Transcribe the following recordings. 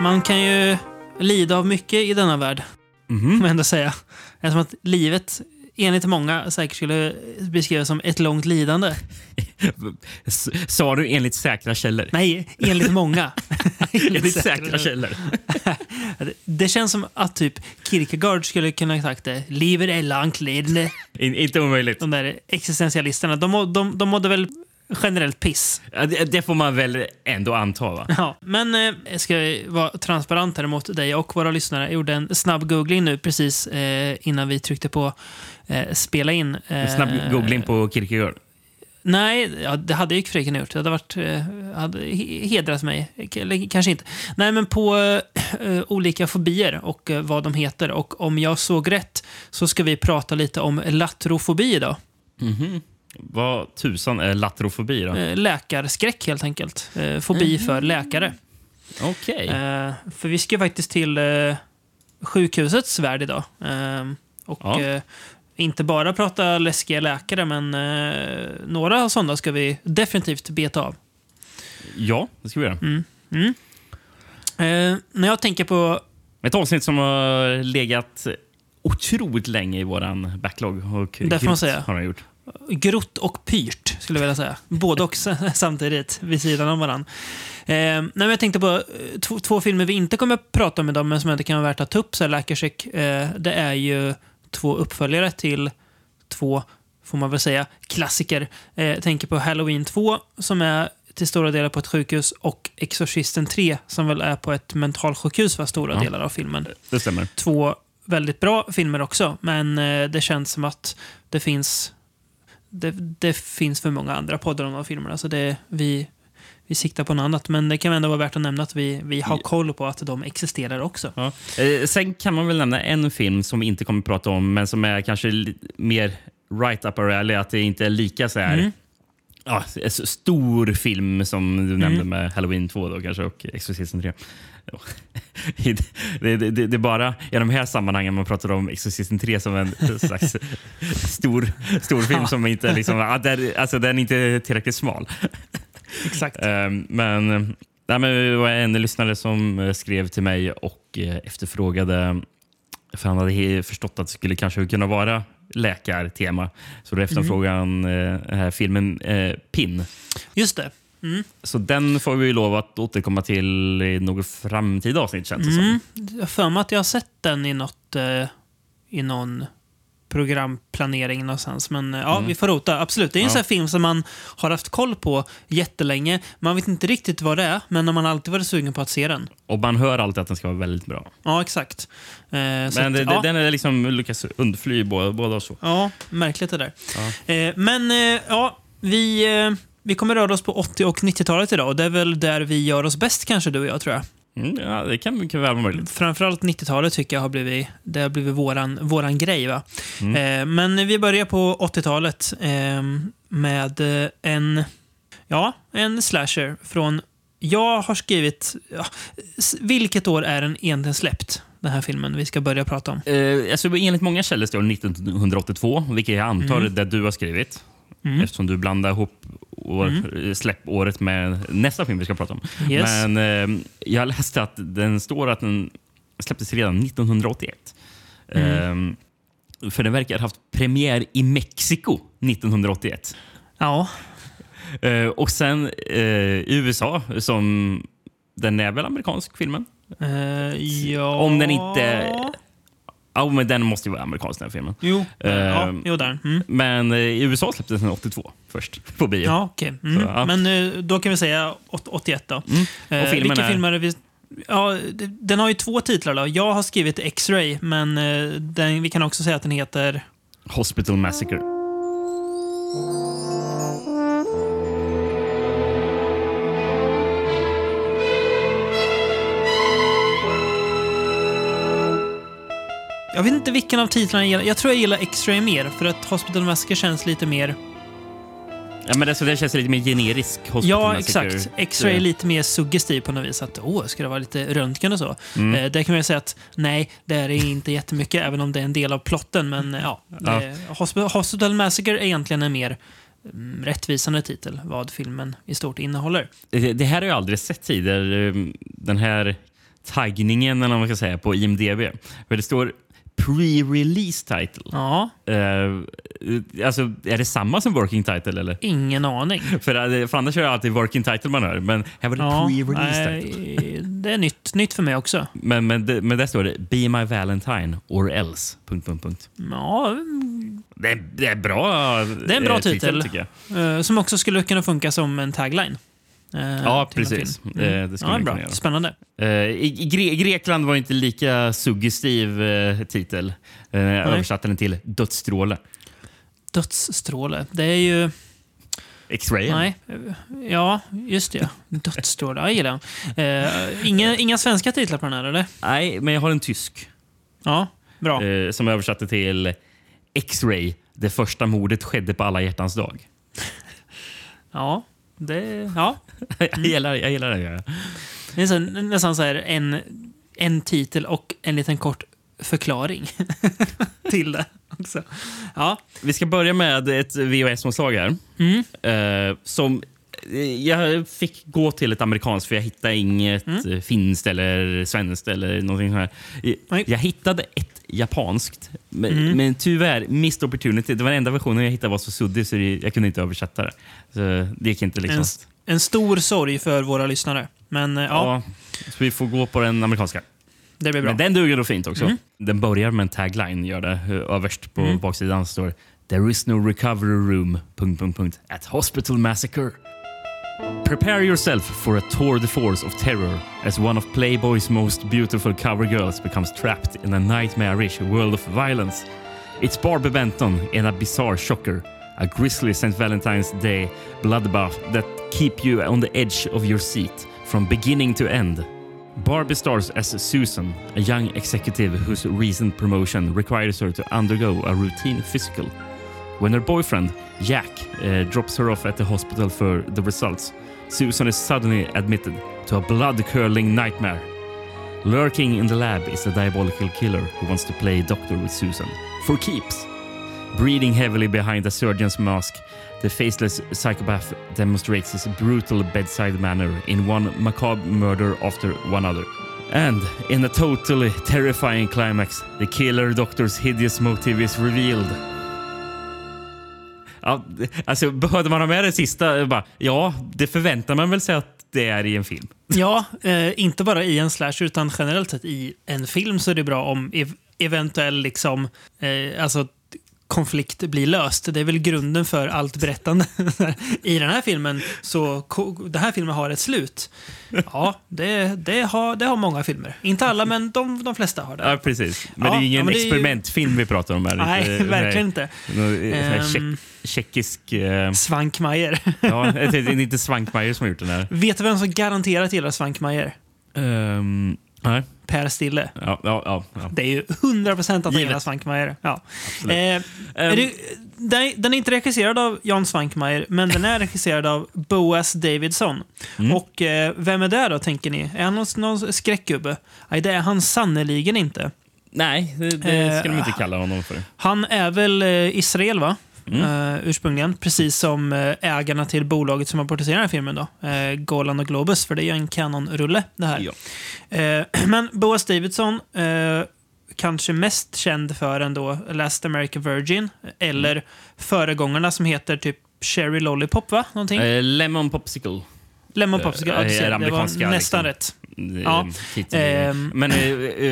Man kan ju lida av mycket i denna värld. Mhm. Får man ändå säga. Eftersom att livet enligt många säkert skulle beskrivas som ett långt lidande. Sa du enligt säkra källor? Nej, enligt många. enligt säkra källor. Det känns som att typ Kierkegaard skulle kunna ha sagt det. Livet är långt lidande. In, inte omöjligt. De där existentialisterna, de, de, de mådde väl generellt piss. Ja, det, det får man väl ändå anta, va? Ja, men eh, jag ska vara transparent här mot dig och våra lyssnare. Jag gjorde en snabb googling nu precis eh, innan vi tryckte på eh, spela in. Eh, Snabb googling på Kierkegaard. Nej, ja, det hade ju Fredrik gjort. Det hade, varit, eh, hade he- hedrat mig. Eller kanske inte. Nej, men på eh, olika fobier och eh, vad de heter. Och om jag såg rätt så ska vi prata lite om latrofobi idag. Vad tusan är latrofobi då? Eh, läkarskräck helt enkelt. Eh, fobi för läkare. Okej. Eh, för vi ska faktiskt till eh, sjukhusets värld idag. Och Ja. inte bara prata läskiga läkare, men några sådana ska vi definitivt beta av. Ja, det ska vi göra. Mm. Eh, när jag tänker på... Ett avsnitt som har legat otroligt länge i våran backlog. Och Det får man säga. Har gjort. Grott och pyrt, skulle jag vilja säga. Både och samtidigt, vid sidan av varandra. Eh, nej, jag tänkte på eh, två, filmer vi inte kommer att prata om idag, men som inte kan vara värt att ta upp. Så här, eh, det är ju två uppföljare till två, får man väl säga, klassiker. Eh, jag tänker på Halloween 2, som är till stora delar på ett sjukhus, och Exorcisten 3, som väl är på ett mentalsjukhus för stora Ja. delar av filmen Det stämmer. två väldigt bra filmer också. Men eh, det känns som att det finns det, det finns för många andra poddar om de filmerna. Så det, vi, vi siktar på något annat. Men det kan ändå vara värt att nämna att vi, vi har koll på att de existerar också. Ja. Eh, sen kan man väl nämna en film som vi inte kommer att prata om, men som är kanske mer right up our alley. Att det inte är lika så här... Mm. Ja, stor film som du nämnde med Halloween 2 då, kanske, och Exorcisten 3. Det, det, det, det är bara i de här sammanhangen man pratar om Exorcisten 3 som en slags stor, stor film som inte liksom, där, alltså, den är inte tillräckligt smal. Exakt. Ehm, Men, nej, men det var en lyssnare som skrev till mig och eh, efterfrågade, för han hade förstått att det skulle kanske kunna vara läkartema. Så då efterfrågade han här filmen eh, Pin. Just det. Mm. Så den får vi lov att återkomma till i något framtida avsnitt känns det som. Mm. Jag har för mig att jag har sett den i något eh, i någon programplanering någonstans. Men eh, ja, vi får rota. Absolut. Det är en Mm. Ja. sån film som man har haft koll på jättelänge. Man vet inte riktigt vad det är, men man har alltid varit sugen på att se den. Och man hör alltid att den ska vara väldigt bra. Ja, exakt. Eh, Men att, det, ja. den är liksom lyckas undfly båda, båda så. Ja, märkligt det där. Eh, men eh, ja, vi, eh, vi kommer röra oss på 80 och 90-talet idag. Och det är väl där vi gör oss bäst kanske, du och jag, tror jag. Mm, ja, det kan mycket väl vara möjligt. Framförallt 90-talet tycker jag har blivit, det har blivit våran, våran grej. Va? Eh, men vi börjar på 80-talet eh, med en, ja, en slasher från... Jag har skrivit... Ja, vilket år är den egentligen släppt? Den här filmen vi ska börja prata om. Eh, alltså, enligt många källor står det 1982, vilket jag antar Mm. är det du har skrivit. Eftersom du blandar ihop år, släppåret med nästa film vi ska prata om. Mm. Yes. Men eh, jag läste att den står att den släpptes redan 1981. Mm. Eh, för den verkar ha haft premiär i Mexiko 1981. Ja, Eh, och sen eh, i USA, som den är väl amerikansk filmen? eh, ja... Om den inte... Ja, men den måste ju vara amerikansk den här filmen. Jo, Eh, ja, jo där. Mm. Men eh, i USA släpptes den 82 först på bio. Ja, okej. Mm. Så, ja. Men eh, då kan vi säga åt- 81 då. Mm. Eh, Och filmen vilka är- filmer är vi... Ja, den har ju två titlar. Då. Jag har skrivit X-Ray, men eh, den, vi kan också säga att den heter... Hospital Massacre. Jag vet inte vilken av titlarna jag gillar. Jag tror jag gillar X-Ray mer, för att Hospital Massacre känns lite mer... Ja, men alltså, den känns lite mer generisk. Hospital Ja, Massacre. exakt. X-Ray är lite mer suggestiv på något vis. Att, åh, ska det vara lite röntgen och så? Mm. Eh, där kan man ju säga att nej, det är det inte jättemycket, även om det är en del av plotten. Men eh, ja, det, Hosp- Hospital Massacre är egentligen en mer mm, rättvisande titel vad filmen i stort innehåller. Det, det här har jag aldrig sett tidigare. eh, Den här taggningen eller vad man ska säga på IMDB. För det står pre-release title. Ja, Eh, alltså, är det samma som working title? Eller? ingen aning. För, eh, för annars är det alltid working title man hör. Men här var det Ja, pre-release title. det är nytt, nytt för mig också. Men, men, det, men där står det Be my valentine or else. Punkt, punkt, punkt. Ja, Det, är, det är bra Det är en bra eh, titel. jag. eh, som också skulle kunna funka som en tagline. Eh, Ja, precis. Eh, det skulle ja, bra. göra. Spännande. Eh, I Gre Grekland var inte lika suggestiv eh, titel. Uh, översatte den till Dödsstråle. Dödsstråle. Det är ju... X-ray. Nej. eh, Ja, just det. Dödsstråle. Ja, jag gillar den. Eh, inga, inga svenska titlar på den här, eller? Nej, men jag har en tysk Ja, bra. eh, som jag översatte till X-ray. Det första mordet skedde på alla hjärtans dag. Ja, det... Ja. jag, gillar, jag gillar. Ja. Det är så, nästan så här en, en titel och en liten kort förklaring till det också. Ja. Vi ska börja med ett VHS-omslag här. Mm. Eh, som jag fick gå till ett amerikanskt för jag hittade inget Mm. finskt eller svenskt eller någonting sånt här. Jag hittade ett japanskt, men, Mm. men tyvärr, missed opportunity. Det var den enda versionen jag hittade var så suddig så jag kunde inte översätta det. Så det gick inte liksom. En, en stor sorg för våra lyssnare. Men eh, ja, Ja, så vi får gå på den amerikanska. det blir bra. Men den duger då fint också. Mm. Den börjar med en tagline, gör det. Eh, Överst på Mm. baksidan står There is no recovery room... Punkt, punkt, punkt, at Hospital Massacre. Prepare yourself for a tour de force of terror as one of Playboy's most beautiful cover girls becomes trapped in a nightmarish world of violence. It's Barbie Benton in a bizarre shocker, a grisly St. Valentine's Day bloodbath that keep you on the edge of your seat from beginning to end. Barbie stars as Susan, a young executive whose recent promotion requires her to undergo a routine physical. When her boyfriend, Jack, uh, drops her off at the hospital for the results, Susan is suddenly admitted to a blood curdling nightmare. Lurking in the lab is a diabolical killer who wants to play doctor with Susan. For keeps. Breathing heavily behind a surgeon's mask, the faceless psychopath demonstrates his brutal bedside manner in one macabre murder after one other. And in a totally terrifying climax, the killer doctor's hideous motive is revealed. Ja, alltså, behövde man ha med det sista? Bara, ja, det förväntar man väl sig att det är i en film. Ja, eh, inte bara i en slasher utan generellt sett i en film så är det bra om ev eventuell liksom, eh, alltså, konflikt blir löst. Det är väl grunden för allt berättande. I den här filmen så den här filmen har ett slut. Ja, det, det, har, det har många filmer. Inte alla, men de, de flesta har det. Ja, precis. Men Ja, det är ja, ingen det är ju- experimentfilm vi pratar om här. Nej, Inte- verkligen inte. Eh, Ehm. tjeck- Tjeckisk... Eh, Svankmajer. ja, det är inte Svankmajer som har gjort den här. Vet du vem som garanterat gillar Svankmajer? Um, nej. Per Stille. Ja, ja, ja. Det är ju 100 procent att Givet. gillar Svankmajer. Ja. Eh, är Ehm. det, den, är inte regisserad av Jan Svankmajer, men den är regisserad av Boaz Davidson. Mm. Och eh, vem är det då, tänker ni? Är han någon, någon skräckgubbe? Nej, det är han sannerligen inte. Nej, det, det ska de Eh, inte kalla honom för. Han är väl eh, Israel, va? Mm. Eh, ursprungligen. Precis som eh, ägarna till bolaget som har producerat den här filmen. Då. Eh, Golan och Globus, för det är ju en kanonrulle det här. Ja. Eh, men Boaz Davidson, kanske mest känd för ändå Last American Virgin, eller Mm. föregångarna som heter typ Cherry Lollipop, va? Någonting? Lemon Popsicle. Lemon Popsicle, ja, är det var nästan liksom. rätt. Ja. Ehm. Men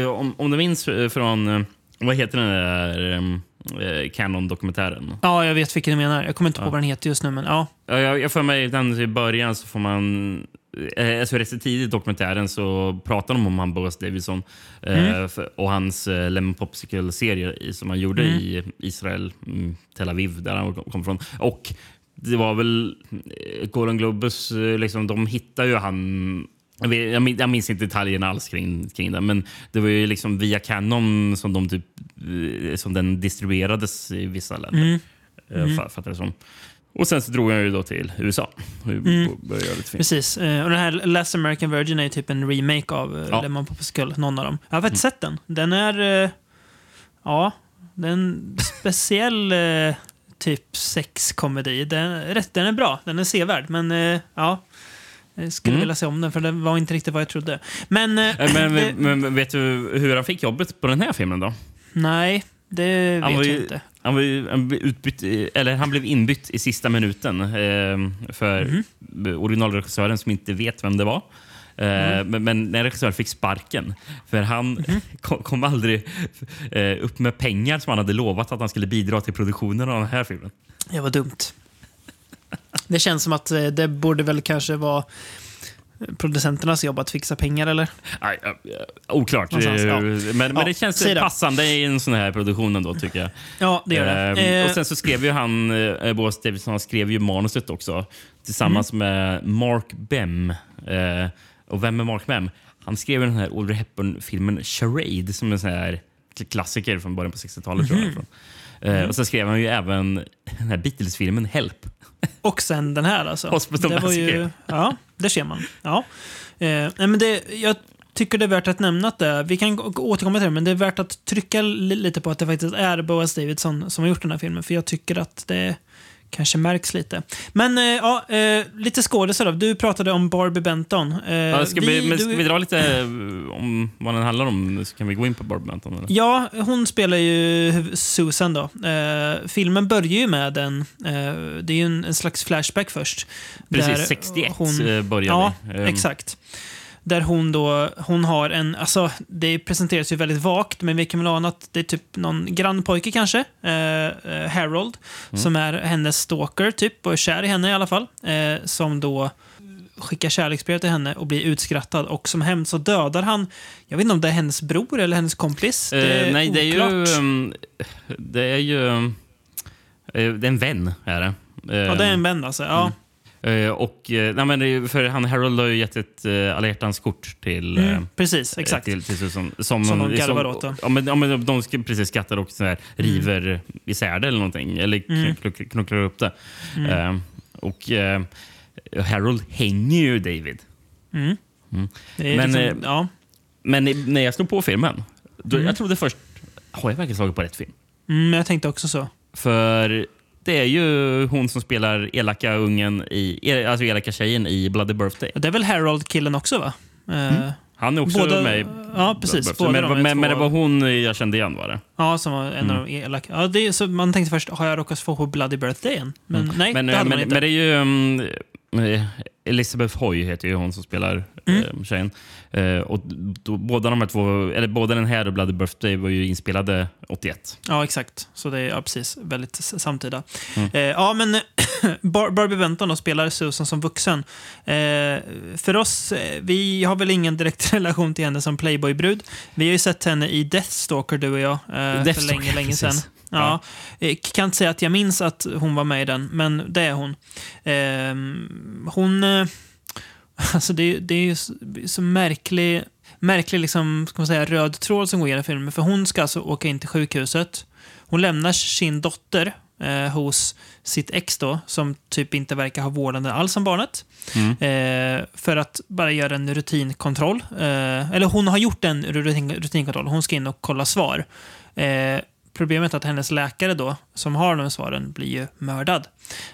om, om du minns från... Vad heter den där eh, Canon-dokumentären? Ja, jag vet vilken du menar. Jag kommer inte på Ja. vad den heter just nu, men ja. Ja, Jag, jag får mig den i början så får man... Eh, alltså rätt tidigt i dokumentären så pratar de om han Boaz Davidson eh, Mm. för, och hans eh, Lemon Popsicle-serie som han gjorde Mm. i Israel, mm, Tel Aviv, där han kom från. Och det var väl Golden Globus, liksom, de hittade ju han jag, vet, jag, min- jag minns inte detaljerna alls kring, kring det, men det var ju liksom via Canon som, de typ, eh, som den distribuerades i vissa länder. Mm. Mm. Mm. Fattar det som. Och sen så drog jag ju då till USA. Mm. Precis. Eh, och den här Last American Virgin är ju typ en remake av eh, Ja. Lemon Popsicle, någon av dem. Jag har faktiskt sett den. Den är... Eh, ja, det är en speciell eh, typ sexkomedi. Den, den är bra, den är sevärd, men eh, ja. Jag skulle Mm. vilja se om den, för det var inte riktigt vad jag trodde. Men, eh, Eh, Men, men, vet du hur han fick jobbet på den här filmen då? nej, det Han vet var jag ju- inte. Han, var ju, han, blev utbytt, eller han blev inbytt i sista minuten eh, för Mhm. originalregissören som inte vet vem det var. Eh, Mm. men, men när regissören fick sparken, för han Mhm. kom, kom aldrig eh, upp med pengar som han hade lovat att han skulle bidra till produktionen av den här filmen. Det var dumt. Det känns som att eh, det borde väl kanske vara producenternas jobb att fixa pengar, eller? Aj, oklart. Någonstans, ja. Eh, Men, men Ja, det känns passande i en sån här produktion ändå, tycker jag. Ja, det gör det. Ehm, Eh, och sen så skrev ju han, eh, Boas Davidson, han skrev ju manuset också tillsammans Mm. med Mark Bem. Eh, och vem är Mark Bem? Han skrev den här Audrey Hepburn-filmen Charade som är en sån här klassiker från början på 60-talet. tror jag. Eh, Mm. Och så skrev han ju även den här Beatles-filmen Help. Och sen den här alltså. Hospital det var ju. Ja, det ser man. Ja. Eh, men det, jag tycker det är värt att nämna att det, vi kan återkomma till det, men det är värt att trycka li- lite på att det faktiskt är Boaz Davidson som har gjort den här filmen, för jag tycker att det kanske märks lite. Men eh, ja, eh, lite skådisar då. Du pratade om Barbie Benton. Eh, Ja, ska, vi, men ska vi dra lite eh, om vad den handlar om? Så kan vi gå in på Barbie Benton. Eller? Ja, hon spelar ju Susan då. Eh, filmen börjar ju med en, eh, det är ju en, en slags flashback först. Precis, där 61 hon- börjar Ja, vi. Ehm, exakt. Där hon då, hon har en, alltså det presenteras ju väldigt vagt, men vi kan väl ana att det är typ någon grannpojke kanske, eh, eh, Harold, Mm. som är hennes stalker typ, och är kär i henne i alla fall, eh, som då skickar kärleksbrev till henne och blir utskrattad och som hämnd så dödar han, jag vet inte om det är hennes bror eller hennes kompis. Det Eh, nej, det är ju... oklart. um, Det är ju... eh, Det är en vän, är det. Ja, det är en vän alltså. Ja. Eh, Och, eh, nej, men för han Harold har ju gett ett uh, alla hjärtans kort till, Mm, precis, exakt. till, till Susan. Som, Som de garvar åt då. Ja, men, ja, men de ska precis skrattar och så här, river isär det eller någonting. Eller Mm. knucklar, upp det. Eh, och Harold hänger ju David. Mm. Mm. Men, liksom, ja. Men när jag slog på filmen, då, Mm. jag trodde först, har jag verkligen slagit på rätt film? Mm, jag tänkte också så. För det är ju hon som spelar elaka ungen i, alltså elaka tjejen i Bloody Birthday. Det är väl Harold-killen också va? Eh, Han är också Båda- med ja, precis. Är Men, men, men det var hon jag kände igen var det. Ja, som var en Mm. av de elaka. Ja, det är, så man tänkte först, har jag råkat få på Bloody Birthday än? Men nej, Men, det hade men, man inte. men det är ju Elizabeth Hoy heter ju hon som spelar Mm. eh, tjejen. Eh, och då, båda de här två, eller både den här och Bloody Birthday var ju inspelade 81. Ja, exakt. Så det är ja, precis väldigt samtida. Mm. Eh, ja, men Bar Barbie Benton då spelar Susan som vuxen. Eh, för oss, eh, vi har väl ingen direkt relation till henne som Playboy-brud. Vi har ju sett henne i Deathstalker, du och jag, eh, för länge, länge precis. Sedan. Ja. Eh, kan inte säga att jag minns att hon var med i den, men det är hon. Eh, hon... Eh, alltså det, det är ju så, märklig, märklig liksom, ska man säga, röd tråd som går genom filmen. För hon ska alltså åka in till sjukhuset. Hon lämnar sin dotter eh, hos sitt ex då, som typ inte verkar ha vårdande alls om barnet. Mm. Eh, för att bara göra en rutinkontroll. Eh, eller hon har gjort en rutin, rutinkontroll. Hon ska in och kolla svar. Eh, problemet är att hennes läkare då, som har de svaren, blir ju mördad.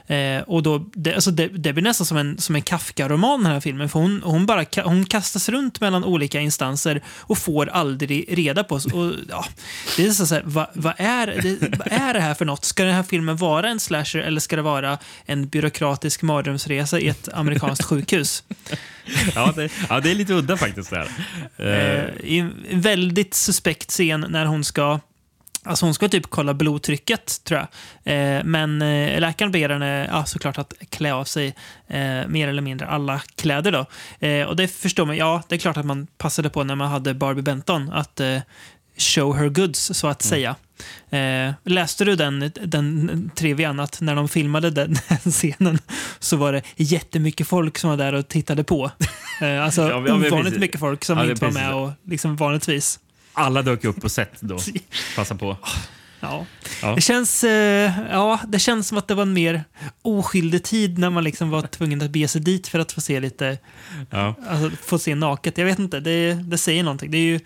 Eh, och då, det, alltså det, det blir nästan som en, som en Kafka-roman den här filmen. För hon, hon, bara, hon kastas runt mellan olika instanser och får aldrig reda på... Och, ja, det är så här, vad, vad, är, det, vad är det här för något? Ska den här filmen vara en slasher eller ska det vara en byråkratisk mardrömsresa i ett amerikanskt sjukhus? Ja, det, ja, det är lite udda faktiskt. Där. Eh, Eh, I en väldigt suspekt scen när hon ska Alltså hon ska typ kolla blodtrycket, tror jag. Eh, men eh, läkaren ber henne ja, såklart att klä av sig eh, mer eller mindre alla kläder. Då. Eh, och det förstår man. Ja, det är klart att man passade på när man hade Barbie Benton att eh, show her goods, så att säga. Eh, läste du den, den trivian att när de filmade den, den scenen så var det jättemycket folk som var där och tittade på. Alltså Ja, men- ovanligt precis. mycket folk som Ja, inte var med och liksom vanligtvis. Alla dök upp på set då. Passa på. Ja. Ja. Det, känns, eh, ja, det känns som att det var en mer oskyldig tid när man liksom var tvungen att bege sig dit för att få se lite, Ja. alltså, få se naket. Jag vet inte, det, det säger någonting. Det är ju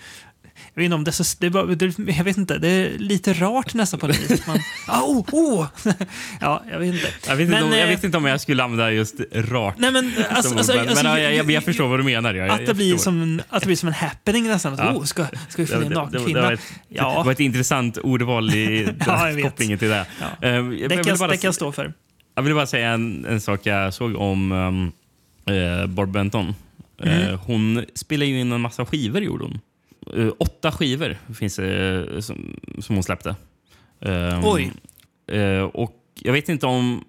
jag vet inte om det är så, det är bara, det, jag vet inte, det är lite rart nästan på det viset. Man, oh, oh. ja, jag vet inte. Jag vet, inte Men, om, jag eh, vet inte om jag skulle använda just rart. Nej, men, alltså, alltså, men, alltså, men ja, jag, jag, jag förstår vad du menar. Jag, att, det blir som, att det blir som en happening nästan. Ja. oh, ska, ska vi följa en naken det, det, kvinna? var ett, det var Ja, ett intressant ordval i Ja, kopplingen till det. Ja. Jag, det kan, vill bara, det kan jag stå för. jag vill bara säga en, en sak jag såg om um, eh, Barb Benton. Mm. hon spelade ju in en massa skivor, gjorde hon. Eh, åtta skivor finns det som, som hon släppte. Um, Oj. eh, och jag vet inte om...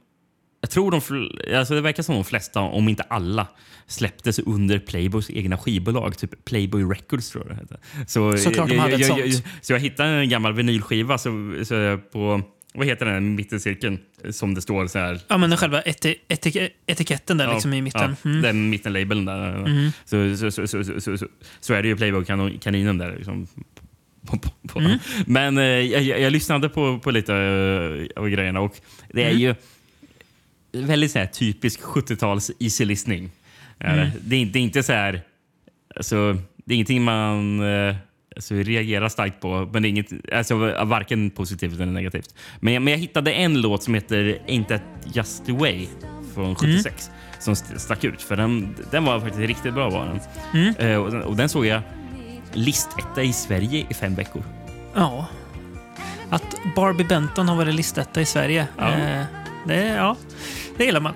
Jag tror de, alltså det verkar som de flesta, om inte alla, släpptes under Playboys egna skivbolag. Typ Playboy Records tror jag det hette. Så, Såklart de jag, hade ett jag, jag, sånt. så jag hittade en gammal vinylskiva så, så jag på... Vad heter den mittencirkeln? Som det står så här... Ja, men själva eti, etik, etiketten där Ja, liksom i mitten. Ja, Mm. Den mittenlabeln där. Så, så, så, så, så, så, så, är det ju Playboy-kaninen där. Liksom. Mm. Men eh, jag, jag, lyssnade på, på lite eh, av grejerna och det är Mm. ju väldigt så här, typisk 70-tals easy listening. Det. Mm. Det, är, det är inte så här... Alltså, det är ingenting man eh, alltså, reagerar starkt på, men inget, alltså, varken positivt eller negativt. Men, jag- men jag hittade en låt som heter Ain't That Just The Way från 76 som st- stack ut. För den, den var faktiskt riktigt bra. Var den. Mm. Eh, och, den, och den såg jag listetta i Sverige i fem veckor. Ja. Att Barbie Benton har varit listetta i Sverige. Ja. Eh, det, ja, det gillar man.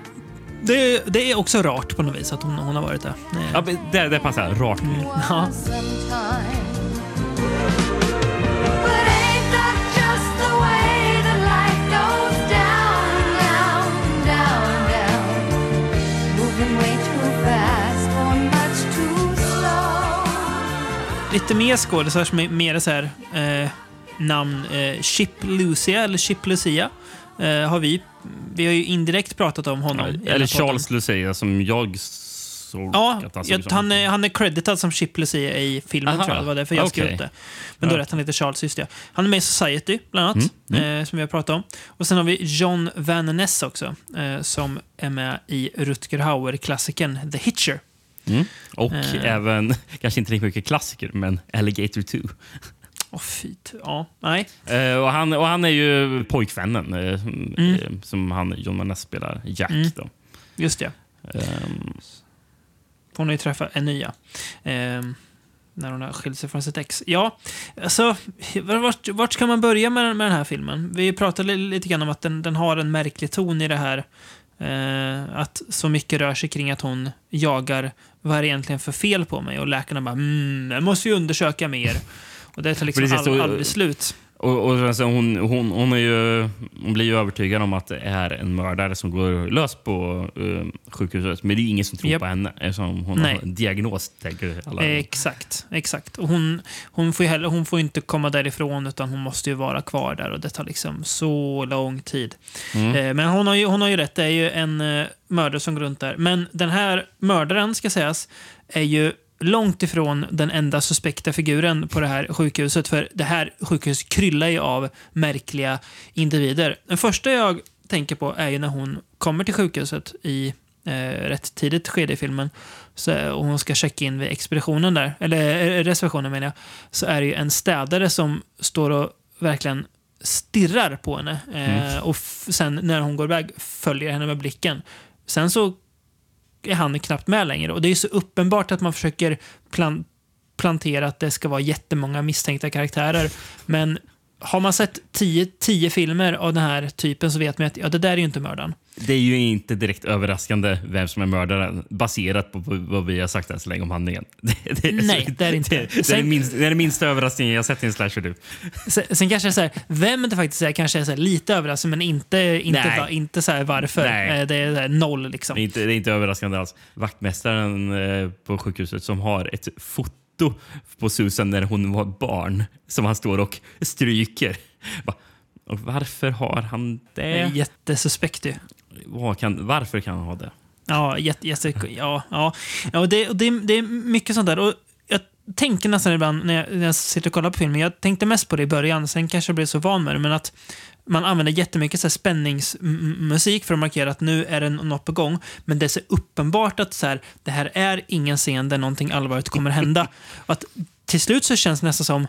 Det, det är också rart på något vis att hon, hon har varit det. Ja, det, det passar rart. ja. Lite mer skådisar som är mer så här, eh, namn. Eh, Chip Lucia, eller Chip Lucia, eh, har vi. Vi har ju indirekt pratat om honom. här Eller. Charles Lucia som jag såg Ja, att han jag, han, är, han är creditad som Chip Lucia i filmen, Aha, tror jag. Det var därför jag skrev okej. upp det. Men då Ja. rätt han heter Charles, just det. Han är med i Society, bland annat, Mm, Eh, som vi har pratat om. Och sen har vi John Van Ness också, eh, som är med i Rutger Hauer-klassikern The Hitcher. Mm. Och Eh. även, kanske inte lika mycket klassiker, men Alligator 2. Åh, fy. Ja, nej. Eh, och, han, och han är ju pojkvännen eh, som- Mm. eh, som han, John Van Ness spelar, Jack. Mm. Då. Just det. Ehm, Hon har ju träffat en nya. Eh, när hon har skilt sig från sitt ex. Ja, alltså, vart, vart ska man börja med, med den här filmen? Vi pratade li- lite grann om att den, den har en märklig ton i det här. Eh, att så mycket rör sig kring att hon jagar vad är det egentligen för fel på mig? Och läkarna bara mm, jag måste ju undersöka mer. Och det tar liksom Precis, all, aldrig slut. Och, och sen så hon, hon, hon, är ju, hon blir ju övertygad om att det är en mördare som går lös på eh, sjukhuset. Men det är ingen som tror Japp. på henne eftersom hon Nej. har en diagnos, tänker alla. Exakt, exakt. Och hon, hon, får heller, hon får inte komma därifrån utan hon måste ju vara kvar där och det tar liksom så lång tid. Mm. Eh, men hon har, ju, hon har ju rätt, det är ju en eh, mördare som går runt där. Men den här mördaren, ska sägas, är ju långt ifrån den enda suspekta figuren på det här sjukhuset. För det här sjukhuset kryllar ju av märkliga individer. Den första jag tänker på är ju när hon kommer till sjukhuset i eh, rätt tidigt skede i filmen. Så, och hon ska checka in vid expeditionen där, eller eh, reservationen menar jag. Så är det ju en städare som står och verkligen stirrar på henne. Eh, Och f- sen när hon går iväg följer henne med blicken. Sen så är han knappt med längre. Och det är ju så uppenbart att man försöker plan plantera att det ska vara jättemånga misstänkta karaktärer. Men har man sett tio, tio filmer av den här typen så vet man att ja, det där är ju inte mördaren. Det är ju inte direkt överraskande vem som är mördaren baserat på vad vi har sagt än så länge om handlingen. Det, det, Nej, det är inte. Det, det, är Sen- minsta, det är den minsta överraskningen jag sett i en slasher. Du. Sen, sen kanske så här, vem det faktiskt är kanske är så här, lite överraskande, men inte, inte, va, inte så här varför. Nej. Eh, Det är så noll liksom. Det, är inte, det är inte överraskande alls. Vaktmästaren eh, på sjukhuset som har ett foto på Susan när hon var barn som han står och stryker. Och varför har han Det jättesuspekt ju. Kan, varför kan han ha det? Ja, jätte, jätte, ja, ja. ja det, det, det är mycket sånt där. Och jag tänker nästan ibland när jag, när jag sitter och kollar på filmen, jag tänkte mest på det i början, sen kanske jag blev så van med det, men att man använder jättemycket så här spänningsmusik för att markera att nu är det något på gång. Men det är så uppenbart att så här, det här är ingen scen där någonting allvarligt kommer hända. Och att till slut så känns det nästan som,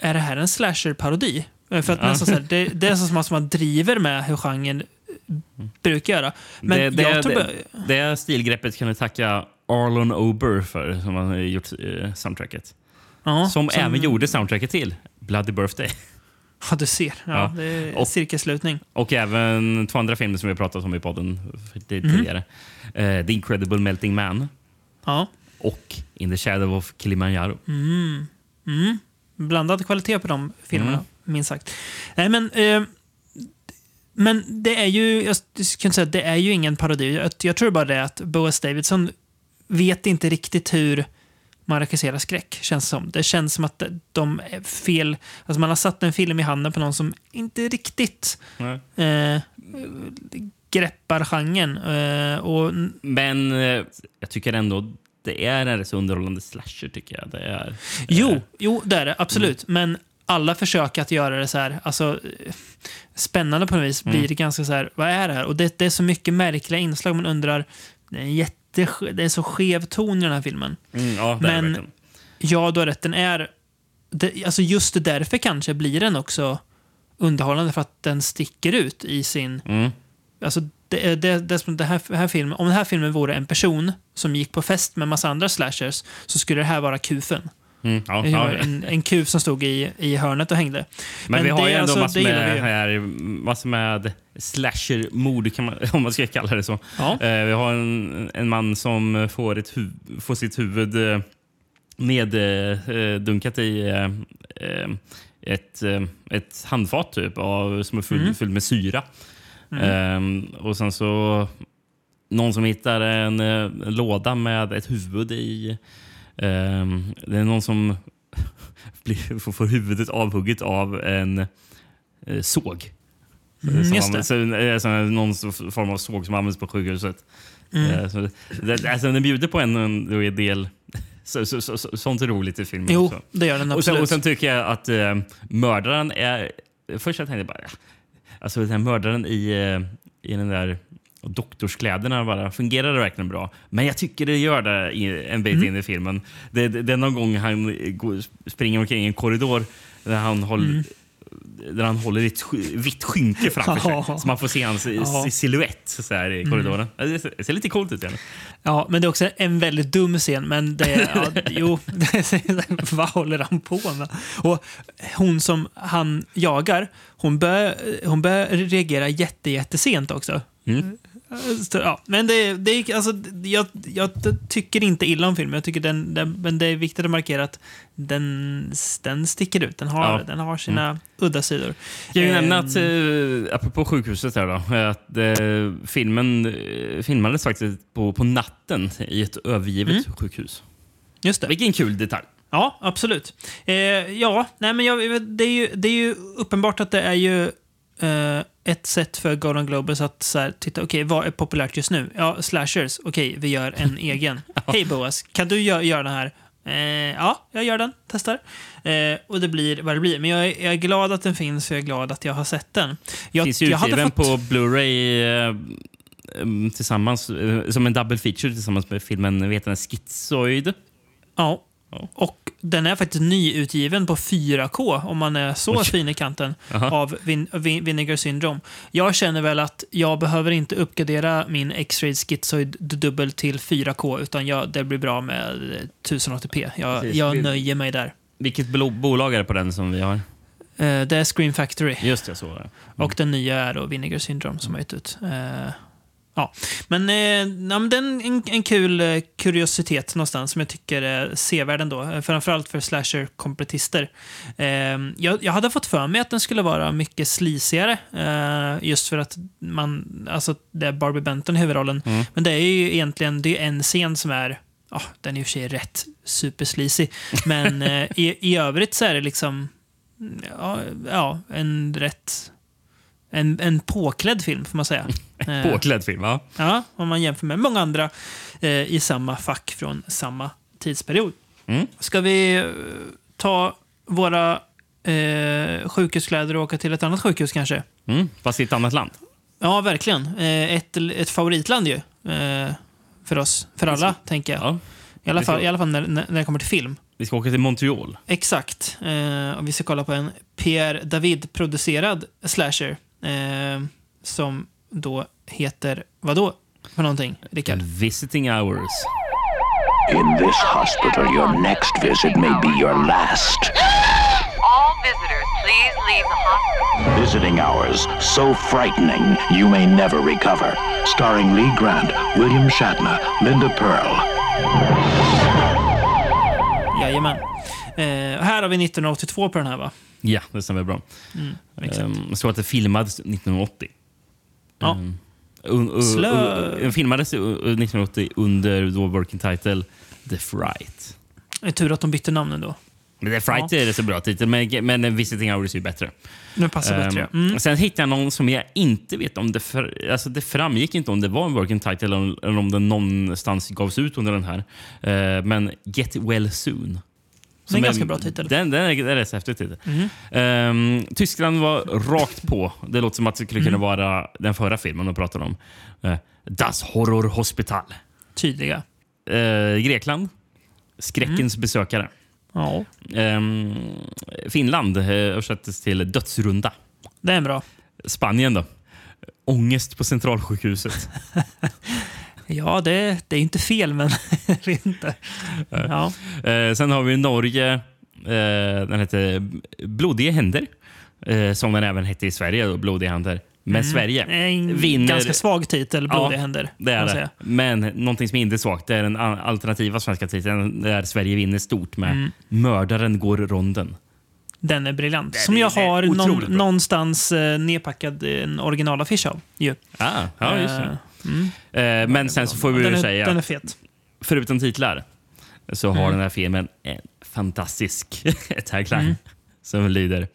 är det här en slasher-parodi? Eh, För att Ja. nästan så här, det, det är nästan som man driver med hur genren eh, brukar göra. Men det, det, jag tror det, det stilgreppet kan vi tacka Arlon Ober för, som har gjort eh, soundtracket. ja, som, även gjorde soundtracket till Bloody Birthday. Ja, du ser. Ja, Ja. Det är Och- cirkelslutning. Och även två andra filmer som vi har pratat om i podden Mhm. tidigare. Eh, The Incredible Melting Man Ja. och In the Shadow of Kilimanjaro. Mm. Mm. Blandad kvalitet på de filmerna, Mm. minst sagt. Nej, men, eh, men det är ju, jag skulle säga, det är ju ingen parodi. Jag, jag tror bara det att Boas Davidson vet inte riktigt hur man regisserar skräck, känns som. Det känns som att de är fel. Alltså man har satt en film i handen på någon som inte riktigt eh, greppar genren. Eh, och Men eh, jag tycker ändå det är en rätt så underhållande slasher. tycker jag. Det är, Jo, jo, det är det. Absolut. Men alla försök att göra det så här, alltså, eh, spännande på något vis, blir det ganska så här, vad är det här? Och det, det är så mycket märkliga inslag. Man undrar, det är, en jätte, det är så skev ton i den här filmen. Mm, ja, Men-. Ja, du har rätt. Den är, det, alltså just därför kanske blir den också underhållande, för att den sticker ut i sin... Mm. Alltså, det, det, det, det här, här filmen, om den här filmen vore en person som gick på fest med massa andra slashers så skulle det här vara kufen. Mm, ja, en, en kuf som stod i, i hörnet och hängde. Men, vi har ju ändå alltså- massor med, här, massor med slasher-mord, om man ska kalla det så. Ja. Eh, vi har en, en man som får, ett hu får sitt huvud eh, neddunkat i eh, eh, ett, eh, ett handfat typ, av, som är full, Mm. fylld med syra. Mm. Eh, och sen så någon som hittar en, eh, en låda med ett huvud i. Eh, det är någon som blir, får, huvudet avhugget av en eh, såg. Mm, som just används, alltså, någon form av såg som används på sjukhuset. Mm. Eh, så, det, alltså, den bjuder på en, del så, så, så, så, sånt är roligt i filmen. Jo, också. det gör den Och sen, absolut. och sen tycker jag att eh, mördaren är... Först jag tänkte bara... Alltså den här mördaren i, eh, i den där doktorskläderna bara fungerar det verkligen bra. Men jag tycker det gör det en bit Mm. in i filmen. Det, det, det är någon gång han springer omkring i en korridor där han håller Mm. där han håller ett sk- vitt skynke framför sig. Så man får se hans Ja. Mm. silhuett så här, i korridoren. Det, ser, det ser lite coolt ut. Igen. Ja, men det är också en väldigt dum scen. Men det är, ja, jo, vad håller han på med? Och hon som han jagar, hon börjar, hon börjar reagera jätte, jättesent också. Mm. Ja, men det, det alltså, jag, jag tycker inte illa om filmen. Jag tycker den, den, men det är viktigt att markera att den, den sticker ut. Den har, Ja. den har sina udda sidor. Jag vill nämna Ehm, att, eh, apropå sjukhuset, här då, att eh, filmen eh, filmades faktiskt på, på natten i ett övergivet sjukhus. Just det. Vilken kul detalj. Ja, absolut. Eh, ja, nej, men jag, det, är ju, det är ju uppenbart att det är ju eh, ett sätt för Golden Globus att så här, titta, okej, vad är populärt just nu? Ja, slashers. Okej, vi gör en egen. Hej Boas, kan du gö- göra den här? Eh, ja, jag gör den. Testar. Eh, och det blir vad det blir. Men jag är, jag är glad att den finns och jag är glad att jag har sett den. Jag, Finns jag hade utgiven fått- på Blu-ray eh, em, tillsammans, eh, som en double feature tillsammans med filmen vet den, Schizoid. Ja. Och den är faktiskt nyutgiven på 4K om man är så Oj. fin i kanten Jaha. av vin vin Vinegar Syndrome. Jag känner väl att jag behöver inte uppgradera min X-Ray Schizoid dubbel till 4K utan jag, det blir bra med 1080p. Jag, Precis. jag Vi- nöjer mig där. Vilket bolag är det på den som vi har? Eh, det är Scream Factory Just det, så var det. och den nya är då Vinegar Syndrome som har gett ut. Eh, ja. Men, eh, den en, en kul eh, kuriositet någonstans som jag tycker är sevärd ändå. Eh, Framförallt för slasher-kompletister. Eh, jag, jag hade fått för mig att den skulle vara mycket slisigare. Eh, just för att man, alltså det är Barbie Benton i huvudrollen. Mm. Men det är ju egentligen det är en scen som är Ja, den är i och för sig rätt superslisig. Men eh, i, i övrigt så är det liksom ja, ja, en rätt... En, en påklädd film, får man säga. Påklädd film, va? Ja, om man jämför med många andra eh, i samma fack från samma tidsperiod. Mm. Ska vi eh, ta våra eh, sjukhuskläder och åka till ett annat sjukhus kanske? Mm. Fast i ett annat land. Ja, verkligen. Eh, ett, ett favoritland ju. För oss, för alla, tänker jag. Ja. I alla fall, i alla fall när, när när det kommer till film. Vi ska åka till Montreal. Exakt. Eh, och vi ska kolla på en Pierre David-producerad slasher. Eh, som då heter, vad då för någonting, Rickard? Visiting hours. In this hospital, your next visit may be your last. All visitors, please leave the hospital. Visiting hours so frightening you may never recover. Starring Lee Grant, William Shatner, Linda Pearl. Jajamän. Eh, här har vi 1982 på den här va? Ja, det stämmer bra. exakt. Um, jag såg att det filmades 1980. Ja. Um, un, un, Slö- un, den filmades u- 1980 under då working title The Fright. Det är tur att de bytte namn ändå. Men The Fright är det så bra titel, men, men Visiting Hours är bättre. Nu passar Ehm, bättre. Mm. Sen hittade jag någon som jag inte vet om det... För, alltså det framgick inte om det var en working title eller, eller om den någonstans gavs ut under den här. Eh, men Get Well Soon. Det är en ganska bra titel. Den, den är, den är rätt häftig titel. Ehm, Tyskland var rakt på. Det låter som att det skulle kunna vara den förra filmen de pratade om. Eh, Das Horror Hospital. Tydliga. Eh, Grekland. Skräckens besökare. Ja, Ehm, Finland eh, översattes till Dödsrunda. det är bra. Spanien då? Ångest på centralsjukhuset. Ja, det, det är inte fel, men är inte. Ja. Eh, sen har vi Norge. Eh, den heter Blodiga händer. Eh, som den även hette i Sverige. Då, Blodiga händer. Men Sverige En vinner... ganska svag titel, Blodiga händer. Det är det. Men någonting som inte är svagt det är den alternativa svenska titeln där Sverige vinner stort med Mm. Mördaren går ronden. Den är briljant. Som jag är har någon, någonstans eh, nedpackad i en originalaffisch av. Ju. Ah, ja, just det. Eh, Eh, men sen så får vi den, är, säga, den är fet. förutom titlar, så har Mm. den här filmen en fantastisk tagline Mm. som lyder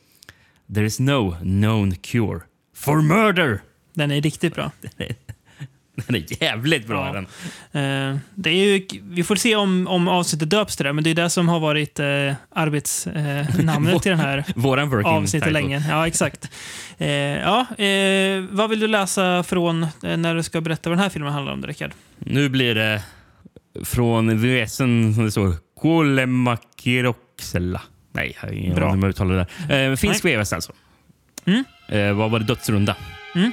There is no known cure for murder. Den är riktigt bra. Den är jävligt bra. Ja. Den. Eh, det är ju, vi får se om, om avsnittet döps till det, men det är det som har varit eh, arbetsnamnet eh, till den här Våran working avsnittet title. länge. Ja, exakt. Eh, ja, eh, vad vill du läsa från eh, när du ska berätta vad den här filmen handlar om, Rickard? Nu blir det från VSen som det står Kolemakiroxella. Nej, jag har ingen aning om hur jag uttalar det. där. Finsk VS alltså. Mm. Vad var det? Dödsrunda. Mm.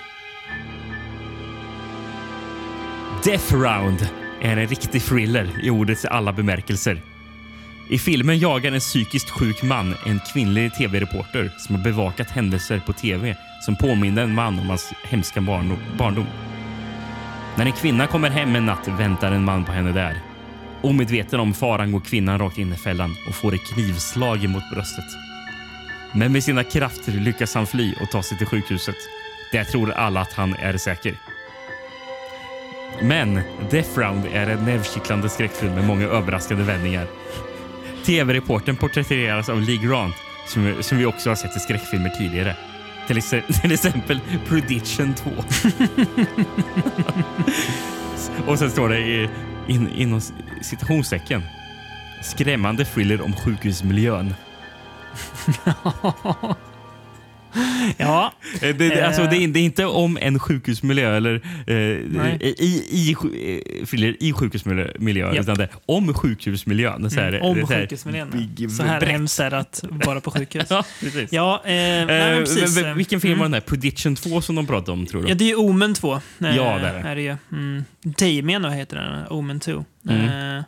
Death Round är en riktig thriller i ordets alla bemärkelser. I filmen jagar en psykiskt sjuk man en kvinnlig tv-reporter som har bevakat händelser på tv som påminner en man om hans hemska barndom. När en kvinna kommer hem en natt väntar en man på henne där. Omedveten om faran går kvinnan rakt in i fällan och får ett knivslag mot bröstet. Men med sina krafter lyckas han fly och ta sig till sjukhuset. Där tror alla att han är säker. Men Death Round är en nervkittlande skräckfilm med många överraskande vändningar. Tv-reportern porträtteras av Lee Grant som, som vi också har sett i skräckfilmer tidigare. Till, ex- till exempel Prediction 2. Och sen står det i, in, inom citationstecken skrämmande thriller om sjukhusmiljön. Ja, Eh, Det, det, alltså, det, är, det är inte om en sjukhusmiljö eller eh, i, i, sju- eh, thriller i sjukhusmiljö, miljö, Japp. utan det om sjukhusmiljön. Så här, mm, om så här- sjukhusmiljön. big- Så här hemskt är det att vara på sjukhus. Ja, precis. Ja, eh, nej, Eh, precis. v- vilken film Mm. var den här? Prediction 2 som de pratade om tror du? Ja, det är Omen 2. Eh, Ja, det är det. är det ju. Mm. Damien heter den, Omen 2. Mm.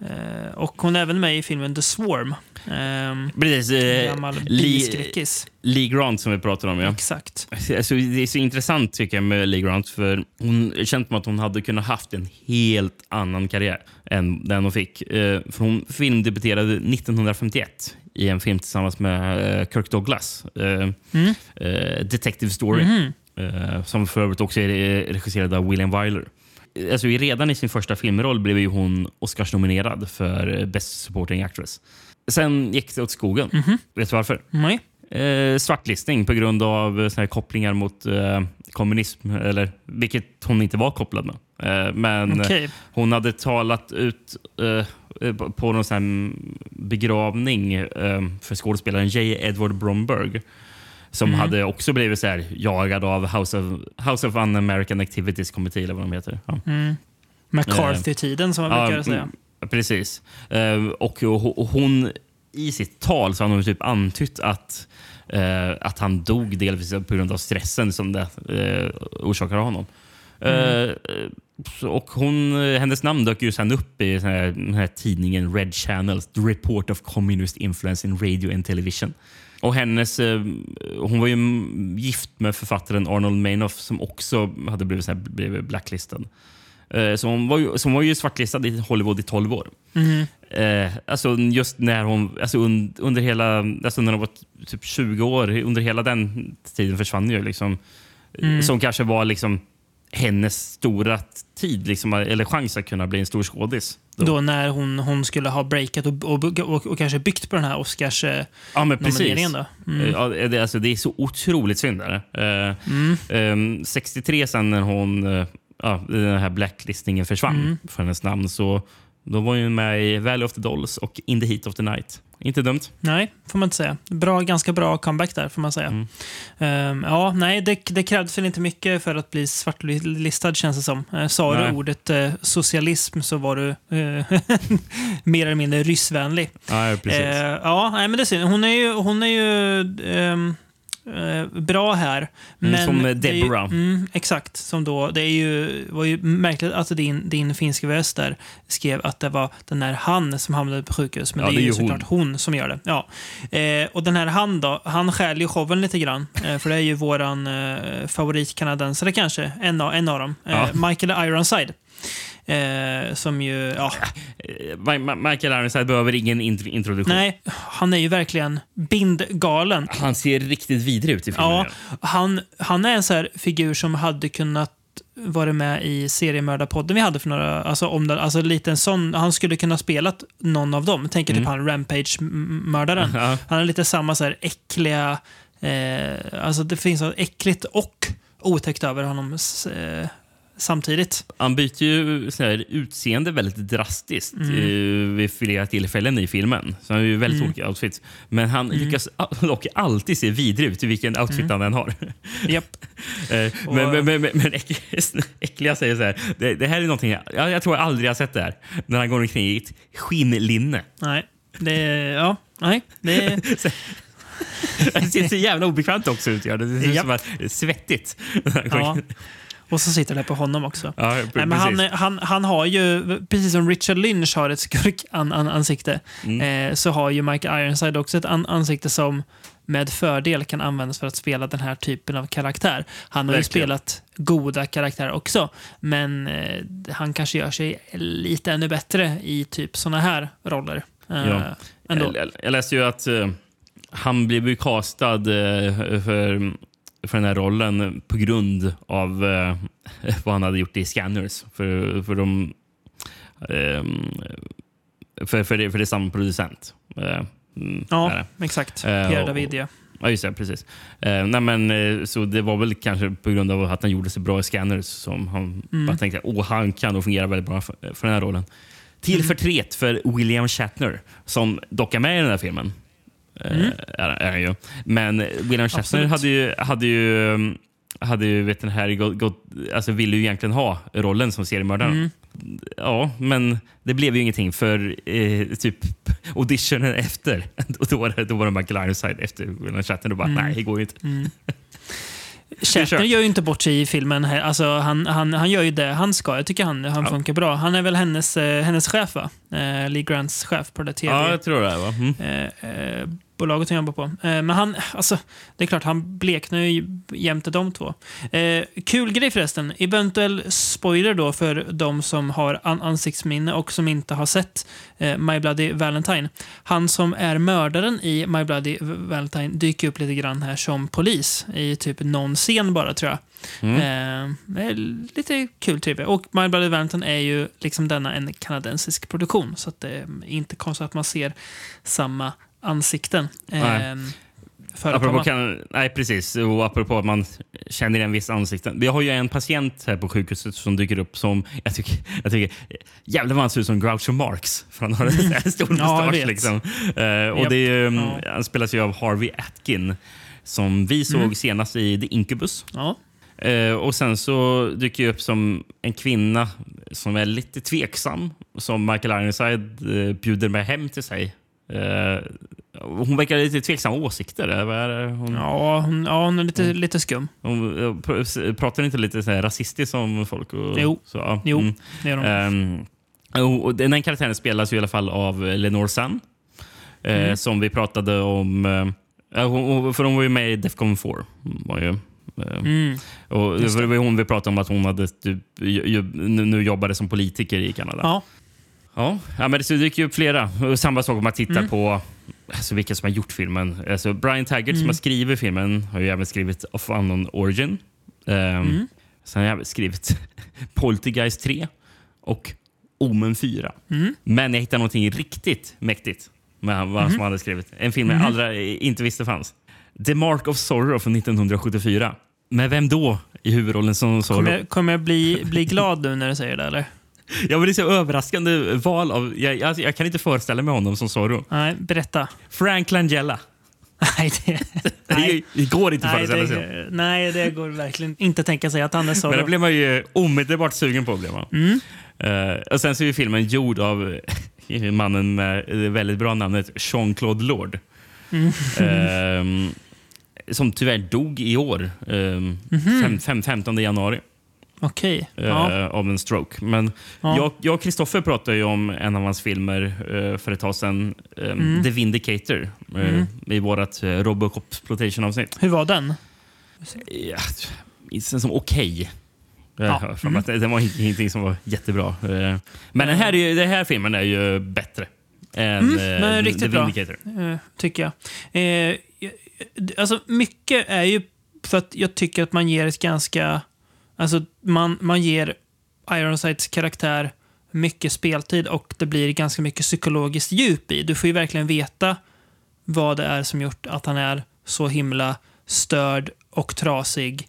Eh, och hon är även med i filmen The Swarm. Eh, Precis. Eh, Lee. Lee Grant som vi pratade om. Ja. Exakt. Alltså, det är så intressant tycker jag med Lee Grant. För hon känns som att hon hade kunnat haft en helt annan karriär än den hon fick. Eh, för hon filmdebuterade 1951 i en film tillsammans med eh, Kirk Douglas. Eh, Mm. eh, Detective Story. Mhm. Eh, som för övrigt också är regisserad av William Wyler. Alltså, redan i sin första filmroll blev ju hon Oscars-nominerad för Best Supporting Actress. Sen gick det åt skogen. Mhm. Vet du varför? Nej. Eh, svartlistning på grund av eh, såna kopplingar mot eh, kommunism, eller, vilket hon inte var kopplad med. Eh, men Okej. hon hade talat ut eh, eh, på- någon sån begravning eh, för skådespelaren J. Edward Bromberg som Mm. hade också blivit så här jagad av House of, House of Un-American Activities Committee, eller vad de heter. Ja. Mm. McCarthy-tiden som man brukar säga. Mm, Precis. Eh, och, hon, i sitt tal så har hon typ antytt att, eh, att han dog delvis på grund av stressen som det eh, orsakade honom. Eh, så- och hon, hennes namn dök ju sen upp i den här, tidningen Red Channels, The Report of Communist Influence in Radio and Television. Och hennes, eh, hon var ju gift med författaren Arnold Manoff som också hade blivit, så här, blivit blacklistad. Eh, Så hon, var ju, så hon var ju svartlistad i Hollywood i 12 år. Eh, alltså just när hon, alltså un, under hela, alltså när hon var typ 20 år, under hela den tiden försvann ju liksom. Som kanske var liksom hennes stora tid, liksom, eller chans att kunna bli en stor skådis. Då. Då när hon, hon skulle ha breakat och, och, och, och kanske byggt på den här Oscars... Eh, Ja, men precis. nomineringen då. Mm. Ja, det, alltså, det är så otroligt synd. Där. Eh, ehm, 63 sen när hon, eh, ja, den här blacklistningen försvann Mm. för hennes namn så då var hon med i Valley of the Dolls och In the Heat of the Night. Inte dumt. nej, får man inte säga. Bra, ganska bra comeback där, får man säga. Mm. Ehm, ja, nej, det, det krävdes väl inte mycket för att bli svartlistad, känns det som. Uh, sa Nej. du ordet eh, socialism så var du eh, mer eller mindre ryssvänlig. Ja, precis. Ja, nej, men det är synd. Hon är ju, hon är ju ehm, eh, bra här. Men som, är ju- Deborah. Mm, exakt. Som då, det är ju, var ju märkligt att din, din finska väst där skrev att det var den här han som hamnade på sjukhus. Men Ja, det är, det är ju ju hon. såklart hon. som gör det. Ja. Eh, och den här han då, han stjäl ju showen lite grann. Eh, för det är ju våran eh, favoritkanadensare kanske. En av, en av dem. Eh, Ja. Michael Ironside. Eh, som ju, ja, Eh, Michael Ironside behöver ingen int- introduktion. nej, han är ju verkligen bindgalen. Han ser riktigt vidrig ut i filmen. Ja, han, han är en så figur som hade kunnat vara med i seriemördarpodden vi hade för några, alltså om det, alltså lite en sån, han skulle kunna spelat någon av dem. Tänker typ han Rampage-mördaren. Mm. Han har lite samma så här äckliga, eh, alltså det finns något äckligt och otäckt över honom eh, samtidigt. Han byter ju här, utseende väldigt drastiskt Mm. eh, vid flera tillfällen i filmen. Så han har ju väldigt Mm. olika outfits. Men han lyckas a- dock alltid se vidrig ut i vilken outfit Mm. han än har. Japp. Eh, Och- men men, men, men, men äck- äckliga säger så här. Det, det här är någonting jag, jag, tror jag aldrig har sett det här. När han går omkring i ett skinnlinne. Nej, det, ja, nej, det, Det ser så jävla obekvämt också ut. gör Det ser ut Japp. som att det är svettigt. ja. Och så sitter det på honom också. Ja, Nej, men han, han, han har ju, precis som Richard Lynch har ett skurkansikte, eh, så har ju Michael Ironside också ett an ansikte som med fördel kan användas för att spela den här typen av karaktär. Han har ju Verkligen. spelat goda karaktärer också, men eh, han kanske gör sig lite ännu bättre i typ såna här roller. Eh, Ja. ändå. Jag, jag, jag läste ju att eh, han blev ju castad eh, för, för den här rollen på grund av eh, vad han hade gjort i Scanners. För, för, de, ehm, för, för, det, för det är samma producent. Eh, mm, Ja, exakt. Eh, Pierre Davidia. Ja, just det. Precis. Eh, nej, men, eh, så det var väl kanske på grund av att han gjorde sig bra i Scanners som han bara tänkte att han kan nog fungera väldigt bra för, för den här rollen. Till förtret för William Shatner, som dock är med i den här filmen. Eh, är, är han ju. Men William Shatner hade ju, hade ju, um, hade ju vet den här, gått, gått, alltså ville ju egentligen ha rollen som seriemördaren. Ja, men det blev ju ingenting för eh, typ auditionen efter. Och då, var det, då var det Michael Ironside efter William Shatner. Då bara, nej, det går ju inte. Shatner kör. gör ju inte bort sig i filmen. Här. Alltså, han, han, han gör ju det han ska. Jag tycker han, han Ja. funkar bra. Han är väl hennes, eh, hennes chef, va? Eh, Lee Grants chef på det tv. Ja, jag tror det. Va? Mm. eh, eh, bolaget han jobbar på. Eh, men han, alltså, det är klart, han bleknar ju jämte de två. Eh, kul grej förresten. Eventuell spoiler då för de som har an ansiktsminne och som inte har sett eh, My Bloody Valentine. Han som är mördaren i My Bloody Valentine dyker upp lite grann här som polis i typ någon scen bara, tror jag. Eh, det är lite kul trivia. Och My Bloody Valentine är ju liksom denna en kanadensisk produktion, så att det är inte konstigt att man ser samma ansikten. Nej. Eh, förekomma. Apropå kan, nej, precis. Och apropå att man känner igen vissa ansikten. Vi har ju en patient här på sjukhuset som dyker upp som jag tycker, jag tycker jävlar vad han ser ut som Groucho Marx. För han har en stor mustasch. liksom. Eh, och Japp. det är, ju, mm, Ja. Han spelas ju av Harvey Atkin som vi såg Mm. senast i The Incubus. Ja. Eh, och sen så dyker jag upp som en kvinna som är lite tveksam. Som Michael Ironside eh, bjuder med hem till sig. Eh, hon verkar lite tveksamma åsikter. är? Hon, Ja, hon, ja, hon är lite, lite skum. hon eh, pr- pratar inte lite så här rasistiskt om folk? Och, Jo. Så, ja. Jo, Mm. det är hon. Ehm, och den här karaktären spelas ju i alla fall av Lenore Sun. eh, Mm. Som vi pratade om. eh, hon, för hon var ju med i Defcon 4. Var ju, Mm. och det var hon vi pratade om att hon hade typ, nu jobbade som politiker i Kanada. Ja. Ja, ja men det dyker ju upp flera. Och samma sak om man tittar Mm. på alltså, vilka som har gjort filmen. Alltså, Brian Taggart Mm. som har skrivit filmen har ju även skrivit Of Unknown Origin. Um, Mm. Sen har jag även skrivit Poltergeist 3 och Omen 4. Mm. Men jag hittade någonting riktigt mäktigt med vad Mm-hmm. som hade skrivit. En film jag aldrig, inte visste fanns. The Mark of Sorrow från 1974. Med vem då i huvudrollen som Sorrow? Kommer jag, kommer jag bli, bli glad nu när du säger det, eller? Ja, men det är så överraskande val av... Jag, jag, jag kan inte föreställa mig honom som Zorro. Nej, berätta. Frank Langella. Nej, det, nej, det går inte att föreställa sig. nej, det går verkligen inte att tänka sig att han är så. Men det blev man ju omedelbart sugen på. Blev man. Mm. Eh, och sen så är ju filmen gjord av mannen med det väldigt bra namnet Jean-Claude Lord. Mm. Ehm, som tyvärr dog i år. Um, fem, fem, 15 januari. Okej. eh, Mhm. Ja. av en stroke. Men Ja. jag, och Kristoffer pratade ju om en av hans filmer eh, för ett tag sedan. eh, Mm. The Vindicator. eh, I vårt Robocop Exploitation-avsnitt. Hur var den? Ja, minns den som okej. Jag Ja. det- Den var ingenting som var jättebra. Eh, Men den här, den här filmen är ju bättre än Mm, eh, men The riktigt bra. Vindicator. Eh, tycker jag. Eh, jag- alltså, mycket är ju för att jag tycker att man ger ett ganska... Alltså, man, man ger Ironsides karaktär mycket speltid och det blir ganska mycket psykologiskt djup i. Du får ju verkligen veta vad det är som gjort att han är så himla störd och trasig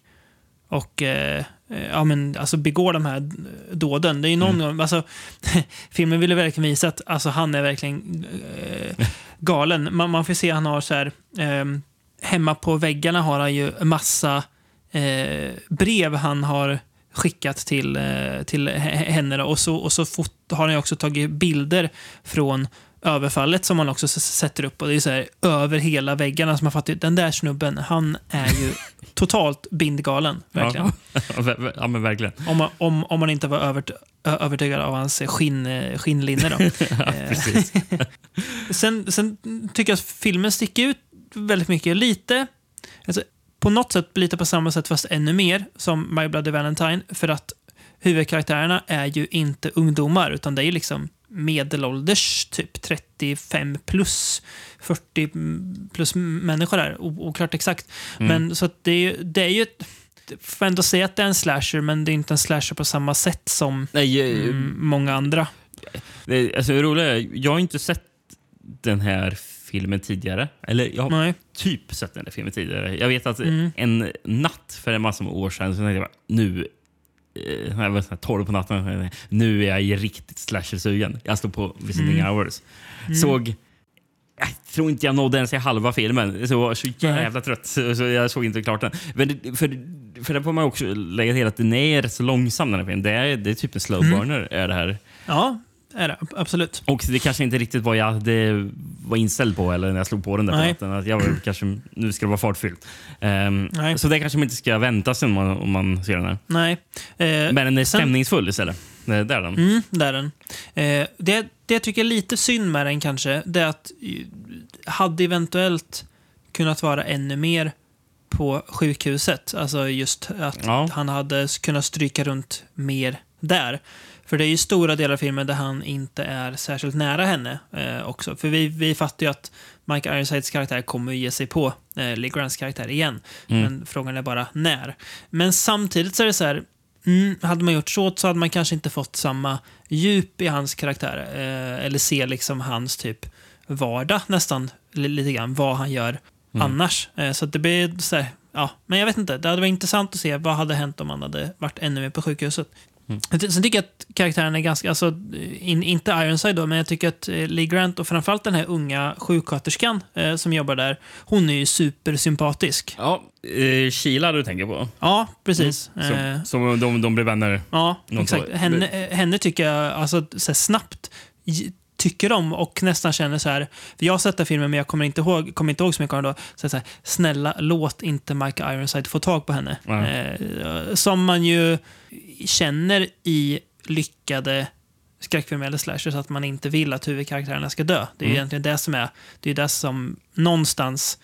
och eh, eh, ja, men, alltså begår de här dåden. Det är ju någon gång, alltså, filmen ville verkligen visa att alltså, han är verkligen eh, galen. Man, man får se han har så här, ehm, hemma på väggarna har han ju massa eh, brev han har skickat till, eh, till he- henne. Och så, och så fot, har han också tagit bilder från överfallet som han också sätter upp. Och det är så här, över hela väggarna. Så man fattar den där snubben, han är ju totalt bindgalen. Verkligen. Ja. Ja, men verkligen. Om, man, om, om man inte var övert, övertygad av hans skinn, eh, skinnlinne. Då. Ja, precis. sen, sen tycker jag att filmen sticker ut väldigt mycket. Lite, alltså, på något sätt lite på samma sätt fast ännu mer som My Bloody Valentine. För att huvudkaraktärerna är ju inte ungdomar utan det är liksom medelålders, typ 35 plus, 40 plus människor där. Oklart exakt. Men så att det, är ju- det är ju får ändå säga att det är en slasher, men det är inte en slasher på samma sätt som Nej, eh, mm, många andra. det, alltså, det roliga är, jag har inte sett den här filmen tidigare. Eller jag har Nej. typ sett den här filmen tidigare. Jag vet att Mm. en natt för en massa år sedan så tänkte jag bara, nu eh, jag var så här 12 på natten. Nu är jag riktigt slasher-sugen. Jag stod på visiting Mm. hours. Såg... Jag tror inte jag nådde ens i halva filmen. Så jag var så jävla trött, så jag såg inte klart den. Men det, för, för det får man också lägga till att den är rätt så långsam den här filmen. Det är, det är typ en slow Mm. Är det här. Ja, är det. Absolut. Och det kanske inte riktigt var jag hade, var inställd på eller när jag slog på den där Nej. natten. Att jag var, kanske, nu ska det vara fartfyllt. Nej. så det kanske man inte ska vänta sig om man, om man ser den här. Nej. Eh, Men den är sen- stämningsfull istället. Det är den. Mm, där är den. Eh, det, det jag tycker är lite synd med den kanske, det är att eh, hade eventuellt kunnat vara ännu mer på sjukhuset. Alltså just att Ja. han hade kunnat stryka runt mer där. För det är ju stora delar av filmen där han inte är särskilt nära henne eh, också. För vi, vi fattar ju att Mike Ironsides karaktär kommer att ge sig på eh, Lee Grants karaktär igen. Men frågan är bara när. Men samtidigt så är det så här, mm, hade man gjort så så hade man kanske inte fått samma djup i hans karaktär. Eh, eller se liksom hans typ vardag nästan li- lite grann, vad han gör annars. Eh, så det blir så här, ja, men jag vet inte. Det hade varit intressant att se vad hade hänt om han hade varit ännu mer på sjukhuset. Sen tycker jag att karaktären är ganska, alltså, in, inte Ironside då, men jag tycker att eh, Lee Grant och framförallt den här unga sjuksköterskan eh, som jobbar där, hon är ju supersympatisk. Ja, eh, Sheila du tänker på. Ja, precis. Så, Eh, så de, de blir vänner. Ja, exakt. Henne, eh, henne tycker jag alltså, så snabbt tycker om och nästan känner så här. För jag har sett den filmen men jag kommer inte ihåg, kommer inte ihåg så mycket av den då. Så, så här, snälla, låt inte Mike Ironside få tag på henne. Eh, som man ju känner i lyckade skräckfilmer eller slashers att man inte vill att huvudkaraktärerna ska dö. Det är ju egentligen det som är, det är det som någonstans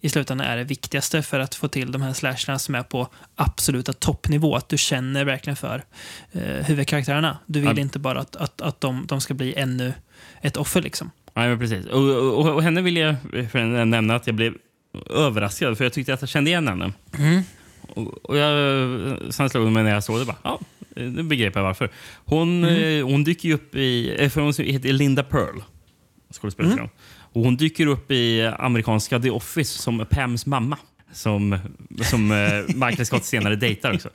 i slutändan är det viktigaste för att få till de här slasherna som är på absoluta toppnivå. Att du känner verkligen för eh, huvudkaraktärerna. Du vill Ja. inte bara att, att, att de, de ska bli ännu ett offer. Liksom. Ja, men precis. Och, och, och henne vill jag nämna att jag blev överraskad, för jag tyckte att jag kände igen henne. Och, och jag, sen slog det mig när jag såg det. Bara, ja, nu begrep jag varför. Hon, eh, hon dyker ju upp i... eh, För hon heter Linda Pearl, skådespelerskan. Och hon dyker upp i amerikanska The Office som Pams mamma. Som, som eh, Michael Scott senare dejtar också.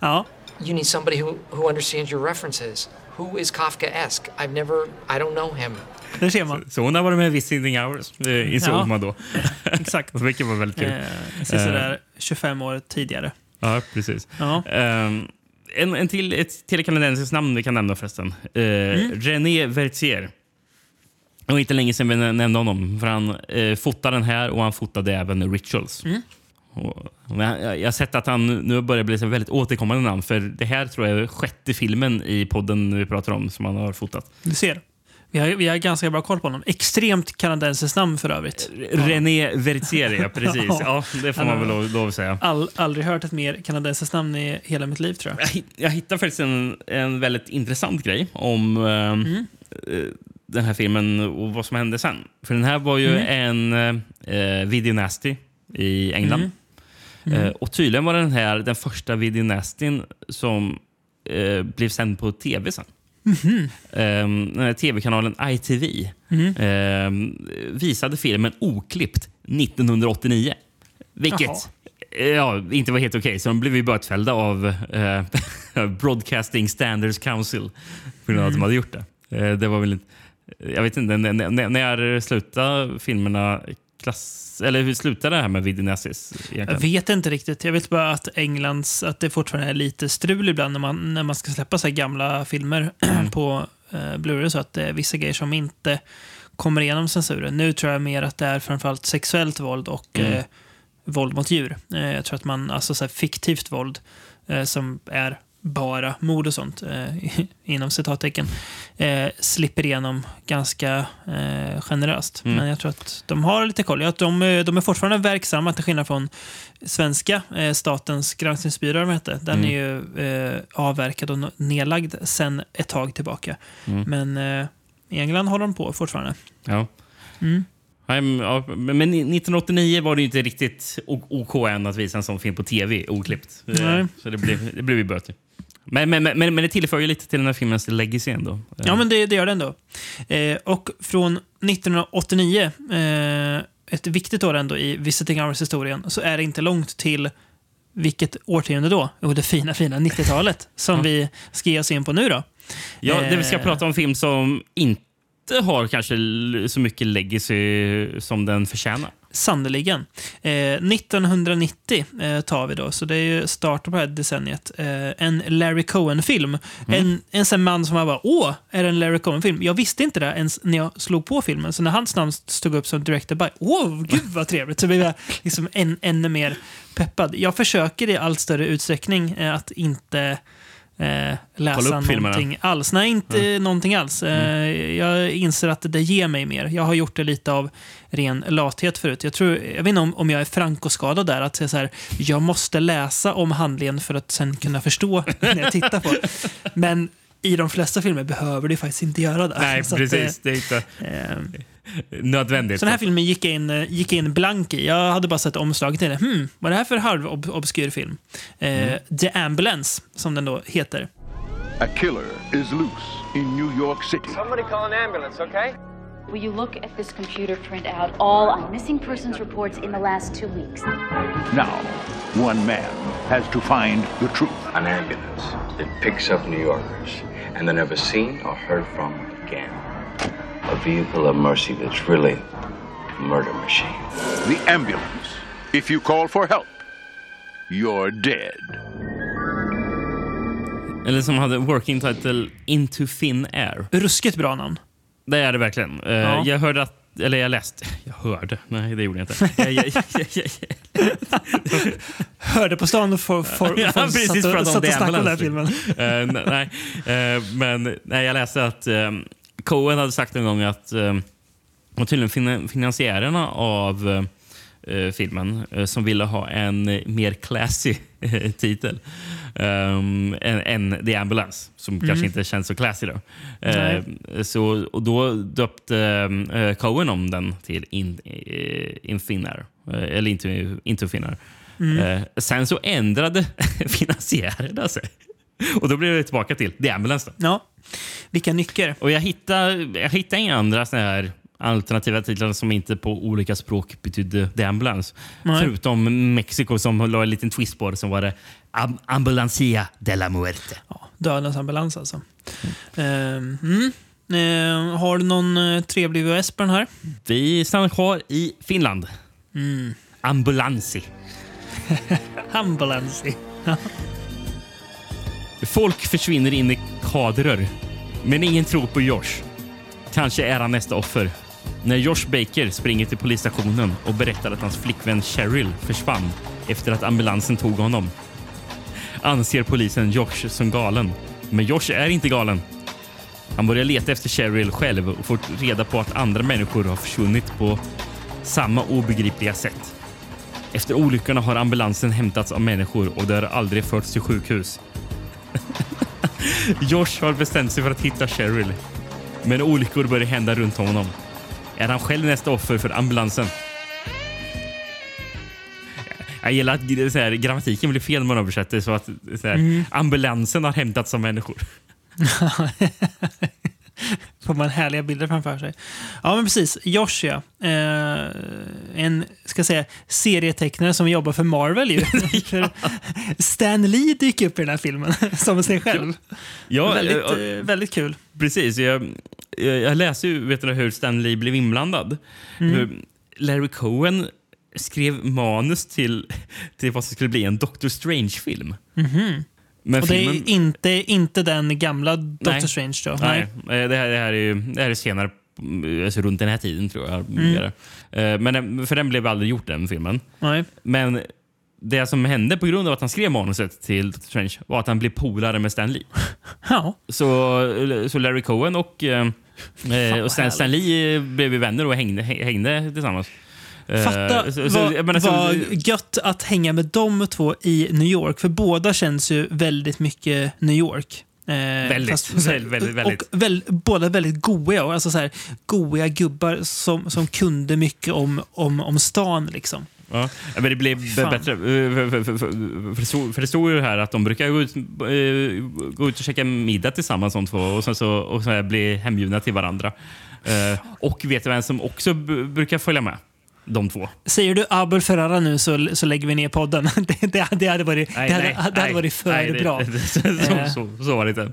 Ja, You need somebody who, who understands your references. Who is Kafka-esque? I've never, I don't know him. Där ser man. Så hon har varit med i Visiting Hours, eh, insåg Ja. man då. Exakt. Vilket var väldigt kul. Eh, sådär 25 år tidigare. Ja, precis. Ja. Ehm, en, en till, ett till kanadensiskt namn vi kan nämna förresten. Uh, René Vertier. Det var inte länge sedan vi nä- nämnde honom. För han uh, fotade den här och han fotade även Rituals. Och, och jag, jag har sett att han nu börjar bli så väldigt återkommande namn. För det här tror jag är sjätte filmen i podden vi pratar om som han har fotat. Du ser. Vi har, vi har ganska bra koll på honom. Extremt kanadensiskt namn för övrigt. René Vertier, ja precis. Ja, det får man väl lov, lov att säga. All, aldrig hört ett mer kanadensiskt namn i hela mitt liv tror jag. Jag, hitt- jag hittade faktiskt en, en väldigt intressant grej om eh, eh, den här filmen och vad som hände sen. För den här var ju en eh, video nasty i England. Eh, och tydligen var den här den första video nastyn som eh, blev sänd på tv sen. Ehm, den här tv-kanalen ITV ehm, visade filmen oklippt 1989. Vilket Jaha. eh, ja, inte var helt okej. Så de blev ju bötfällda av eh, Broadcasting Standards Council på grund av att de hade gjort det. Eh, det var väl inte, jag vet inte, när, när, när slutade filmerna klass... Eller hur slutade det här med videonazis? Jag vet inte riktigt. Jag vet bara att Englands, att det fortfarande är lite strul ibland när man, när man ska släppa så gamla filmer på eh, Blu-ray så att det är vissa grejer som inte kommer igenom censuren. Nu tror jag mer att det är framförallt sexuellt våld och eh, våld mot djur. Eh, jag tror att man, alltså så fiktivt våld eh, som är bara mord och sånt, eh, inom citattecken, eh, slipper igenom ganska eh, generöst. Men jag tror att de har lite koll. Jag tror att de, eh, de är fortfarande verksamma, till skillnad från svenska eh, Statens granskningsbyrå, vad heter. den är ju eh, avverkad och nedlagd sen ett tag tillbaka. Men eh, i England håller de på fortfarande. Ja. Mm. Ja, men 1989 var det inte riktigt OK än att visa en sån film på tv oklippt. Nej. Så det blev, det blev ju böter. Men, men, men, men det tillför ju lite till den här filmens legacy ändå. Ja, men det, det gör det ändå. Eh, och från 1989, eh, ett viktigt år ändå i Visiting Hours-historien, så är det inte långt till vilket årtionde då? Jo, det fina, fina 90-talet som vi ska ge oss in på nu då. Ja, det vi ska Eh. prata om film som inte har kanske så mycket legacy som den förtjänar. Sannerligen. Eh, 1990 eh, tar vi då, så det är ju starten på det här decenniet. Eh, en Larry Cohen-film. En, en sån man som var bara åh, är det en Larry Cohen-film? Jag visste inte det ens när jag slog på filmen. Så när hans namn stod upp som director by, åh, gud vad trevligt. Så blev jag liksom än, ännu mer peppad. Jag försöker i allt större utsträckning eh, att inte eh, läsa någonting alls. Nej, inte någonting alls. Eh, Jag inser att det ger mig mer. Jag har gjort det lite av ren lathet förut. Jag, tror, jag vet inte om, om jag är frankoskadad där, att jag, så här, jag måste läsa om handlingen för att sen kunna förstå när jag tittar på. Men i de flesta filmer behöver du faktiskt inte göra det. Nej, Så att, precis. Det är inte eh, nödvändigt. så den här filmen gick jag in, gick in blank i. Jag hade bara sett omslaget till den. Hmm, vad är det här för halvobskyr film? Eh, The Ambulance, som den då heter. A killer is loose in New York City. Somebody call an ambulance, okay? Will you look at this computer printout, all on missing persons reports in the last two weeks? Now, one man has to find the truth. An ambulance that picks up New Yorkers and they're never seen or heard from again. A vehicle of mercy that's really a murder machine. The ambulance. If you call for help, you're dead. Eller som hade working title Into Thin Air. Ruskigt bra namn. Det är det verkligen. Eh, Ja. Jag hörde att eller jag läste. Jag hörde. Nej, det gjorde jag inte. Jag, jag, jag, jag, Hörde på stan och for, for, Ja, for, precis, satt för och, satt och är snackade om den här filmen. Eh, nej, eh, men nej, jag läste att eh, Cohen hade sagt en gång att uh, var tydligen fin finansiärerna av eh, eh, filmen eh, som ville ha en eh, mer classy eh, titel um, än, än The Ambulance, som kanske inte känns så classy. Då. Eh, så, och då döpte eh, Cohen om den till In, eh, in eh, eller Into, into Finnair. Eh, sen så ändrade finansiärerna sig. Och då blev det tillbaka till The Ambulance. Då. Ja. Vilka nycker. Och jag hittade, jag hittade inga andra såna här alternativa titlar som inte på olika språk betydde The Ambulance. Nej. Förutom Mexiko som la en liten twist på det som var det Am- Ambulancia de la Muerte. Ja, dödens ambulans alltså. Ehm, mm. Ehm, har du någon eh, trevlig VHS på den här? Vi stannar kvar i Finland. Mm. Ambulansi. Folk försvinner in i kadrer, men ingen tror på Josh. Kanske är han nästa offer. När Josh Baker springer till polisstationen och berättar att hans flickvän Cheryl försvann efter att ambulansen tog honom anser polisen Josh som galen. Men Josh är inte galen. Han börjar leta efter Cheryl själv och får reda på att andra människor har försvunnit på samma obegripliga sätt. Efter olyckorna har ambulansen hämtats av människor och det har aldrig förts till sjukhus. Josh har bestämt sig för att hitta Cheryl. Men olyckor börjar hända runt honom. Är han själv nästa offer för ambulansen? Jag gillar att så här, grammatiken blir fel när man översätter så att så här, ambulansen har hämtats av människor. Får man härliga bilder framför sig. Ja, men precis. Josh, ja. Eh, en ska säga, serietecknare som jobbar för Marvel. Ju. För Stan Lee dyker upp i den här filmen som sig själv. Ja, väldigt, eh, eh, väldigt kul. Precis. Jag, jag, läste ju vet du, hur Stan Lee blev inblandad. Mm. Larry Cohen skrev manus till, till vad som skulle bli en Doctor Strange-film. Men. Och det filmen... är inte, inte den gamla Doctor Nej. Strange då? Nej, eh, det här, det här är ju det här är senare, mm, alltså runt den här tiden tror jag. Mm. Eh, Men den, för den blev aldrig gjort den filmen. Nej. Men det som hände på grund av att han skrev manuset till Doctor Strange var att han blev polare med Stan Lee. Ja. Så, så Larry Cohen och, eh, eh, och Stan. Stan Lee eh, blev vänner och hängde, hängde tillsammans. Eh, Fatta så- så- vad, menar, så- vad gött att hänga med de två i New York. För båda känns ju väldigt mycket New York. Eh, Väldigt, så här, väldigt, väldigt. Och väl, båda väldigt och Alltså så här, goiga gubbar som, som kunde mycket om, om, om stan. Liksom. Ja, men det blev Fan. bättre. Eh, För, det stod- ju här att de brukar gå ut, eh, gå ut och käka middag tillsammans de två och sen så, och så bli hembjudna till varandra. Eh, och vet du vem som också brukar följa med? De två. Säger du Abel Ferrara nu så, så lägger vi ner podden. Det, det, det hade varit, det hade, det hade varit för nej, det- bra. det- så, Eh. så, så, var det inte.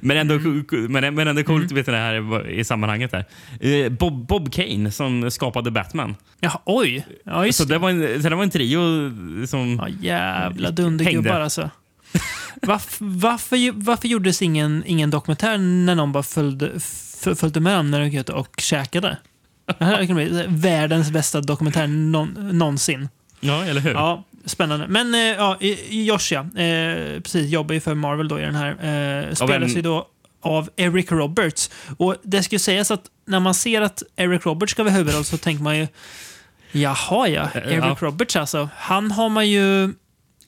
Men ändå, Mm. men, men ändå coolt du, det här i sammanhanget. Här. Eh, Bob, Bob Kane som skapade Batman. Ja, oj! Ja, Så det var en, så det var en trio som... Ja, jävla dundergubbar alltså. Varför, varför, varför gjordes ingen, ingen dokumentär när någon bara följde, följde med dem när de gick ut och käkade? Världens bästa dokumentär någon, någonsin. Ja, eller hur? Ja, spännande. Men eh, ja, Josh ja, eh, precis, jobbar ju för Marvel då i den här. Eh, spelas ju då av Eric Roberts. Och det ska ju sägas att när man ser att Eric Roberts ska vara huvudroll så tänker man ju Jaha ja, Eric ja. Roberts alltså. Han har man ju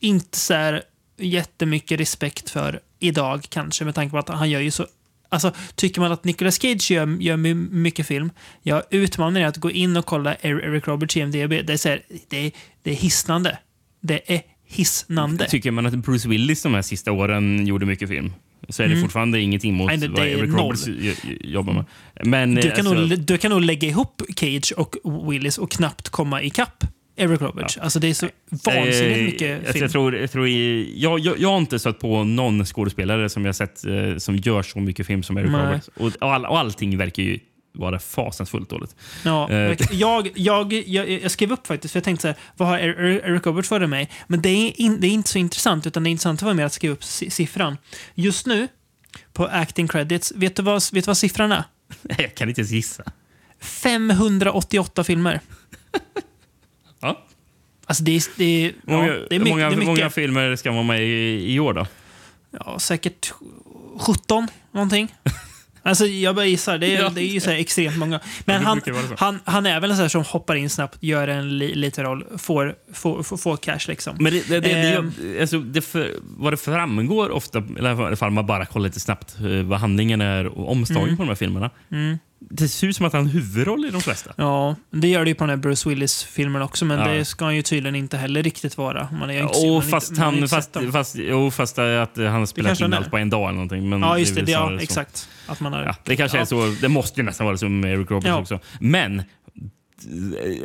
inte så här jättemycket respekt för idag kanske med tanke på att han gör ju så Alltså, tycker man att Nicolas Cage gör, gör my- mycket film, jag utmanar er att gå in och kolla Er- Eric Roberts IMDB. Det är, så här, det är, det är hisnande. Det är hisnande. Tycker man att Bruce Willis de här sista åren gjorde mycket film? så är det fortfarande ingenting mot Mm. Nej, vad Eric. Roberts jobbar med. Men, Du kan, alltså, nog, du kan nog lägga ihop Cage och Willis och knappt komma ikapp Eric Roberts. Alltså det är så vansinnigt eh, mycket alltså, film. jag, tror, jag, tror i, jag, jag, jag har inte stött på någon skådespelare som jag sett eh, som gör så mycket film som Eric Nej. Roberts. Och, och, all, och allting verkar ju vara fasansfullt dåligt. Ja, Eh. jag, jag, jag, jag skrev upp faktiskt, för jag tänkte så här, vad har Er- Eric Roberts varit med i? Men det är, in, det är inte så intressant, utan det intressanta var mer att skriva upp si- siffran. Just nu, på acting credits, vet du vad, vet du vad siffran är? Jag kan inte ens gissa. 588 filmer. Ja. Alltså det är, det är, ja, Många, det är mycket. många, det är mycket. många filmer ska vara med i, i år då? Ja, säkert 17 någonting. Alltså jag bara gissar. Det är, Ja. det är ju så extremt många. Men det han, han, han är väl en sån här som hoppar in snabbt, gör en li, liten roll, får, får, får, får cash liksom. Men det, det, det, det, alltså, det för, vad det framgår ofta, i alla fall man bara kollar lite snabbt eh, vad handlingen är och omslagen Mm. på de här filmerna. Det ser ut som att han har en huvudroll i de flesta. Ja, det gör det ju på den här Bruce Willis-filmen också, men Ja. det ska han ju tydligen inte heller riktigt vara. Man är ju inte, Och fast, inte, han, fast, fast, jo, fast att han har spelat in allt på en dag eller någonting. Men Ja, just det. det väl ja, så. exakt. Att man har, Ja, det kanske ja. är så. Det måste ju nästan vara som med Eric Roberts Ja. också. Men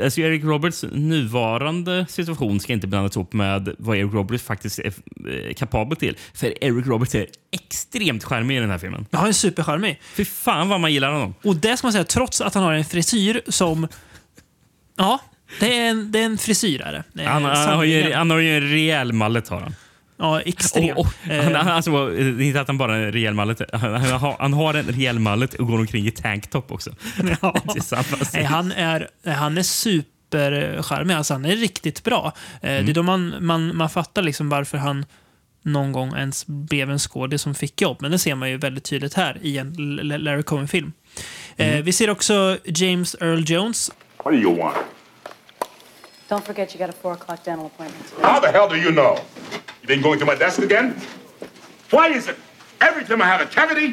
alltså Eric Roberts nuvarande situation ska inte blandas ihop med vad Eric Roberts faktiskt är eh, kapabel till. För Eric Roberts är extremt charmig i den här filmen. Ja, han är supercharmig. Fy fan vad man gillar honom. Och det ska man säga, trots att han har en frisyr som... Ja, det är en, det är en frisyr. Är det. Det är Han, han, har ju, han har ju en rejäl mallet. Har han. Ja, extremt. Och, och, han, Eh, han, alltså, det är inte att han bara har en rejäl mallet. Han, han, har, han har en rejäl mallet och går omkring i tanktop också. ja. Nej, han är, han är supercharmig. Alltså, han är riktigt bra. Eh, Mm. Det är då man, man, man fattar liksom varför han någon gång ens blev en skådis som fick jobb. Men det ser man ju väldigt tydligt här i en Larry Cohen-film. Mm. Eh, vi ser också James Earl Jones. What do you want? Don't forget you got a four o'clock dental appointment today. How the hell do you know? You been going to my desk again? Why is it every time I have a cavity,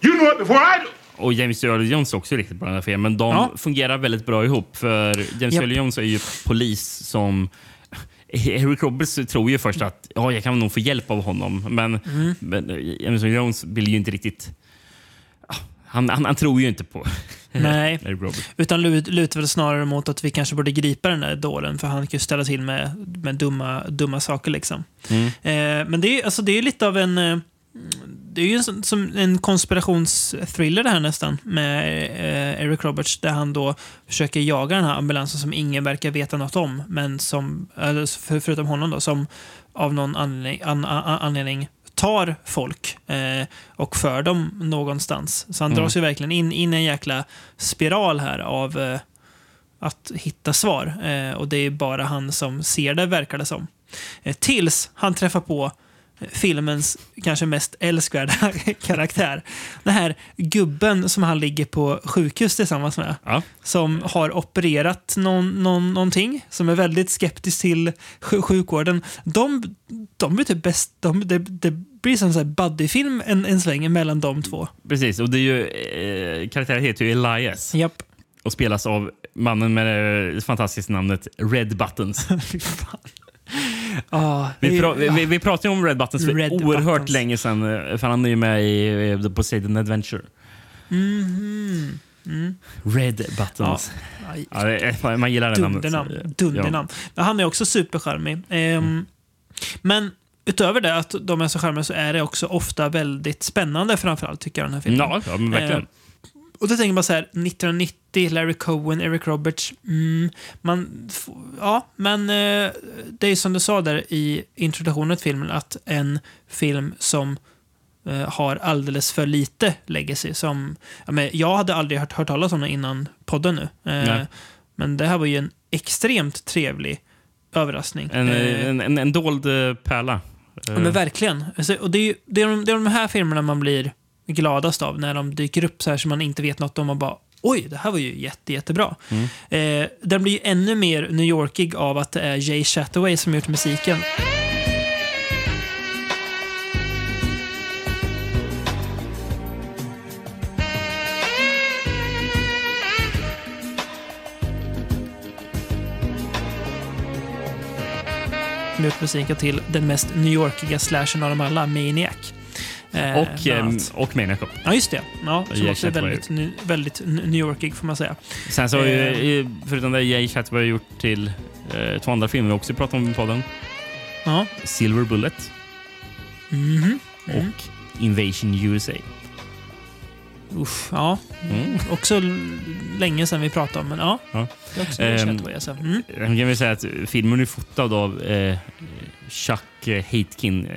you know it before I do? Och James Earl Jones är också riktigt bra i den här filmen. Men de Ja. fungerar väldigt bra ihop. För James Japp. Earl Jones är ju polis som... Eric Roberts tror ju först att ja, jag kan nog få hjälp av honom. Men, Mm. men James Earl Jones vill ju inte riktigt... Ja, Han, han, han tror ju inte på Nej. Eric Roberts. Utan lut- lutar väl snarare mot att vi kanske borde gripa den där dåren för han kan ju ställa till med, med dumma, dumma saker. liksom. Mm. Eh, men det är, alltså, det är lite av en... Eh, det är ju som, som en konspirationsthriller det här nästan med eh, Eric Roberts där han då försöker jaga den här ambulansen som ingen verkar veta något om, men som, för, förutom honom då, som av någon anledning, an, an, anledning tar folk eh, och för dem någonstans. Så han Mm. dras ju verkligen in, i en jäkla spiral här av eh, att hitta svar. Eh, och det är bara han som ser det, verkar det som. Eh, tills han träffar på filmens kanske mest älskvärda karaktär. Den här gubben som han ligger på sjukhus tillsammans med. Ja. Som har opererat någon, någon, någonting. Som är väldigt skeptisk till sj- sjukvården. De, de blir typ bäst... De, det, det blir som en buddyfilm en, en sväng mellan de två. Precis, och det är ju, eh, karaktären heter ju Elias Japp. och spelas av mannen med det fantastiska namnet Red Buttons. Ah, Vi, pra vi, vi, pratade om Red Buttons för Red oerhört Buttons. länge sedan. eh, För han är ju med i eh, The Poseidon Adventure. Mhm. Red Buttons. Ja, är, man gillar det namnet. Dundernamn. Ja. Dundernamn. Men han är också supercharmig. Ehm, Men utöver det, att de är så charmiga, så är det också ofta väldigt spännande framförallt, tycker jag, den här filmen. Ja, ja verkligen. Eh, Och då tänker man så här, 1990, Larry Cohen, Eric Roberts. Mm, man, ja, men eh, det är som du sa där i introduktionen till filmen, att en film som eh, har alldeles för lite legacy. Som, ja, men jag hade aldrig hört, hört talas om den innan podden nu. Eh, men det här var ju en extremt trevlig överraskning. En, Eh, en, en, en dold eh, pärla. Ja, men verkligen. Alltså, och det, är, det, är de, det är de här filmerna man blir gladast av. När de dyker upp så här som man inte vet något om och bara Oj, det här var ju jätte, jättebra. Eh, den blir ju ännu mer New Yorkig av att det är Jay Chataway som gjort musiken. Som gjort musiken till den mest New Yorkiga slashern av dem alla, Maniac. Eh, Och, ehm, annat. och Maniac Cop. Ja, just det. Ja, som Jay också är väldigt, ny- väldigt New Yorkig får man säga. Sen så har ju, Eh. eh, förutom det, Jay har gjort till eh, två andra filmer vi också pratat om i podden. Ja. Silver Bullet Mhm. och Invasion USA. Uff, ja. Mm. Också länge sedan vi pratade om, men ja. Ja. Det är också Ehm, um, alltså. mm. Kan väl säga att filmen är fotad av eh, Chuck eh, Haitkin.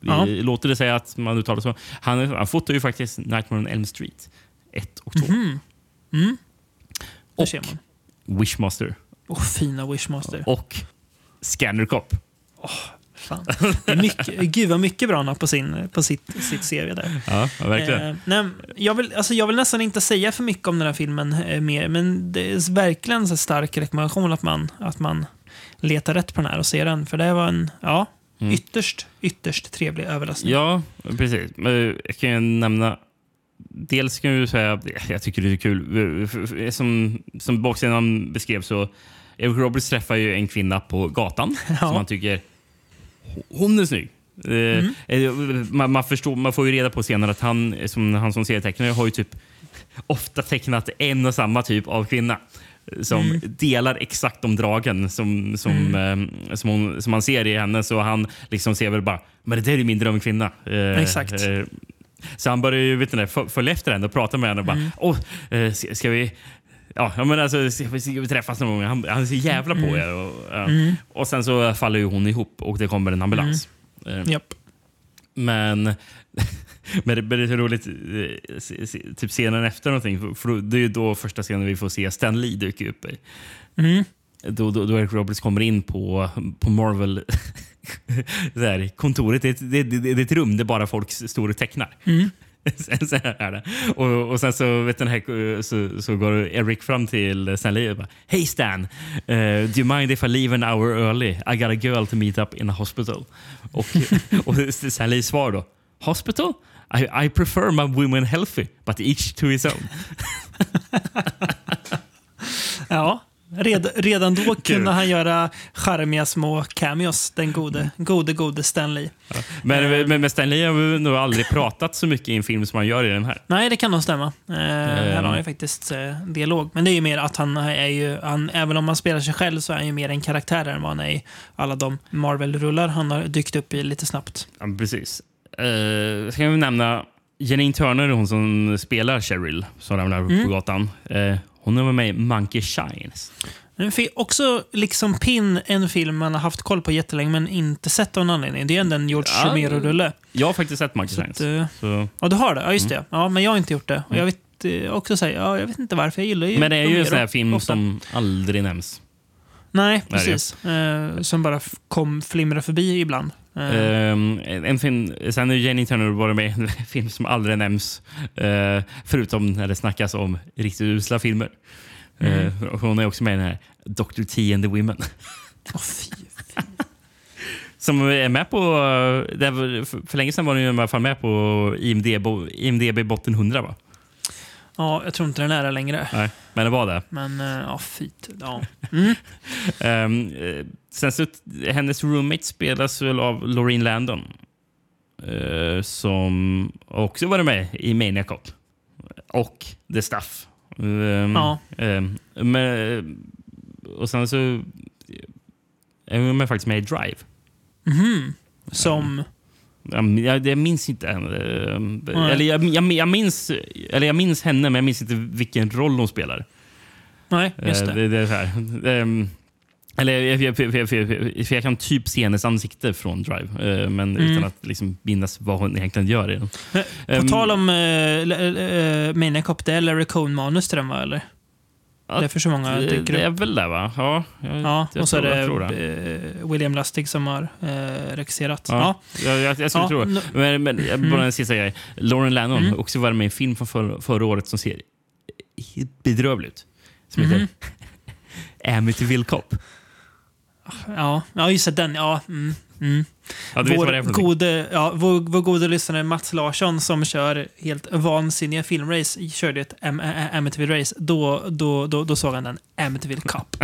Ja. Låter det säga att man uttalar så. Han, han fotar ju faktiskt Nightmare on Elm Street 1 och 2. Mhm. Mm. Där Och ser man. Wishmaster. Åh, fina Wishmaster. Och Scanner Cop. Fan. Det är mycket, gud vad mycket bra han har på, sin, på sitt, sitt CV där. Ja, verkligen. Eh, nej, jag, vill, alltså, jag vill nästan inte säga för mycket om den här filmen eh, mer, men det är verkligen en så stark rekommendation att man, att man letar rätt på den här och ser den. För det var en ja, Mm. ytterst, ytterst trevlig överraskning. Ja, precis. Men Jag kan ju nämna... Dels kan jag säga jag tycker det är kul. Som, som baksidan beskrev så Eric Roberts träffar ju en kvinna på gatan som han tycker hon är snygg. Eh, eh, Man, man, förstår, man får ju reda på senare att han som, han som serietecknare har ju typ ofta tecknat en och samma typ av kvinna som Mm. delar exakt de dragen som, som, eh, som, hon, som man ser i henne. Så han liksom ser väl bara, men det där är min drömkvinna. Eh, Exakt. eh, så han börjar ju vet ni, föl- följa efter henne och prata med henne. Och bara, Mm. Eh, ska, ska vi... Ja, men alltså, ska vi, ska vi träffas någon gång? Han, han är så jävla på Mm. er. Och, ja. Mm. och sen så faller ju hon ihop och det kommer en ambulans. Eh, Japp. men, men det men det är så roligt, eh, typ scenen efter någonting, för- det är ju då första scenen vi får se Stan Lee dyka upp i. Mm. Då, då, då Eric Roberts kommer in på, på Marvel där, kontoret. Det det, det, det är ett rum där bara folk står och tecknar. Mm. så är det. Och, och sen så, vet den här, så, så går Eric fram till Stan Lee och bara Hej Stan! Uh, do you mind if I leave an hour early? I got a girl to meet up in a hospital. Och, och Stan Lees svar då Hospital? I, I prefer my women healthy, but each to his own. Ja, red, redan då kunde han göra charmiga små cameos, den gode, gode, gode Stanley. Men, men med Stan Lee har vi nog aldrig pratat så mycket i en film som han gör i den här. Nej, det kan nog stämma. Eh, här har han ju Ehm. faktiskt eh, dialog. Men det är ju mer att han är ju, han, även om han spelar sig själv så är han ju mer en karaktär än vad han är i alla de Marvel-rullar han har dykt upp i lite snabbt. Ja, precis. Uh, ska vi nämna Janine Turner, hon som spelar Cheryl, som ramlar Mm. på gatan. Eh, hon är med i Monkey Shines. Också liksom Pin, en film man har haft koll på jättelänge men inte sett av någon anledning. Det är ändå en George Ja, Romero-rulle. Jag har faktiskt sett Monkey Shines. eh, Så. Ja, du har det? Ja, just Mm. det. Ja, men jag har inte gjort det. Och jag vet eh, också säga, ja, jag vet inte varför. Jag gillar ju Men det är ju en sån här film ofta. som aldrig nämns. Nej, precis. Eh, som bara kom flimra förbi ibland. Eh, Ehm, en film, sen har Janine Turner varit med i en film som aldrig nämns. eh, förutom när det snackas om riktigt usla filmer. Mm. Eh, hon är också med i den här Dr. T and the Women. Åh, fy. Som är med på... Det var, för, länge sedan var ju i alla fall med på IMDB, IMDB botten 100 va? Ja, jag tror inte den är det längre. Nej, men det var det. Men, eh, ja, fint. Ja. Mm. Eh, sen så, hennes roommate spelas väl av Loreen Landon. eh, som också varit med i Maniac Cop. Och The Stuff. Ehm, Ja. ehm, men, och sen så är hon faktiskt med i Drive. Mhm. Som... Jag, jag minns inte henne. Eller jag, jag, jag, minns, eller jag minns henne, men jag minns inte vilken roll hon spelar. Nej, just Eh, det. det, det är så här. Ehm, eller jag, jag, jag, jag, för jag kan typ se hennes ansikte från Drive, eh, men Mm. utan att liksom minnas vad hon egentligen gör i den. Eh, På Ehm, tal om uh, Maniac Cop, det är Larry Cohn-manus till den, va? Eller? Ja, Därför så många det, det det. är väl det, va? Ja, jag, Ja, jag och så är tror- det tror det. eh, William Lustig som har uh, regisserat. Ja, Ja. Jag, jag, jag skulle Ja, tro no- det. Men, men bara Mm. en sista grej. Lauren Lannon Mm. också varit med i en film från förra, förra året som ser bedrövlig ut. Som heter Amityville Cop. Ja, ja, just det. Den. Ja, mm, mm. Ja, vår, gode, ja, vår, vår gode lyssnare Mats Larsson som kör helt vansinniga filmrace körde ett Am- Am- Amityville-race. Då, då, då, då såg han en Amityville Cup.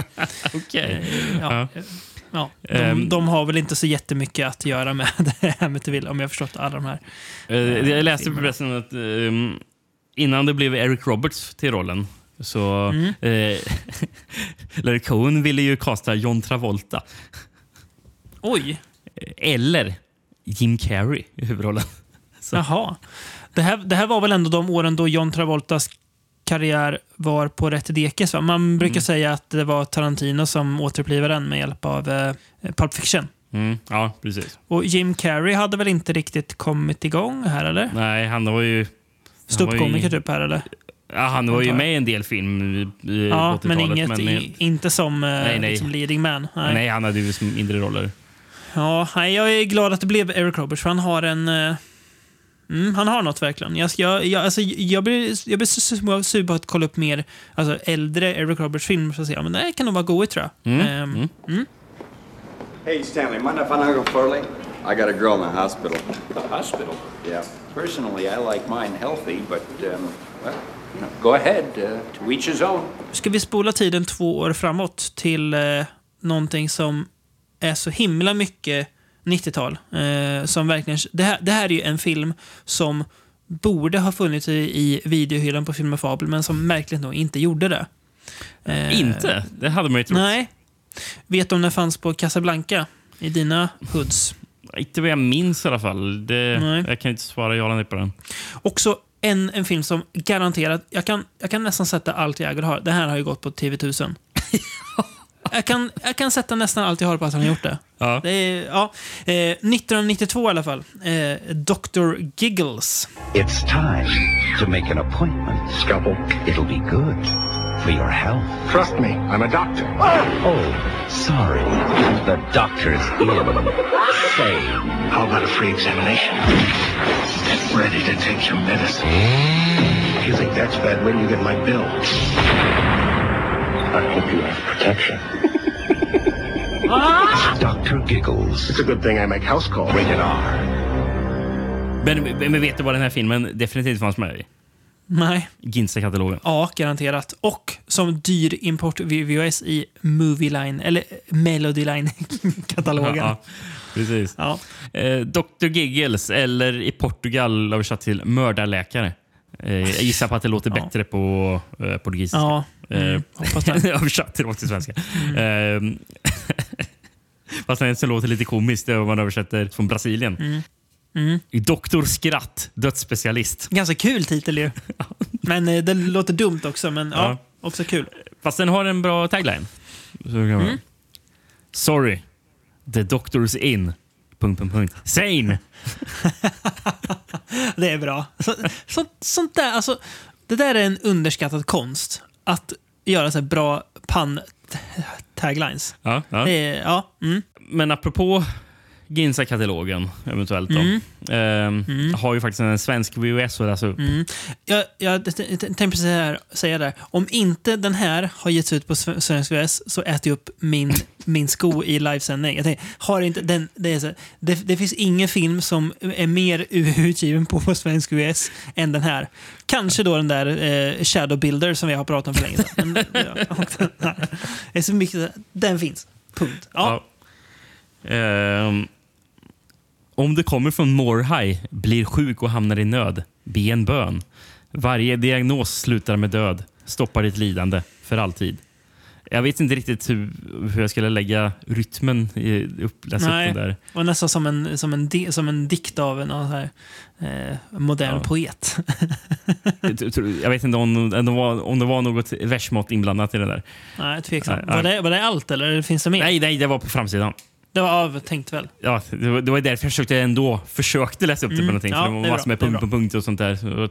Eh, ja. Ja. Ja, de, Ehm. de har väl inte så jättemycket att göra med Teville, om jag förstått alla de här. Eh, jag läste filmerna. förresten att ehm, innan det blev Eric Roberts till rollen så Mm. eh, Larry Cohen ville ju casta John Travolta. Oj, Eller Jim Carrey i huvudrollen. Så. jaha. Det här, det här var väl ändå de åren då John Travoltas karriär var på rätt dekis? Va? Man brukar säga att det var Tarantino som återupplivade den med hjälp av eh, Pulp Fiction. Mm, ja, precis. Och Jim Carrey hade väl inte riktigt kommit igång här, eller? Nej, han var ju... Ståuppkomiker typ här, eller? Ja, han var ju med i en del film i, Ja, 80-talet. men inget, men, i, inte som, eh, Nej, nej. Liksom leading man. Nej. nej. han hade ju som mindre roller. Ja, jag är glad att det blev Eric Roberts, för han har en... eh, Mm, han har något verkligen. Jag, jag, jag, alltså, jag blir, jag blir sugen på att kolla upp mer alltså, äldre Eric Roberts-filmer för att se. Men det här kan nog vara goigt tror jag. Mm, Ehm, mm. Hey, Stanley, mind if I now go furling? I got a girl in the hospital. The hospital? Yeah. Personally, I like mine healthy, but, um, well, you know, go ahead. Uh, to each his own. Ska vi spola tiden två år framåt till eh, någonting som är så himla mycket 90-tal. Eh, som verkligen, det, här, det här är ju en film som borde ha funnits i, i videohyllan på Film och Fabel, men som märkligt nog inte gjorde det. Eh, Inte? Det hade man ju trott. Nej. Vet du om den fanns på Casablanca? I dina hoods? Inte vad jag minns i alla fall. Det, Nej. jag kan inte svara ja eller nej på den. Också en, en film som garanterat... Jag kan, jag kan nästan sätta allt jag äger har. Det här har ju gått på TV1000. jag, kan, jag kan sätta nästan allt jag har på att han har gjort det. Ja. det är, ja. Eh, 1992 i alla fall. Eh, Dr. Giggles. It's time to make an appointment. Scalpel. It'll be good for your health. Trust me, I'm a doctor. Oh, sorry. The doctor's in. Say, How about a free examination? Get ready to take your medicine. If you think that's bad, till you get my bill. I hope you have protection. Dr. Giggles. It's a good thing I make house call. Rated R. Men, men vet du vad den här filmen definitivt fanns med i? Nej. Ginsa-katalogen. Ja, garanterat. Och som dyr import VHS i Movie Line, eller Melody Line-katalogen. Ja, precis. Ja. Eh, Dr. Giggles, eller i Portugal översatt till mördarläkare. Eh, jag gissar på att det låter Ja. bättre på eh, portugisiska. Ja, mm, Eh, hoppas det. översatt tillbaka till svenska. Eh, fast som låter lite komiskt om man översätter från Brasilien. Mm. Mm. Doktor Skratt, dödsspecialist. Ganska kul titel ju. Men eh, det låter dumt också, men ja, Ja. också kul. Fast den har en bra tagline. Mm. Sorry, the doctor's in. Punkt, punkt, punkt. Sane! Det är bra. Så, sånt, sånt där, alltså, det där är en underskattad konst. Att göra så här bra pan-taglines. Ja, ja. Det är, ja, mm. Men apropå Ginsa-katalogen, eventuellt då, Mm. ehm, har ju faktiskt en svensk VHS att läsa upp. Mm. Jag, jag tänkte precis här, säga där. Om inte den här har getts ut på Sve- Svensk VS så äter jag upp min, min sko i livesändning. Jag tänker, har inte den, det, är så, det, det finns ingen film som är mer utgiven på, på Svensk VS än den här. Kanske då den där eh, Shadow Builder som vi har pratat om för länge sedan. Ja, den, det är så mycket, den finns. Punkt. Ja. Ehm, om du kommer från Morhaj, blir sjuk och hamnar i nöd, be en bön. Varje diagnos slutar med död. Stoppa ditt lidande för alltid. Jag vet inte riktigt hur, hur jag skulle lägga rytmen i upp, läsa Nej, upp den där. det var nästan som en, som en, di, som en dikt av en här, eh, modern Ja. poet. Jag vet inte om, om, det var, något versmått inblandat i det där. Nej, tveksamt. Var, det, var det allt eller finns det mer? Nej, nej, det var på framsidan. Det var avtänkt väl? Ja, det var, det var därför jag försökte ändå försökte läsa upp det på Mm, någonting. ja, för det var massor med är punkt på och sånt där. Så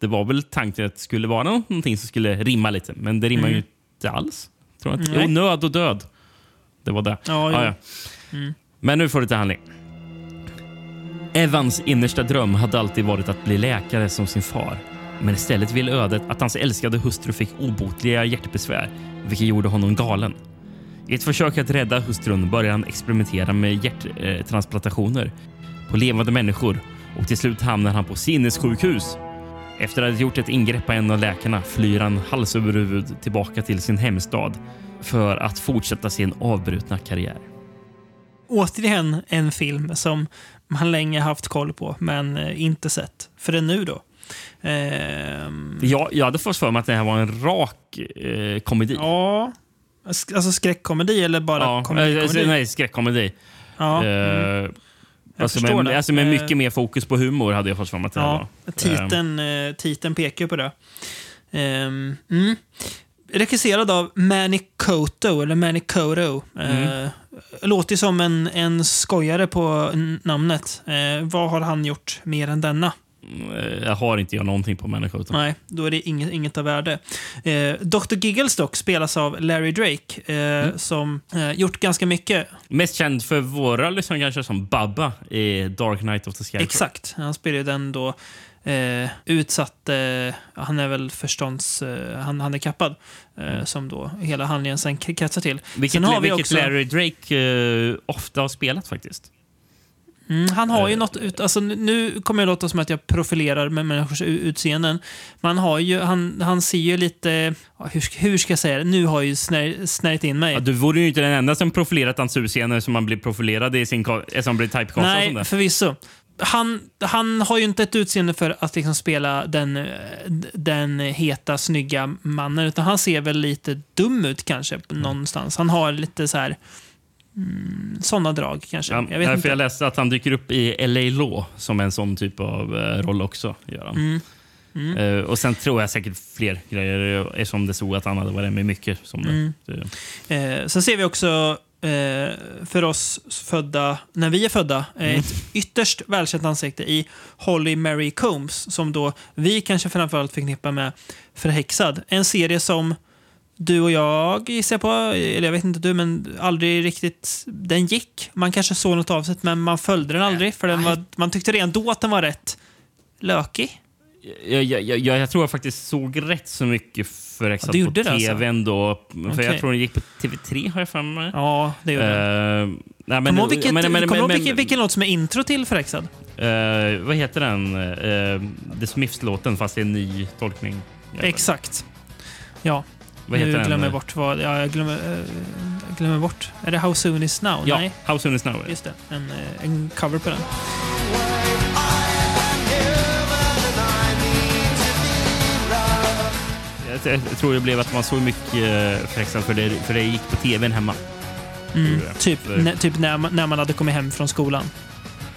det var väl tanken att det skulle vara någonting som skulle rimma lite. Men det rimmar Mm. ju inte alls. Tror jag. Jo, nöd och död. Det var det. Ja, jo. ja. Mm. Men nu får du till handling. Evans innersta dröm hade alltid varit att bli läkare som sin far. Men istället ville ödet att hans älskade hustru fick obotliga hjärtbesvär, vilket gjorde honom galen. I ett försök att rädda hustrun började han experimentera med hjärttransplantationer på levande människor och till slut hamnar han på sinnessjukhus. Efter att ha gjort ett ingrepp på en av läkarna flyr han hals över huvud tillbaka till sin hemstad för att fortsätta sin avbrutna karriär. återigen en film som man länge haft koll på, men eh, inte sett förrän nu då. Ehm, Jag, jag hade först för mig att det här var en rak eh, komedi. Ja. Alltså skräckkomedi eller bara Ja, komedi? alltså, komedi? nej, skräckkomedi. Ja, Eh, mm. alltså, förstår med, det. alltså med Eh, mycket mer fokus på humor hade jag fått för mig att det Ja, var. titeln, eh, titeln pekar ju på det. Ehm, mm. Regisserad av Manny Koto, eller Manny Koto. Eh, låter som en, en skojare på namnet. Eh, vad har han gjort mer än denna? Eh, Jag har inte jag någonting på människor. Nej, då är det inget, inget av värde. Eh, Dr. Giggles dock spelas av Larry Drake, eh, som eh, gjort ganska mycket. Mest känd för våra lyssnare kanske som Babba i Dark Knight of the Scarecrow. Exakt. Han spelar ju den då eh, utsatt, eh, han är väl förstånds eh, han, handikappad, eh, som då hela handlingen sen kretsar till. Vilket, sen har vi vilket också, Larry Drake eh, ofta har spelat faktiskt. Mm, han har Eh. ju något, ut, alltså, nu kommer jag låta som att jag profilerar med människors utseenden. Man har ju, han, han ser ju lite, hur, ska- hur ska jag säga det? Nu har jag ju snär, snärjt in mig. Ja, du vore ju inte den enda som profilerat hans utseende som man blir profilerad i sin eh, som blir typecastad Nej, förvisso. Han, han har ju inte ett utseende för att liksom spela den, eh, den heta, snygga mannen. Utan han ser väl lite dum ut kanske Mm. någonstans. Han har lite så här... Mm, såna drag kanske. Ja, jag vet inte. jag läste att han dyker upp i LA Law som en sån typ av eh, roll också. Gör han. Mm. Mm. Eh, och sen tror jag säkert fler grejer eftersom det stod att han hade varit med mycket. Som. Mm. Det- Eh, sen ser vi också eh, för oss födda, när vi är födda, Mm. ett ytterst välkänt ansikte i Holly Mary Combs som då vi kanske framförallt förknippar med Förhäxad. En serie som du och jag gissar på, eller jag vet inte du, men aldrig riktigt... Den gick. Man kanske såg något avsnitt, men man följde den aldrig. För den var, man tyckte redan då att den var rätt lökig. Jag, jag, jag, jag tror jag faktiskt såg rätt så mycket för Ja, på det alltså? tv ändå. För Okej. jag tror den gick på TV3 har jag för mig. Ja, det gjorde den. Uh, nej, men- kommer du ihåg vilken, vilken låt som är intro till Förhäxad? eh, vad heter den? Uh, The Smiths-låten fast det är en ny tolkning. Exakt. Ja. Vad nu heter den? glömmer jag bort vad... Ja, jag glömmer, eh, jag glömmer bort. Är det How soon is now? Ja, Nej. How soon is now. Just det. En, eh, en cover på den. Jag, jag, jag tror det blev att man såg mycket uh, Förhäxad för det, för det gick på tvn hemma. Mm, typ typ när, man, när man hade kommit hem från skolan.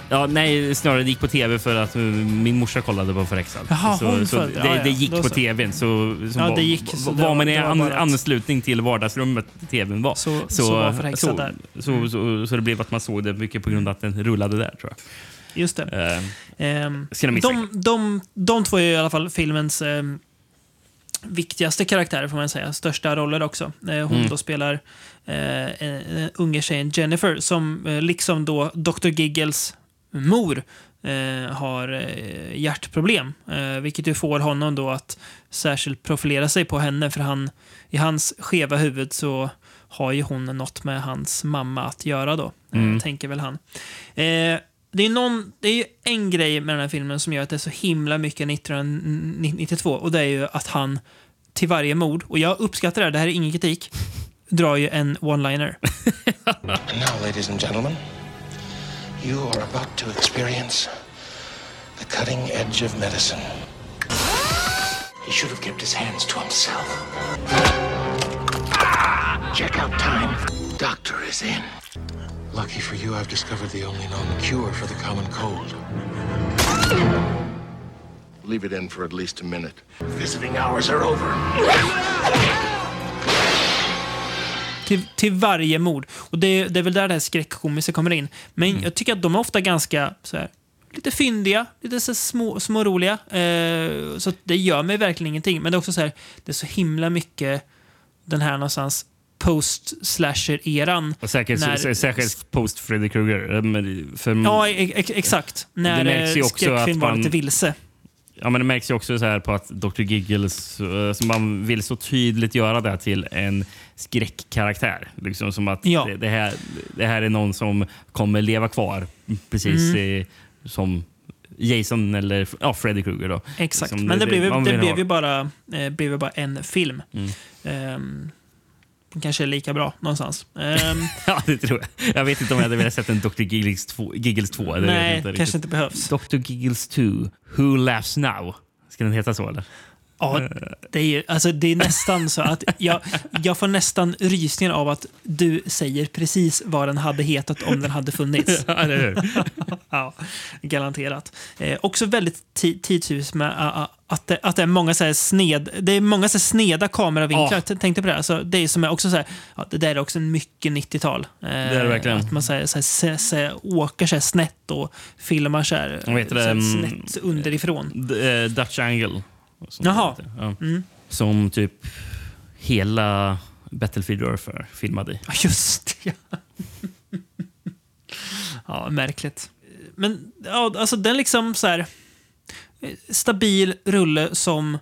Ja, nej, snarare det gick på tv för att uh, min morsa kollade på Förhäxad. Jaha, så, så det, Ja, ja, det gick på så. tvn. Så, så Ja, var, det gick, så var, var man i an, anslutning till vardagsrummet tvn var. Så- så var Förhäxad så, där. Så, Mm. så, så, det blev att man såg det mycket på grund av att den rullade där, tror jag. Just det. Jag missa de, de, de två är i alla fall filmens ehm, viktigaste karaktärer, får man säga. Största roller också. Eh, hon Mm. då spelar eh, unge tjejen Jennifer, som eh, liksom då Dr. Giggles mor eh, har eh, hjärtproblem. Eh, vilket ju får honom då att särskilt profilera sig på henne, för han, i hans skeva huvud så har ju hon något med hans mamma att göra då, Mm. tänker väl han. Det är, någon, det är ju en grej med den här filmen som gör att det är så himla mycket 1992 och det är ju att han till varje mord, och jag uppskattar det här, det här är ingen kritik, drar ju en one-liner. And now, ladies and gentlemen, you are about to experience the cutting edge of medicine. He should have kept his hands to himself. Ah, check out time. Doctor is in. Lucky for you, I've discovered the only known cure for the common cold. Leave it in for at least a minute. Visiting hours are over. Till, till varje mord. Och det, det är väl där det här skräckkomiska kommer in. Men jag tycker att de är ofta ganska så här, lite fyndiga, lite så här små, småroliga. Eh, så det gör mig verkligen ingenting. Men det är också så här, det är så himla mycket den här någonstans post-slasher-eran. Säkert, när- särskilt post Freddy Krueger. eh, Ja, e- ex- exakt. När eh, skräckfilm var lite vilse. Ja, men det märks ju också så här på att Dr. Giggles, eh, som man vill så tydligt göra det till en skräckkaraktär. Liksom som att Ja. det, det, här, det här är någon som kommer leva kvar precis Mm. som Jason eller ja, Freddy Krueger. Då. Exakt. Liksom Men det, blev, ju- man det blev ju bara, eh, blev bara en film. Mm. Ehm, kanske är lika bra någonstans. Ehm, Ja, det tror jag. Jag vet inte om jag hade velat sett en Dr. Giggles 2. Giggles 2 det vet jag nej, inte kanske inte behövs. Dr. Giggles 2. Who laughs now? Ska den heta så eller? Ja, det är, ju- alltså, det är nästan så att jag, jag får nästan rysningar av att du säger precis vad den hade hetat om den hade funnits. Ja, eller hur? ja, garanterat. Eh, också väldigt ti- tidshus med att, det, att det är många så sned, det är många så sneda kameravinklar. Ja. Tänkte på det. Alltså, det är som är också så här, ja, det där är också en mycket 90-tal. Eh, är det verkligen. Att man så här, så här, så, så, åker så snett och filmar så här, så det? snett underifrån. Eh, Dutch Angle. Jaha. det. Ja. Mm. Som typ hela Battlefield Earth är filmad i. Ja, just det. Ja. ja, märkligt. Men ja, alltså den liksom så här eh, stabil rulle som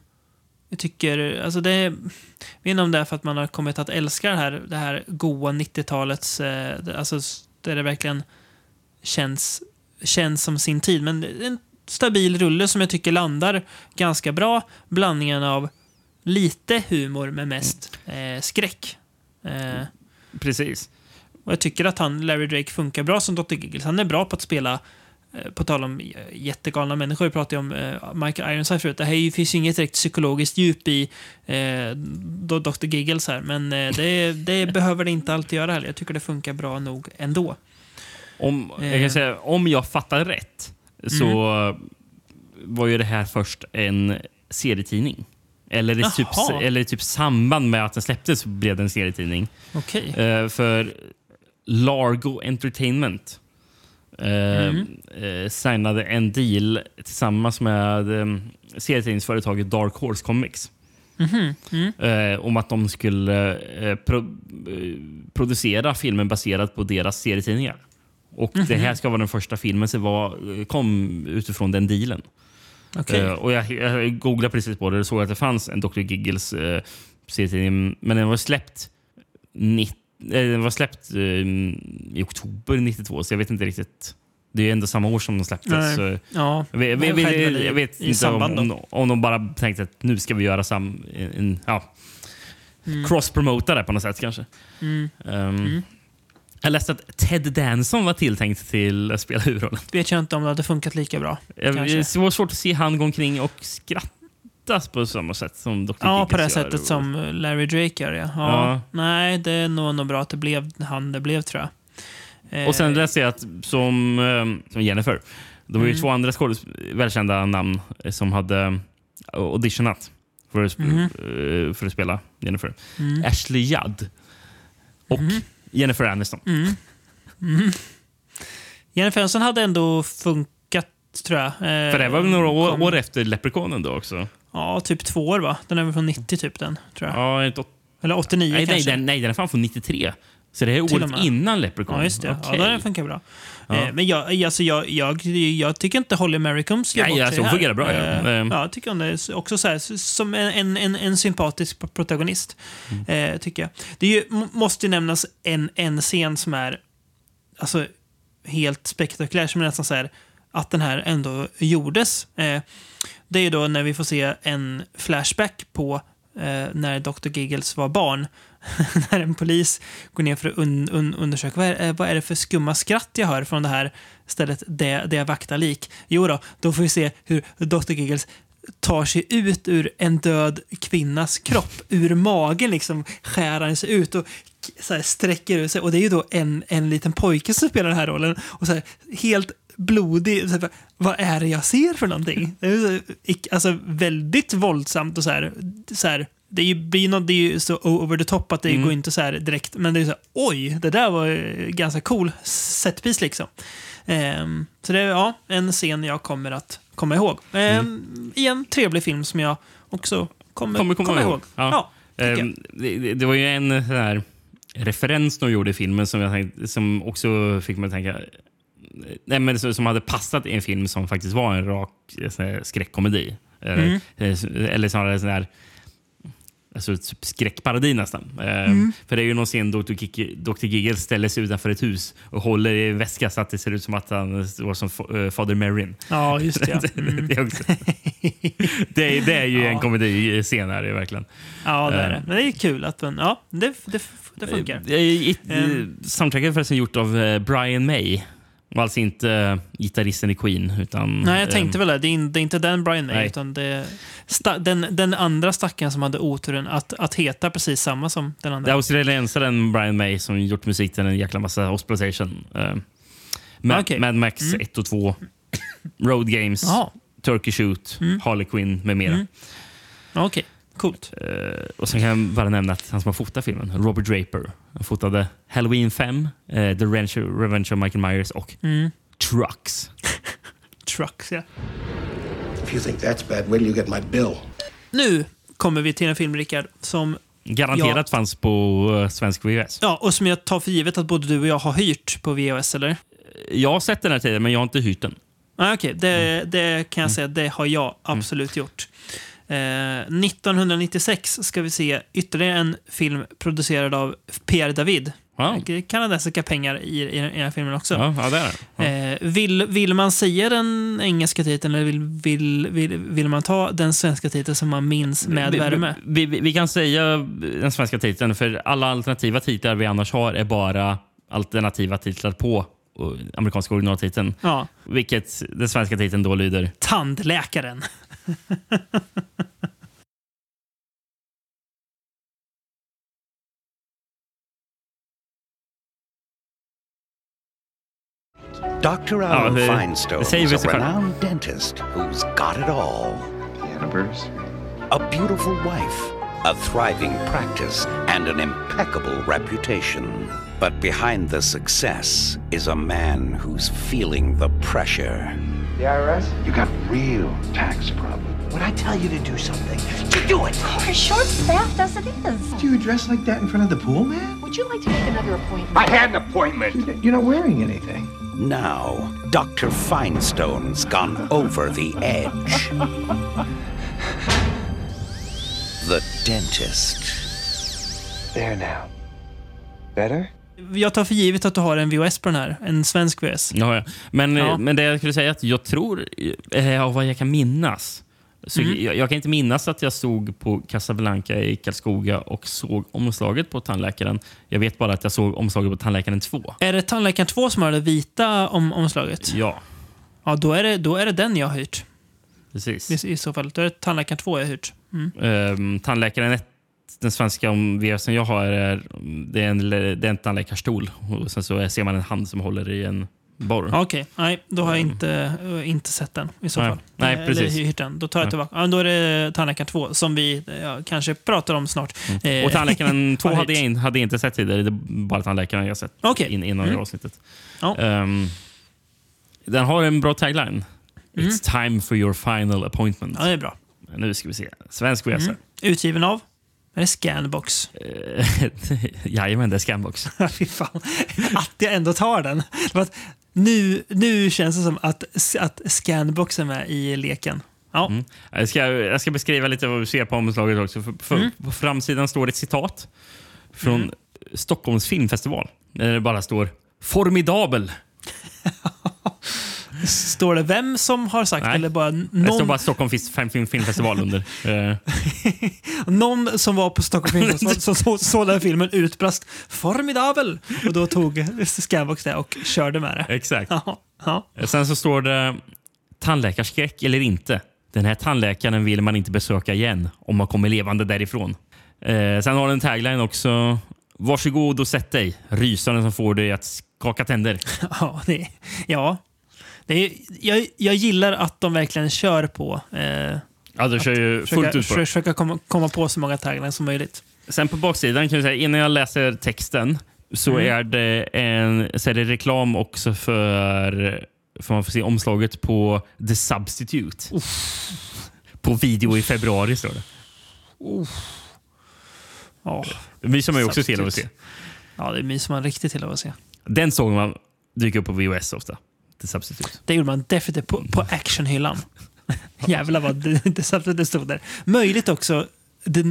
jag tycker, alltså det är, jag vet inte om det är för att man har kommit att älska det här, det här goa 90-talets, eh, alltså där det verkligen känns, känns som sin tid. Men en stabil rulle som jag tycker landar ganska bra. Blandningen av lite humor med mest eh, skräck. Eh, Precis. och jag tycker att han, Larry Drake funkar bra som Dr. Giggles. Han är bra på att spela, på tal om eh, jättegalna människor, vi pratade om eh, Michael Ironside förut. Det här ju- finns ju inget direkt psykologiskt djup i eh, Dr. Giggles här, men eh, det, det behöver det inte alltid göra heller. Jag tycker det funkar bra nog ändå. Om jag, Eh. kan säga, om jag fattar rätt så var ju det här först en serietidning. Eller i typ, Jaha. eller i typ samband med att den släpptes blev det en serietidning. Eh, för Largo Entertainment eh, Mm. eh, signade en deal tillsammans med eh, serietidningsföretaget Dark Horse Comics. Mhm. Mm. Eh, om att de skulle eh, pro, eh, producera filmen baserad på deras serietidningar. Och Det här Mhm. ska vara den första filmen som var, eh, kom utifrån den dealen. Eh, och jag, jag googlade precis på det och såg att det fanns en Dr. Giggles eh, serietidning, men den var släppt, nitt, eh, den var släppt eh, i oktober 92, så jag vet inte riktigt. Det är ändå samma år som den släpptes. Så Ja, jag vet, jag vet, jag vet inte om, om, om de bara tänkte att nu ska vi göra sam, en, ja, Mm. cross-promota det på något sätt kanske. Mm. Um, Jag läste att Ted Danson var tilltänkt till att spela huvudrollen. Vet jag inte om det hade funkat lika bra. Jag-. Det var svårt att se han gå omkring och skratta på samma sätt som Dr. Ja, på det Giggles gör. sättet som Larry Drake gör, ja. ja. Ja. Nej, det är nog, nog bra att det blev han det blev, tror jag. Eh, Och sen läste jag att som, eh, som Jennifer, det var ju Mm. två andra välkända namn eh, som hade auditionat för att, eh, för att spela Jennifer. Mm. Ashley Judd och Jennifer Aniston. Mm. Mm. Jennifer Aniston hade ändå funkat, tror jag. Eh, För det var väl några år, år efter Leprechaunen då också? Ja, typ två år, va? Den är väl från 90, typ, den, tror jag. Ja, åt- Eller 89 nej, nej, kanske. den, nej, den är fan från 93. Så det är året innan Leprechaun. Ja, just det. Okej. Ja, den funkar bra. Ja. Eh, men jag, alltså, jag, jag, jag tycker inte Holly Marycombs gör Nej, alltså, hon fungerar bra, ja. Eh, Eh. ja, jag tycker hon är också så här, som en, en, en sympatisk protagonist. Mm. Eh, tycker jag. Det är ju, må- måste ju nämnas en, en scen som är alltså, helt spektakulär, som är nästan så här att den här ändå gjordes. Det är ju då när vi får se en flashback på eh, när Dr. Giggles var barn. när en polis går ner för att un, un, undersöka vad är, eh, vad är det för skumma skratt jag hör från det här stället där, där jag vaktar lik. Jo då, då får vi se hur Dr. Giggles tar sig ut ur en död kvinnas kropp. Ur magen liksom skär han sig ut och så här sträcker ut sig. Och det är ju då en, en liten pojke som spelar den här rollen. Och så här, helt blodig. Så här, vad är det jag ser för någonting? Det är ju så, ick- alltså, väldigt våldsamt och så här. Så här det är ju, blir något, det är ju så over the top att det Mm. går inte så här direkt. Men det är så här, oj, det där var ganska cool setpiece liksom. Ehm, så det är ja, en scen jag kommer att komma ihåg. Ehm, Igen, trevlig film som jag också kommer, Kommer komma ihåg. Ja. tycker jag. Ehm, det, det- det var ju en sån här referens de gjorde i filmen som, jag tänkte, som också fick mig att tänka... Nej, men som hade passat i en film som faktiskt var en rak eh, skräckkomedi. Eh, Mm. eh, Eller snarare sån här alltså, typ skräckparodi nästan. Mm. För det är ju någon scen då Dr. Gigg- Dr. Giggle ställer sig utanför ett hus och håller i en väska så att det ser ut som att han står som fa- Fader Merrin. Ja, just det. Ja. Mm. det, är också, det, det är ju en komediscen här, verkligen. Ja, det är det. Men det är kul att man, ja, det, det, det funkar. Eh, Ehm. Soundtracket är förresten gjort av Brian May. Och alltså inte uh, gitarristen i Queen. Utan, Nej, jag eh, tänkte väl det. Det är, in, det är inte den Brian May, Nej. utan det den, den andra stackaren som hade oturen att, att heta precis samma som den Det andra. är australiensaren Brian May som gjort musik till en jäkla massa exploitation. Uh, Mad, Okej. Mad Max Mm. 1 och 2, Road Games. Turkey Shoot, Mm. Harley Quinn med mera. Mm. Okej, coolt. Eh, och sen kan jag bara nämna att han som har fotat filmen, Robert Draper, han fotade Halloween 5, eh, The Revenge, Revenge of Michael Myers och Mm. Trucks. Trucks, ja. If you think that's bad, wait till you get my bill. Nu kommer vi till en film, Rickard, som Garanterat fanns på uh, svensk VHS. Ja, och som jag tar för givet att både du och jag har hyrt på VHS, eller? Jag har sett den här tiden, men jag har inte hyrt den. Ah, Okej, det, Mm. det kan jag säga, det har jag absolut gjort. Eh, 1996 ska vi se ytterligare en film producerad av Pierre David. Ja. Kanadensiska pengar i, i, den här filmen också. Ja, ja det är det. Eh, vill, vill man säga den engelska titeln eller vill, vill, vill, vill man ta den svenska titeln som man minns med vi, värme? Vi, vi, vi kan säga den svenska titeln, för alla alternativa titlar vi annars har är bara alternativa titlar på uh, amerikanska originaltiteln. Ja. Vilket den svenska titeln då lyder. Tandläkaren. Dr. Ja, Alan det- Finestone det säger is a sig själv. renowned dentist who's got it all. A beautiful wife, a thriving practice, and an impeccable reputation. But behind the success is a man who's feeling the pressure. The IRS? You got real tax problems. When I tell you to do something, you do it. We're short staffed as it is. Do you dress like that in front of the pool, man? Would you like to make another appointment? I had an appointment. You're not wearing anything. Now, Dr. Finestone's gone over the edge. The dentist. There now. Better? Jag tar för givet att du har en VHS på den här. En svensk VHS. Ja, ja. Men, Ja. eh, men det jag skulle säga är att jag tror, eh, av vad jag kan minnas, så Mm. jag, jag kan inte minnas att jag stod på Casablanca i Karlskoga och såg omslaget på Tandläkaren. Jag vet bara att jag såg omslaget på Tandläkaren 2. Är det Tandläkaren 2 som har det vita om, omslaget? Ja, Ja, då är, det, då är det den jag har hyrt. precis. I, I så fall. Då är det Tandläkaren 2 jag har hyrt. Mm. Um, tandläkaren 1, den svenska om VHSen jag har, är, det är en, det är en tandläkarstol. Och sen så ser man en hand som håller i en borr. Okej, nej, då har jag inte, eh, inte sett den i så Nej. fall. Nej, Eh, precis. Eller hyrt den. Då tar jag tillbaka. Ja, då är det Tandläkaren 2 som vi ja, kanske pratar om snart. Eh, Mm. Och Tandläkaren 2 har hade jag, in, hade jag inte sett tidigare. Det är bara Tandläkaren jag har sett Okej. in, innan Mm. det avsnittet. Ja. Ehm, den har en bra tagline. It's time for your final appointment. Mm. Ja, det är bra. Nu ska vi se. Svensk VHS. Mm. Utgiven av? Är det Scanbox? Eh, Jajamän, det är Scanbox. Fy fan. Att jag ändå tar den. Nu, nu känns det som att, att Scanbox är med i leken. Ja. Mm. Jag, ska, jag ska beskriva lite vad vi ser på omslaget också. För, för, Mm. På framsidan står det ett citat från Stockholms filmfestival. Där det bara står “Formidabel”. Står det vem som har sagt Nej. eller bara Det står någon, bara Stockholm Film- Film- Filmfestival under. Eh, någon som var på Stockholm Filmfestival som så, såg den filmen utbrast “Formidabel” och då tog Scanbox det och körde med det. Exakt. Ja. Ja. Sen så står det tandläkarskräck eller inte. Den här tandläkaren vill man inte besöka igen om man kommer levande därifrån. Eh, sen har den en tagline också. Varsågod och sätt dig. Rysaren som får dig att skaka tänder. Ja, det, ja. Det är, jag, jag gillar att de verkligen kör på. Eh, Ja, du kör ju försöka, fullt ut på det. försöka komma, komma på så många taglines som möjligt. Sen på baksidan kan jag säga, innan jag läser texten så, Mm. är, det en, så är det reklam också för, för man får se omslaget på The Substitute. På video i februari står det. Ja, Det myser man ju också till av att se. Ja, det myser man riktigt till av att se. Den såg man dyka upp på VHS ofta. The Substitute. Det gjorde man definitivt på, på actionhyllan. Jävlar vad det, det, det stod där. Möjligt också The,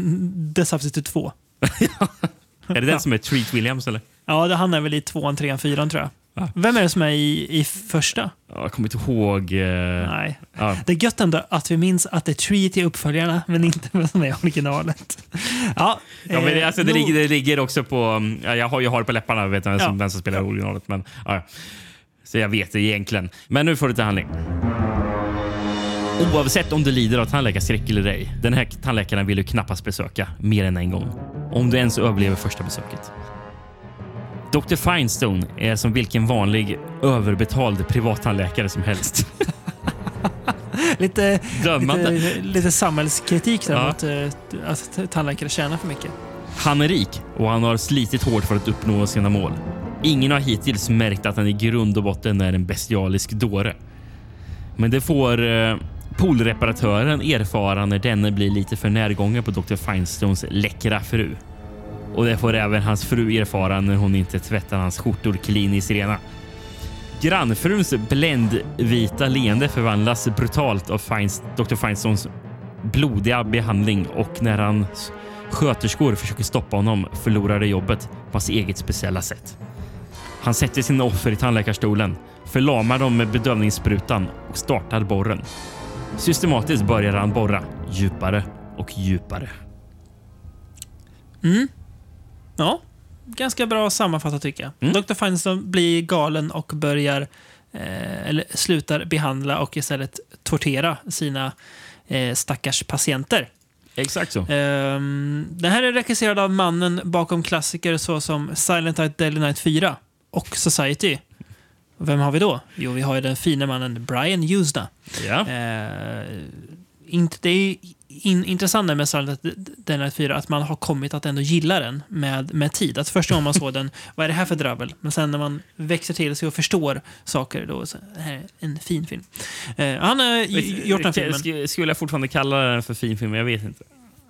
The Substitute 2. Är det den som är Treat Williams? Eller? Ja, det, han är väl i tvåan, trean, fyran tror jag. Vem är det som är i, i första? Ja, jag kommer inte ihåg. Eh, Nej. Ja. Det är gött ändå att vi minns att det är Treat i uppföljarna, men inte vad som är originalet. Ja, Ja, men det, eh, alltså, det, nog- ligger, det ligger också på... mm, Ja, jag, har, jag har det på läpparna, vet Ja. vem som spelar originalet. Men, ja, ja. Så jag vet det egentligen. Men nu får du till handling. Oavsett om du lider av tandläkarskräck eller ej, den här tandläkaren vill du knappast besöka mer än en gång. Om du ens överlever första besöket. Dr. Finestone är som vilken vanlig överbetald privattandläkare som helst. lite, Dömande. lite, lite samhällskritik där Ja. mot eh, att tandläkare tjänar för mycket. Han är rik och han har slitit hårt för att uppnå sina mål. Ingen har hittills märkt att han i grund och botten är en bestialisk dåre. Men det får eh, poolreparatören erfara när denne blir lite för närgången på Dr. Finestones läckra fru. Och det får även hans fru erfara när hon inte tvättar hans skjortor kliniskt rena. Grannfruns bländvita leende förvandlas brutalt av Fines, Dr. Finestones blodiga behandling och när hans sköterskor försöker stoppa honom förlorar de jobbet på hans eget speciella sätt. Han sätter sina offer i tandläkarstolen, förlamar dem med bedövningssprutan och startar borren. Systematiskt börjar han borra djupare och djupare. Mm. Ja, ganska bra sammanfattat tycker jag. Mm. Dr. Finestone blir galen och börjar eh, eller slutar behandla och istället tortera sina eh, stackars patienter. Exakt så. Ehm, den här är regisserad av mannen bakom klassiker såsom Silent Night, Deadly Night 4 och Society. Vem har vi då? Jo, vi har ju den fina mannen Brian Usna. Ja. Eh, inte, det är in, intressant med Silent Night 4 att man har kommit att ändå gilla den med, med tid. Att första gången man såg den, vad är det här för drabbel? Men sen när man växer till sig och förstår saker, då så, det här är en fin film. Eh, han har gjort den filmen. Sk- Skulle jag fortfarande kalla den för fin film? Jag vet inte.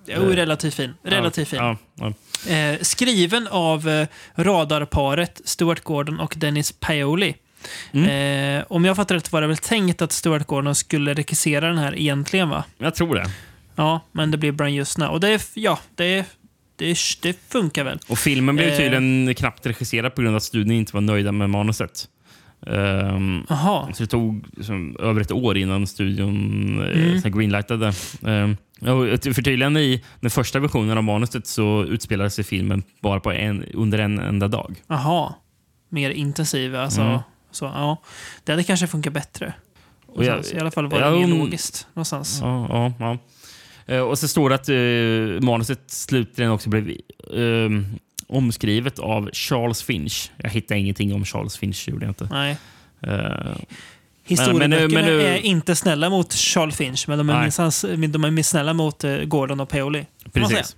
Jo, relativt fin. Relativt fin. Ja, ja. Eh, skriven av eh, radarparet Stuart Gordon och Dennis Paoli. Mm. Eh, om jag fattar rätt var det väl tänkt att Stuart Gordon skulle regissera den här egentligen, va? Jag tror det. Ja, men det blev Brian Justna. Och det, är- ja, det, det, det funkar väl. Och filmen blev Eh. tydligen knappt regisserad på grund av att studion inte var nöjda med manuset. Um, så det tog liksom, över ett år innan studion Mm. mm. greenlightade. Um, och ett förtydligande i den första versionen av manuset så utspelade sig filmen bara på en, under en enda dag. Aha. Mer intensiv, alltså. Mm. Så, ja. Det hade kanske funkat bättre. Och jag- I alla fall var det mer om- logiskt någonstans. Ja, ja, ja. Eh, Och så står det att uh, manuset slutligen också blev eh, omskrivet av Charles Finch. Jag hittade ingenting om Charles Finch, gjorde jag inte. Nej. Uh, Historieböckerna är inte snälla mot Charles Finch, men de är, minstans, de är snälla mot eh, Gordon och Paoli. Precis.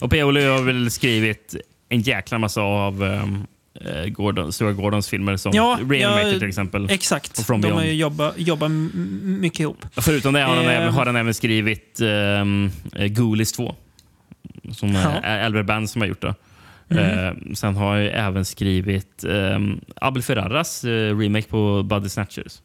Och Paoli har väl skrivit en jäkla massa av um, Gordon, Stuart Gordons filmer som Ja, Reanimator ja, till exempel. Exakt. Och From de har Beyond. ju jobbat jobba m- mycket ihop. Förutom det har han, Ehm. även, har han även skrivit um, Ghoulies 2. Som Ja. är Albert Band som har gjort det. Mm. Eh, sen har jag även skrivit um, Abel Ferraras eh, remake på Body Snatchers.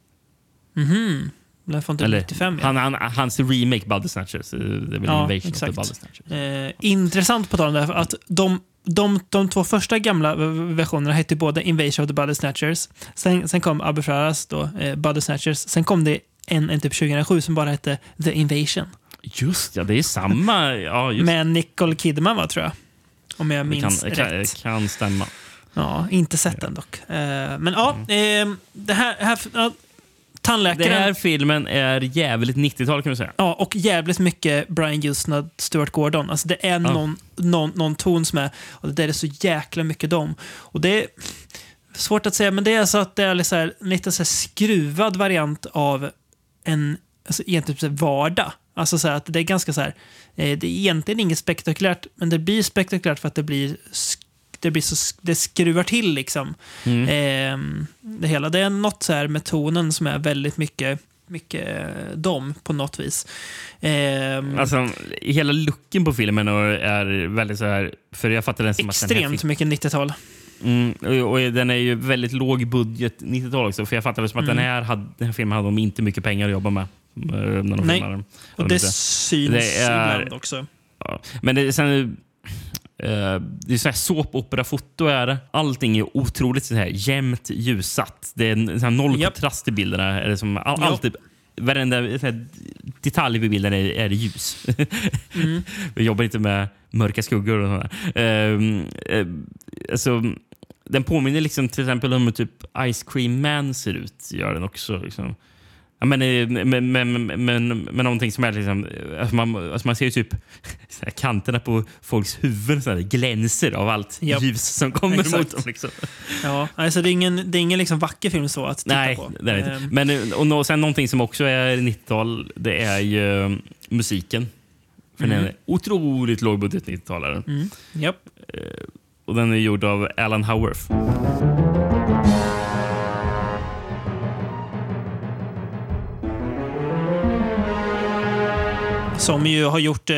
Mhm. Den från typ Eller 95. Ja. han, han, hans remake Body Snatchers. eh, Det är väl Ja, Invasion exakt. of Body Snatchers. Eh, intressant på tal om det, här, att de, de, de två första gamla versionerna hette både Invasion of the Body Snatchers. Sen, sen kom Abbe Ferraras då, eh, Body Snatchers. Sen kom det en, en typ 2007 som bara hette The Invasion. Just ja, det är samma. Ja, just. Med Nicole Kidman, va, tror jag. Om jag det minns kan, rätt. kan, kan stämma. Ja, inte sett den dock. Eh, men ja, Mm. eh, det här... här ja, tandläkaren... Den här filmen är jävligt 90-tal kan vi säga. Ja, och jävligt mycket Brian Justna, Stuart Gordon. Alltså det är någon, någon, någon ton som är... Och det där är så jäkla mycket dem. Och det är svårt att säga, men det är så att det är så här, lite så skruvad variant av en alltså egentligen så här vardag. Alltså så här att det är ganska så här... Eh, det är egentligen inget spektakulärt, men det blir spektakulärt för att det blir... Det, blir så, det skruvar till liksom. Mm. Eh, det hela. Det är något så här med tonen som är väldigt mycket, mycket eh, dem på något vis. Eh, Alltså, hela looken på filmen är väldigt så här... För jag fattar den som att den extremt mycket 90-tal. Mm, och, och den är ju väldigt låg budget 90-tal också. För jag fattar det som att Mm. den, här den här filmen hade de inte mycket pengar att jobba med. Eh, Nej, den. och Hade de det syns Det är- ibland också. Ja. Men det, sen, eh, det är så här såpopera-foto. Är det. Allting är otroligt så här jämnt ljussatt. Det är så noll kontrast i bilderna. Är det som, all, Ja. alltid, varenda så här, detalj vid bilden är, är ljus. Mm. Vi jobbar inte med mörka skuggor och sådär. Ehm, eh, alltså, den påminner liksom till exempel om hur typ Ice Cream Man ser ut. Gör den också. Liksom. Ja, men, eh, men, men, men, men, men någonting som är liksom... Alltså man, alltså man ser ju typ kanterna på folks huvuden så här, glänser av allt Japp. ljus som kommer Exakt. mot dem. Liksom. Ja, alltså det är ingen, det är ingen liksom vacker film så att titta Nej, på. det är det inte. Ehm, Men eh, och nå- sen någonting som också är 90-tal, det är ju eh, musiken. För den Mm. är otroligt lågbudget 90-talare. Mm. Japp. Och den är gjord av Alan Howarth. Som ju har gjort eh,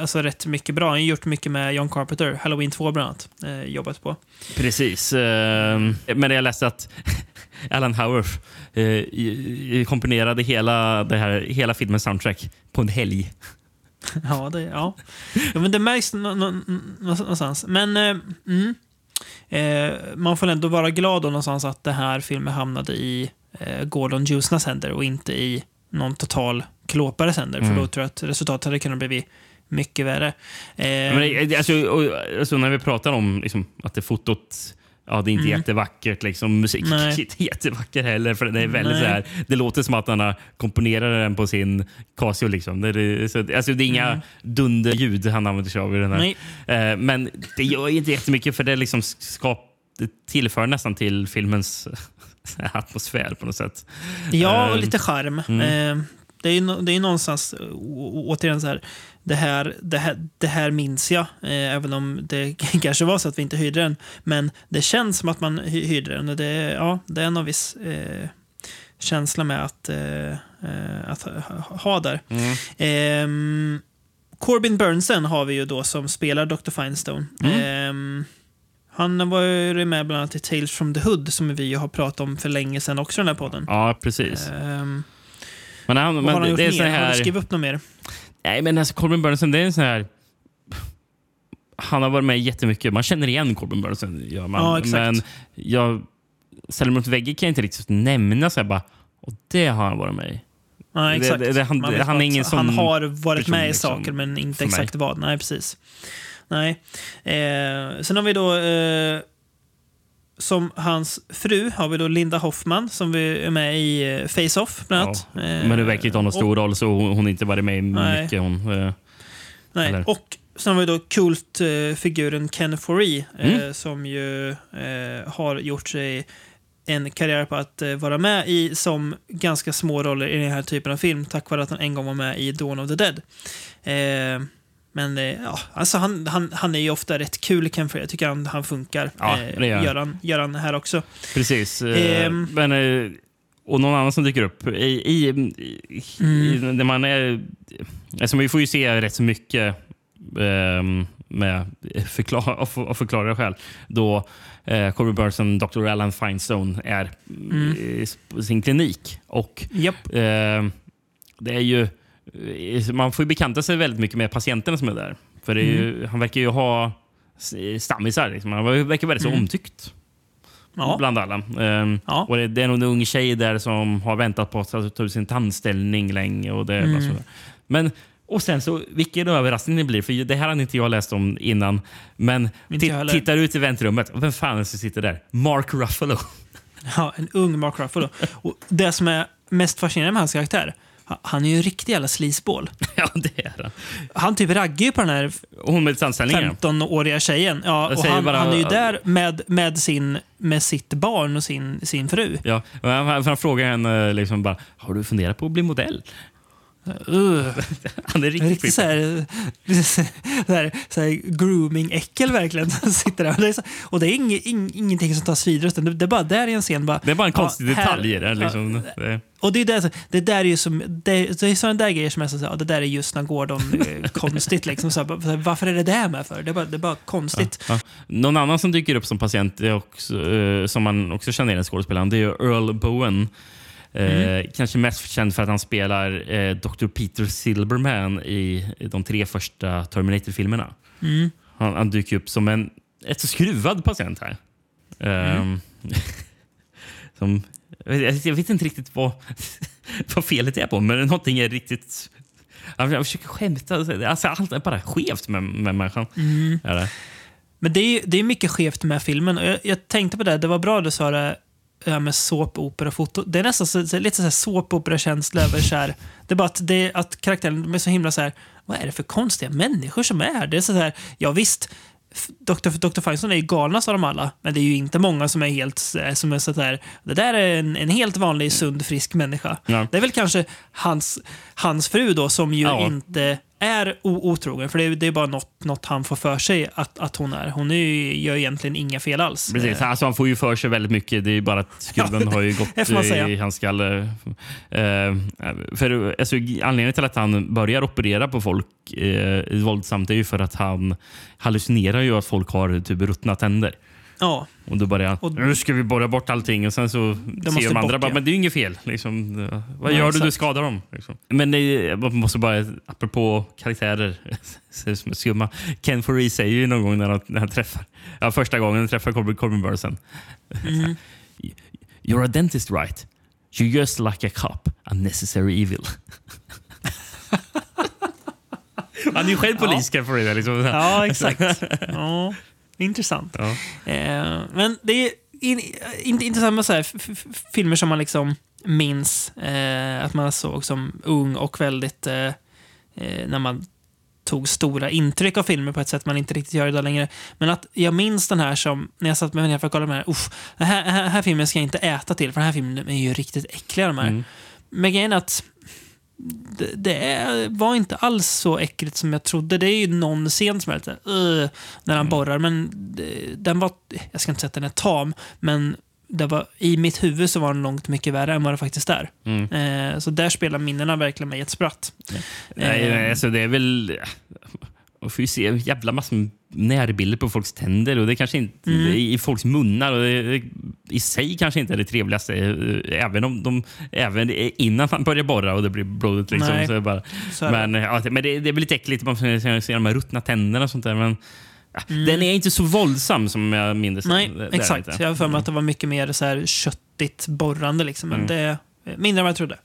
alltså rätt mycket bra. Han har gjort mycket med John Carpenter. Halloween 2 bland annat. Eh, jobbat på. Precis. eh, Men jag läste att Alan Howarth eh, komponerade hela, det här, hela filmens soundtrack på en helg. Ja, det, ja. ja men det märks nå- nå- nå- någonstans. Men eh, mm, eh, man får ändå vara glad någonstans att det här filmen hamnade i eh, Gordon Jusnas händer och inte i någon total klåpares händer. Mm. För då tror jag att resultatet hade kunnat bli mycket värre. Eh, Men, det- alltså, och, alltså, när vi pratar om liksom, att det fotot Ja, det är inte Mm. jättevackert. Liksom. Musik är Nej. inte jättevacker heller. För det, är väldigt Nej. så här, det låter som att han har komponerat den på sin Casio. Liksom. Det, är, så, alltså, det är inga Mm. dunderljud han använder sig av i den här. Eh, men det gör inte jättemycket för det, liksom skap, det tillför nästan till filmens atmosfär på något sätt. Ja, och Eh, lite charm. mm. Eh, det är ju det är någonstans, å- å- återigen så här, det här, det här, det här minns jag, eh, även om det kanske var så att vi inte hyrde den. Men det känns som att man hy- hyrde den och det, ja, det är någon viss eh, känsla med att, eh, eh, att ha, ha där. Mm. Ehm, Corbin Burnson har vi ju då som spelar Dr. Finestone. Mm. Ehm, han var ju med bland annat i Tales from the Hood som vi ju har pratat om för länge sedan också i den här podden. Ja, precis. Ehm, Men han, men har han gjort det är mer? sån Har här... du skrivit upp något mer? Nej, men alltså Corbin Burnson, det är en sån här... Han har varit med jättemycket. Man känner igen Corbin Burnson. Gör man. Ja, exakt. Men jag ställer mot väggen kan jag inte riktigt nämna så här bara... Och det har han varit med i. Ja, exakt. det- det- han- han är ingen sån Han har varit person, med i liksom, saker, men inte mig. exakt vad. Nej, precis. Nej. Eh, sen har vi då... Eh, som hans fru har vi då Linda Hoffman som vi är med i eh, Face-Off bland annat. Ja. Eh, Men det verkar inte ha någon och- stor roll, så hon hon har inte varit med i Nej. mycket. Hon, eh, Nej. eller- Och sen har vi då kultfiguren Ken Foree eh, Mm. som ju eh, har gjort sig en karriär på att eh, vara med i som ganska små roller i den här typen av film tack vare att han en gång var med i Dawn of the Dead. Eh, men eh, ja, alltså han, han, han är ju ofta rätt kul, Ken Foree. Jag tycker han, han funkar. Ja, eh, det gör han. gör, han, gör han här också. Precis. eh, Ehm. men, eh, och någon annan som dyker upp. I, i, i, i, Mm. när man är, alltså vi får ju se rätt så mycket ehm, med förklara, och för- och förklara skäl. Då eh, Corbin Burnson, Dr. Alan Finestone är Mm. i sin klinik. Och Japp. eh, det är ju, eh, man får ju bekanta sig väldigt mycket med patienterna som är där. För är ju, han verkar ju ha s- stammisar. Liksom. Han verkar väldigt så Mm. omtyckt Ja. bland alla. Ehm, och det, det är nog en ung tjej där som har väntat på att ta ut sin tandställning länge. Och det, Mm. sådär. Men, och sen så, vilken överraskning det blir, för det här hade inte jag läst om innan. Men tittar ut i väntrummet, vem fan är det som sitter där? Mark Ruffalo. Ja, en ung Mark Ruffalo. Och det som är mest fascinerande med hans karaktär, han är ju en riktig jävla sleazeball. ja, det är han. Han typ raggar ju på den här hon med tandställningen. 15-åriga tjejen. Ja, Jag och säger han, bara- han är ju där med, med, sin, med sitt barn och sin, sin fru. Ja, han, frågar henne liksom bara, har du funderat på att bli modell? Uh, Han är riktigt riktigt så här, så här, så här grooming-äckel verkligen. sitter där. Och det är, så, och det är ing, ing, ingenting som tas vidare. utan Det, det är bara där i en scen. Bara, Det är bara en konstig ja, detalj i det. Liksom. Det- Och det är, där, det där är ju som, det, det är sådana där grejer som är så ja, det där är just när Gordon eh, konstigt. Liksom, så här, varför är det där med för? Det är bara, det är bara konstigt. Ja. Någon annan som dyker upp som patient också, eh, som man också känner igen skådespelaren, det är Earl Bowen. Eh, Mm. Kanske mest känd för att han spelar eh, Dr. Peter Silberman i de tre första Terminator-filmerna. Mm. Han, han dyker upp som en ett så skruvad patient här. Ehm, som, jag, vet- jag vet inte riktigt vad, vad felet är på men någonting är riktigt... Jag, jag försöker skämta. Alltså, allt är bara skevt med, med människan. Mm. Är det? Men det är, det är mycket skevt med filmen. Jag, jag tänkte på det, det var bra du sa det här med såpopera-foto. Det är nästan så, så, lite så här såpopera-känsla över så här. Det är bara att, det, att karaktären är så himla så här. Vad är det för konstiga människor som är här? Det är så här, ja visst, Dr. Dr. Feinstein är ju galnast av dem alla, men det är ju inte många som är helt eh, som är så där. Det där är en, en helt vanlig, sund, frisk människa. Ja. Det är väl kanske hans, hans fru då, som ju Ja. inte är otrogen, för det är, det är bara något, något han får för sig att, att hon är. Hon är ju, gör egentligen inga fel alls. Precis, alltså han får ju för sig väldigt mycket. Det är bara att skruven har ju gått i hans skalle. Eh, för, alltså, anledningen till att han börjar operera på folk eh, våldsamt är ju för att han hallucinerar ju att folk har typ ruttna tänder. Ja. Och då börjar han, nu ska vi borra bort allting och sen så ser de andra bort, bara, ja. men det är ju inget fel. Liksom, vad Nej, gör du? Du exakt. skadar dem. Liksom. Men det, man måste bara, apropå karaktärer skumma. Ken Foree säger ju någon gång när han, när han träffar, ja, första gången han träffar Corbin, Corbin Burson. Mhm. You're a dentist right? You're just like a cop, a necessary evil. han är ju själv polis, Ken Foree. Liksom. Ja, exakt. Ja, intressant. Ja. Eh, men det är in, in, intressant med så här, filmer som man liksom minns eh, att man såg som ung och väldigt... Eh, eh, när man tog stora intryck av filmer på ett sätt man inte riktigt gör idag längre. Men att jag minns den här som, när jag satt med mig ner för att kolla på den här, uff, den här, här, här filmen ska jag inte äta till, för den här filmen är ju riktigt äckliga de här. Mm. Men grejen är att det, det var inte alls så äckligt som jag trodde. Det är ju någon scen som är lite uh, när han borrar, men det, den var, jag ska inte säga att den är tam, men det var, i mitt huvud så var den långt mycket värre än vad det faktiskt är. Mm. Eh, så där spelar minnena verkligen mig ett spratt. Nej, Eh, nej, alltså det är väl... Man får ju se en jävla massa närbilder på folks tänder och det kanske inte Mm. i folks munnar. Och det, I sig kanske inte är det trevligaste. eh, Även, om de, även innan man börjar borra och det blir blodigt. Liksom, Nej, så bara, så men ja, men det, det väl lite äckligt. Man får se se de här ruttna tänderna och sånt där. Men, Mm. Den är inte så våldsam som jag minns. Nej, Det- exakt. inte. Jag har för mig att det var mycket mer så här köttigt borrande. Liksom, men Mm. det är mindre än vad jag trodde.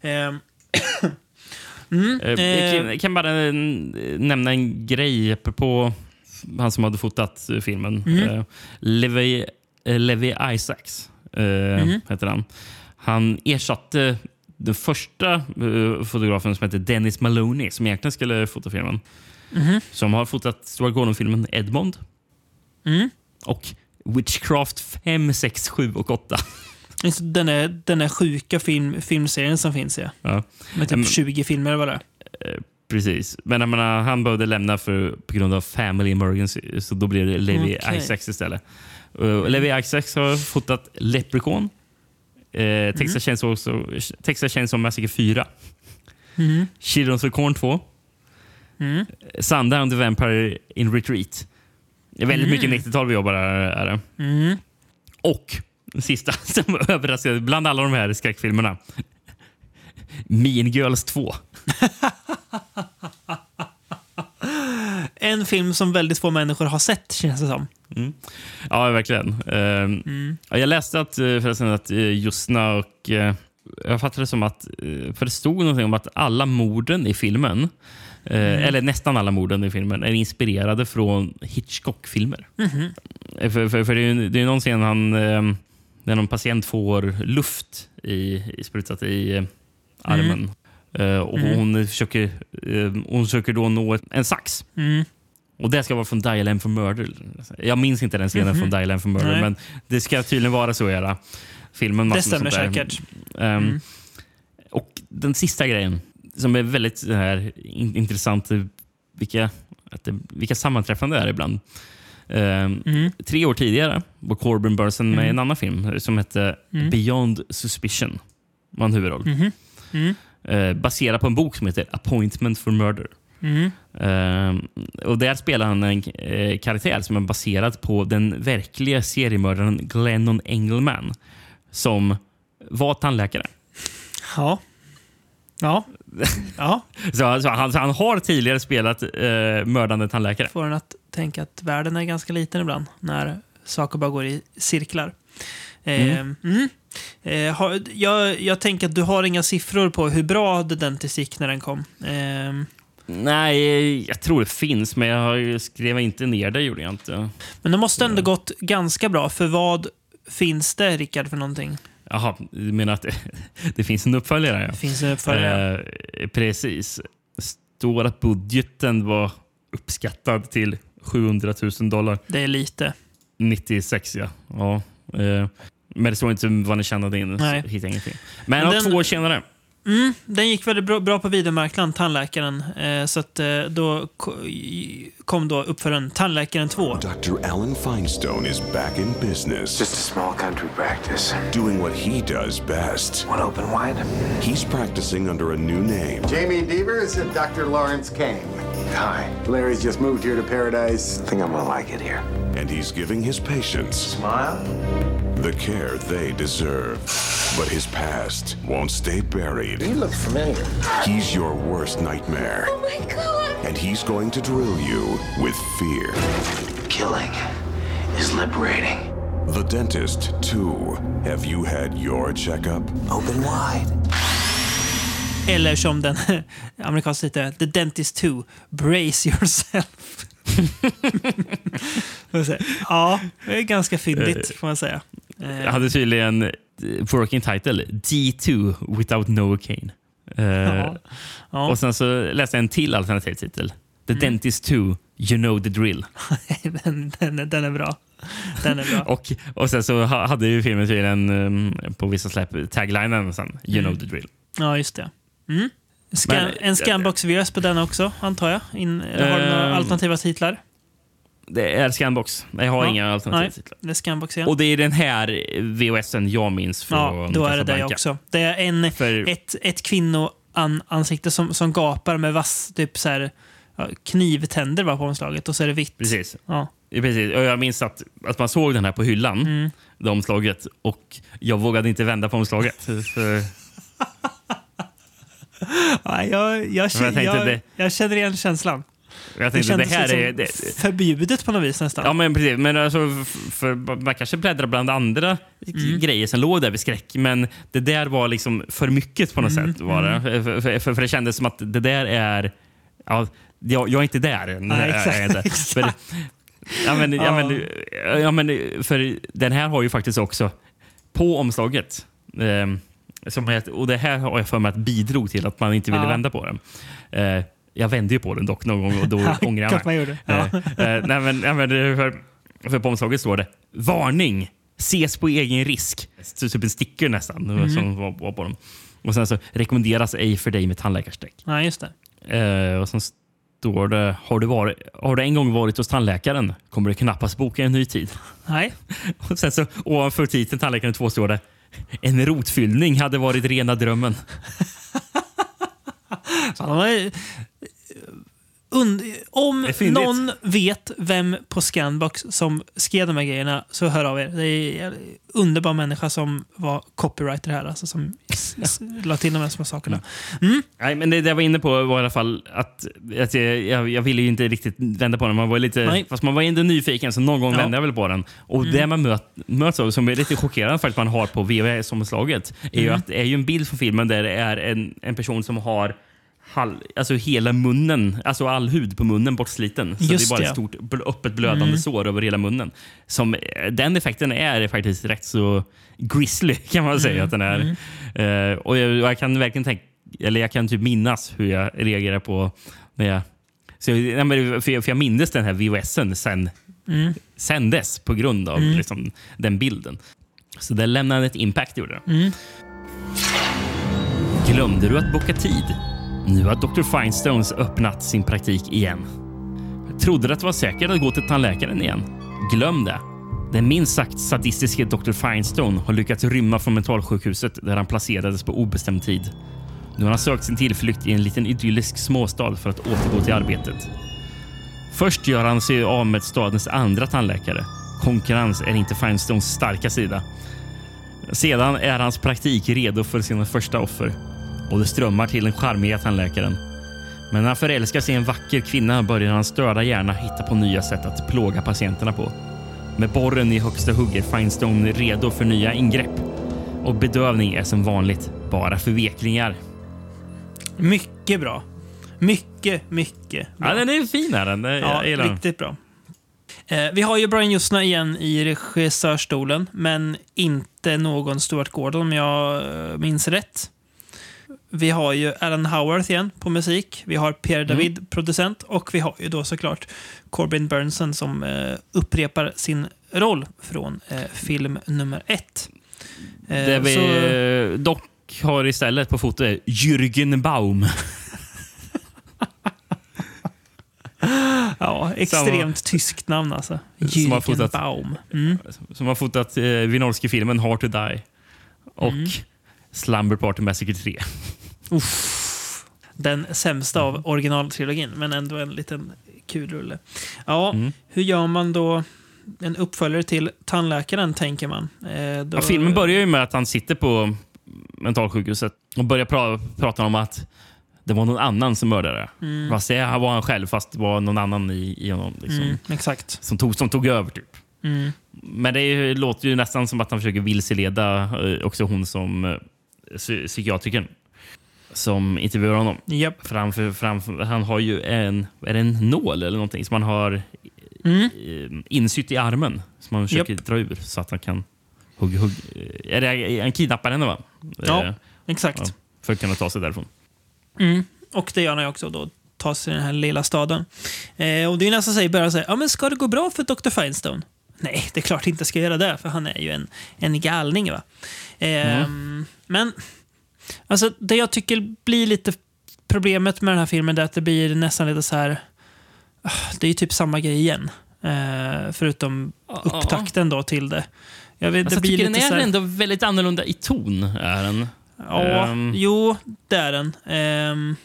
Eh, mm, Eh, eh, jag kan bara nämna en grej på han som hade fotat filmen. Mhm. Eh, Levi, eh, Levi Isaacs eh, Mhm. heter han. Han ersatte den första eh, fotografen som heter Dennis Maloney som egentligen skulle fota filmen. Mhm. Som har fotat Stuart Gordon-filmen Edmond Mm. och Witchcraft 5, 6, 7 och 8. Just Den är, den är sjuka film, filmserien som finns. Ja. Ja. Med typ Mm. 20 filmer eller vad det Precis. Men jag menar, han behövde lämna för, på grund av family emergency, så då blev det Levi Okej. Isaacs istället. Uh, Levi Isaacs har fotat Leprechaun, eh, Texas, Chainsaw, Texas Chainsaw Massacre 4, Mhm. Children's Recorn 2, Mm. Sundown the Vampire in Retreat. Det är väldigt Mm. mycket 90-tal vi jobbar här. Är det. Mm. Och den sista som överraskade bland alla de här skräckfilmerna. Mean Girls 2. En film som väldigt få människor har sett, känns det som. Mm. Ja, verkligen. Ehm, ja, jag läste att, eh, förresten att eh, Justna och... eh, Jag fattade det som att... För det stod någonting om att alla morden i filmen, Mm. eller nästan alla morden i filmen, är inspirerade från Hitchcock-filmer. Eh, För, för, för det är ju det är någon scen han, eh, när någon patient får luft i, i sprutat i eh, armen. Eh, och Mm. hon, försöker, eh, hon försöker då nå ett- en sax. Mm. Och det ska vara från Dial M for Murder. Jag minns inte den scenen Mhm. från Dial M for Murder, Nej. men det ska tydligen vara så i hela filmen. Det stämmer säkert. Mm. Och den sista grejen, som är väldigt så här, in, intressant, eh, vilka, att det, vilka sammanträffande det är ibland. Ehm, Mm. Tre år tidigare var Corbin Burson med i en Mm. annan film som hette Mm. Beyond Suspicion. var en huvudroll. Eh, baserad på en bok som heter Appointment for Murder. Mm. Ehm, och där spelar han en eh, karaktär som är baserad på den verkliga seriemördaren Glennon Engelman som var tandläkare. Ja. Ja. ja. Så, så, han, så han har tidigare spelat eh, mördande tandläkare. Får en att tänka att världen är ganska liten ibland när saker bara går i cirklar. Eh, Mm. mm. Eh, har, jag, jag tänker att du har inga siffror på hur bra The Dentist gick när den kom. Eh, Nej, jag tror det finns, men jag skrev inte ner det. gjorde jag inte. men det måste ändå gått ganska bra. För vad finns det, Rickard, för någonting? Jaha, du menar att det, det finns en uppföljare? Ja. Det finns en uppföljare. Eh, precis. står att budgeten var uppskattad till 700 000 dollar. Det är lite. 96, ja. ja. Eh, men det står inte vad ni tjänade in. Nej. så Hittade ingenting. Men, Men den- två tjänare. Mm, den gick väldigt bra, bra på videomarknaden, Tandläkaren. Eh, så att, eh, då kom då uppföljaren Tandläkaren 2. Dr. Alan Feinstone is back in business. Just a small country practice. Doing what he does best. One open wide. He's practicing under a new name. Jamie Devers and Dr. Lawrence Kane. Hi. Larry's just moved here to Paradise. I think I'm gonna like it here. And he's giving his patients Smile. the care they deserve. But his past won't stay buried. You look familiar. He's your worst nightmare. Oh my god! And he's going to drill you with fear. Killing is liberating. The Dentist too. Have you had your checkup? Open wide. Eller som den amerikanska heter, The Dentist 2, Brace Yourself. Ja, det är ganska fyndigt får man säga. Eh, Jag hade tydligen eh, working title D2 without Novocaine. Eh, Ja. Ja. Och sen så läste jag en till alternativ titel. The Dentist 2, You know the drill. den, den, den är bra. Den är bra. Och, och sen så ha- hade ju filmen tydligen um, på vissa släpp taglinen sen, You Mm. know the drill. Ja, just det. Mm. Scan, Men- en Scanbox-VS på den också, antar jag? In, eller har du några Ehm, alternativa titlar? Det är Scanbox. Jag har Ja. inga alternativa Nej, titlar. det är Scanbox igen. Och det är den här VHSen jag minns från Ja, då är det det också. Det är en, ett, ett kvinnoansikte som, som gapar med vass, typ så här, knivtänder var på omslaget och så är det vitt. Precis. Ja. Ja, Precis. Och jag minns att, att man såg den här på hyllan, Mm. det omslaget, och jag vågade inte vända på omslaget. Ja, jag, jag, jag jag, det- jag känner igen känslan. jag Det tänkte, det, kändes här liksom är... Det, förbjudet på något vis nästan. ja, men precis. Men alltså, för, man kanske bläddrar bland andra Mm. grejer som låg där vid skräck, men det där var liksom för mycket på något Mm, sätt. Var det. För, för, för, för det kändes som att det där är... Ja, jag, jag är inte där än. Nej, exakt, ja, men, ja. Ja. Men, ja, men, för den här har ju faktiskt också på omslaget ehm, som het, och det här har jag för mig att bidrog till att man inte ville Ja. vända på den. Eh, jag vände ju på den dock någon gång och då Ja, ångrar jag gjorde. Ja. Eh, eh, nej, men, nej, men det- för, för på omslaget står det Varning! Ses på egen risk. Så Typ en sticker nästan Mhm. som var, var på dem. Och sen så rekommenderas ej för dig med tandläkarstreck. Ja, just det. Eh, och sen står det har du, varit, har du en gång varit hos tandläkaren kommer du knappast boka en ny tid. Nej. Och sen så ovanför titeln Tandläkaren 2 står det En rotfyllning hade varit rena drömmen. Fan, om någon vet vem på Scanbox som skrev de här grejerna så hör av er. Det är en underbar människa som var copywriter här. Alltså, som la till de här små sakerna. Mm. Nej, men det, det jag var inne på var i alla fall att, att jag, jag, ville ju inte riktigt vända på den. Man var lite, Nej. fast man var ändå nyfiken, så någon gång Ja. vände jag väl på den. Och Mm. det man möt, möts av, som är lite chockerande faktiskt man har på VHS-omslaget, är ju Mm. att det är ju en bild från filmen där det är en, en person som har Hall, alltså hela munnen, alltså all hud på munnen bortsliten. Så Just det är bara ett stort öppet blödande Mm. sår över hela munnen. Som, eh, den effekten är faktiskt rätt så grisly kan man säga Mm. att den är. Eh, och jag, jag kan verkligen tänka, eller jag kan typ minnas hur jag reagerar på när jag så jag, för, jag, för jag minns den här VHSen sen, Mm. sen dess på grund av Mm. liksom, den bilden. Så det lämnade ett impact. Gjorde det. Mm. Glömde du att boka tid? Nu har Dr. Finestones öppnat sin praktik igen. Trodde du att det var säkert att gå till tandläkaren igen? Glöm det. Den minst sagt sadistiske Dr. Finestone har lyckats rymma från mentalsjukhuset där han placerades på obestämd tid. Nu har han sökt sin tillflykt i en liten idyllisk småstad för att återgå till arbetet. Först gör han sig av med stadens andra tandläkare. Konkurrens är inte Finestones starka sida. Sedan är hans praktik redo för sina första offer och det strömmar till den charmiga tandläkaren. Men när han förälskar sig i en vacker kvinna börjar hans störda hjärna hitta på nya sätt att plåga patienterna på. Med borren i högsta hugg är Finestone redo för nya ingrepp. Och bedövning är som vanligt bara förveklingar. Mycket bra. Mycket, mycket bra. Ja, den är fin. Är den. Jag Ja, den. riktigt bra. Eh, vi har ju Brian Jusna igen i regissörstolen, men inte någon Stuart Gordon om jag eh, minns rätt. Vi har ju Alan Howarth igen på musik. Vi har Pierre David, producent. Och vi har ju då såklart Corbin Burnson som eh, upprepar sin roll från eh, film nummer ett. Eh, Det vi så- dock har istället på foto är Jürgen Baum. Ja, extremt tyskt namn alltså. Som har Jürgen fotat- Baum. Mm. Som har fotat eh, Winolski-filmen Hard to Die och Mm. Slumber Party Massacre 3. Uff. Den sämsta av originaltrilogin, men ändå en liten kul rulle. Ja, Mm. hur gör man då en uppföljare till Tandläkaren, tänker man? Eh, då, Ja, filmen börjar ju med att han sitter på mentalsjukhuset och börjar pra prata om att det var någon annan som mördade. Mm. Fast det var han själv, fast det var någon annan i, i honom. Liksom, Mm, exakt. som, tog, som tog över. Typ. Mm. Men det är låter ju nästan som att han försöker vilseleda eh, också hon som eh, psy- psykiatrikern som intervjuar honom. Japp. Framför, framför, han har ju en, är det en nål eller någonting som han har Mm. insytt i armen som han försöker dra ur så att han kan hugga. Hugg, är det, han kidnappar henne va? Ja, Eh, exakt. ja, för att kunna ta sig därifrån. Mm. Och det gör han ju också då. Ta sig till den här lilla staden. Eh, och det är nästan så att börjar säga, ja men ska det gå bra för Dr. Finestone? Nej, det är klart inte ska göra det, för han är ju en, en galning. Va? Eh, Men alltså, det jag tycker blir lite problemet med den här filmen är att det blir nästan lite så här... ah, Det är ju typ samma grej igen. Eh, förutom upptakten då till det. Jag, vet, Alltså, det jag blir tycker den lite är så här, ändå väldigt annorlunda i ton. Är den. Ja, Ehm, jo, det är den. Ehm,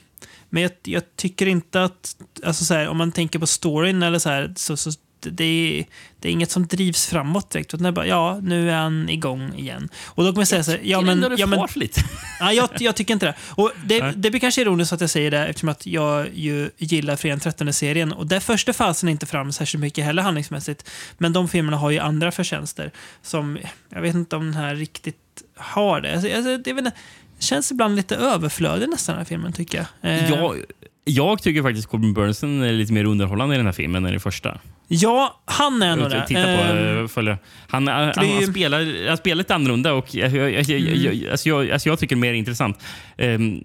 men jag, jag tycker inte att, alltså så här, om man tänker på storyn eller så här, så, så det, är, det är inget som drivs framåt direkt. Utan det är bara, ja, nu är han igång igen. Och då kan man säga så här, ja men... Ja, men lite. ja, jag, jag tycker inte det. Och det, det blir kanske ironiskt att jag säger det eftersom att jag ju gillar Fredag den 13-serien. Och där första fasen inte fram särskilt mycket heller handlingsmässigt. Men de filmerna har ju andra förtjänster som jag vet inte om den här riktigt har det. Alltså, alltså, det är väl, känns ibland lite överflödig nästan den här filmen tycker jag. Eh, Jag, jag tycker faktiskt Corbin Burnson är lite mer underhållande i den här filmen än i första. Ja, han är nog det. Titta på, Ehm, eh, följa. Han, han, det är han, ju- spelar, han spelar lite annorlunda och jag, jag, jag, Mm. jag, alltså jag, alltså jag tycker det är mer intressant. Ehm,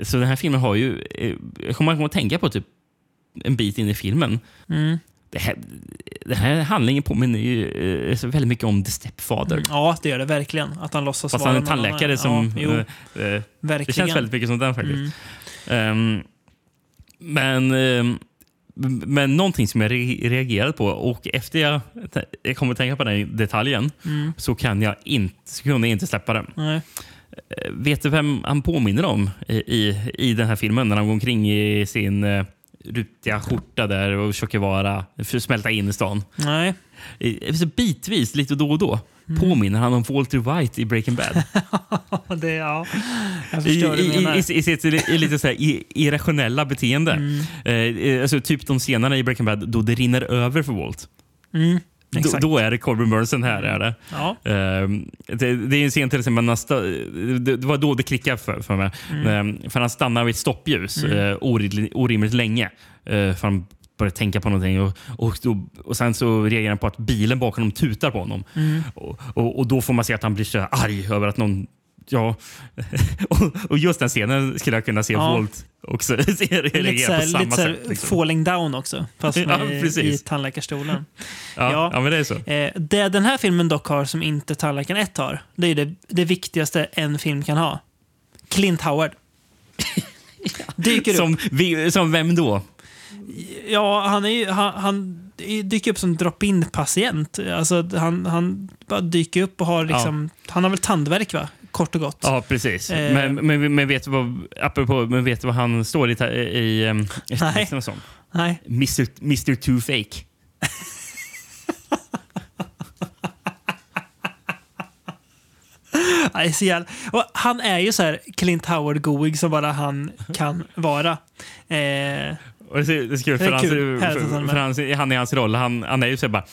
så den här filmen har ju... eh, Jag kommer att tänka på typ en bit in i filmen. mm. Det här, den här handlingen påminner ju eh, väldigt mycket om The Stepfather. Ja, det gör det verkligen. Att han låstas Fast vara han är tandläkare som... Ja, jo, eh, eh, det känns väldigt mycket som den faktiskt. Mm. Men, ehm, men någonting som jag re- reagerade på och efter jag, jag kommer tänka på den detaljen Mm. så kan jag inte, så kunde jag inte släppa den. Nej. Eh, Vet du vem han påminner om i, i, i den här filmen när han går omkring i sin uh, rutiga skjorta där och försöker vara, för smälta in i stan? Nej. Så bitvis, lite då och då, Mm. påminner han om Walter White i Breaking Bad. det, ja. I, i, i, sitt i lite så irrationella beteende. Mm. Eh, eh, alltså typ de scenerna i Breaking Bad då det rinner över för Walt. Mm, Då, då är det Corbin Burnson här. Är det. Ja. Ehm, det, det är en scen till exempel, det, det var då det klickade för, för mig. Mm. Ehm, för han stannar vid ett stoppljus Mm. eh, orimligt, orimligt länge. Eh, för han börjar tänka på någonting och, och, då, och sen så reagerar han på att bilen bakom honom tutar på honom. Mm. Och, och, och då får man se att han blir så arg över att någon Ja, och, just den scenen skulle jag kunna se Ja. Volt också reagera på samma lite sätt. Liksom. falling down också. Fast Ja, precis. i tandläkarstolen. Ja, ja, men det är så. Eh, det den här filmen dock har som inte Tandläkaren 1 har, det är det, det viktigaste en film kan ha. Clint Howard. Dyker upp. Som, som vem då? Ja, han, är han, han dyker upp som drop-in patient. Alltså, han, han bara dyker upp och har liksom... Han har väl tandvärk, va? Kort och gott. Ja, precis. Eh. Men, men, men vet du vad, apropå, men vet du vad han står i, i, i, i Nej. sånt? Nej. Mr. Mr. Too Fake. Så jävla... Och han är ju så här Clint Howard-goig som bara han kan vara. Eh, Och det, är- det är kul, för, hans, för, med. hans, han i hans roll, han, han är ju så bara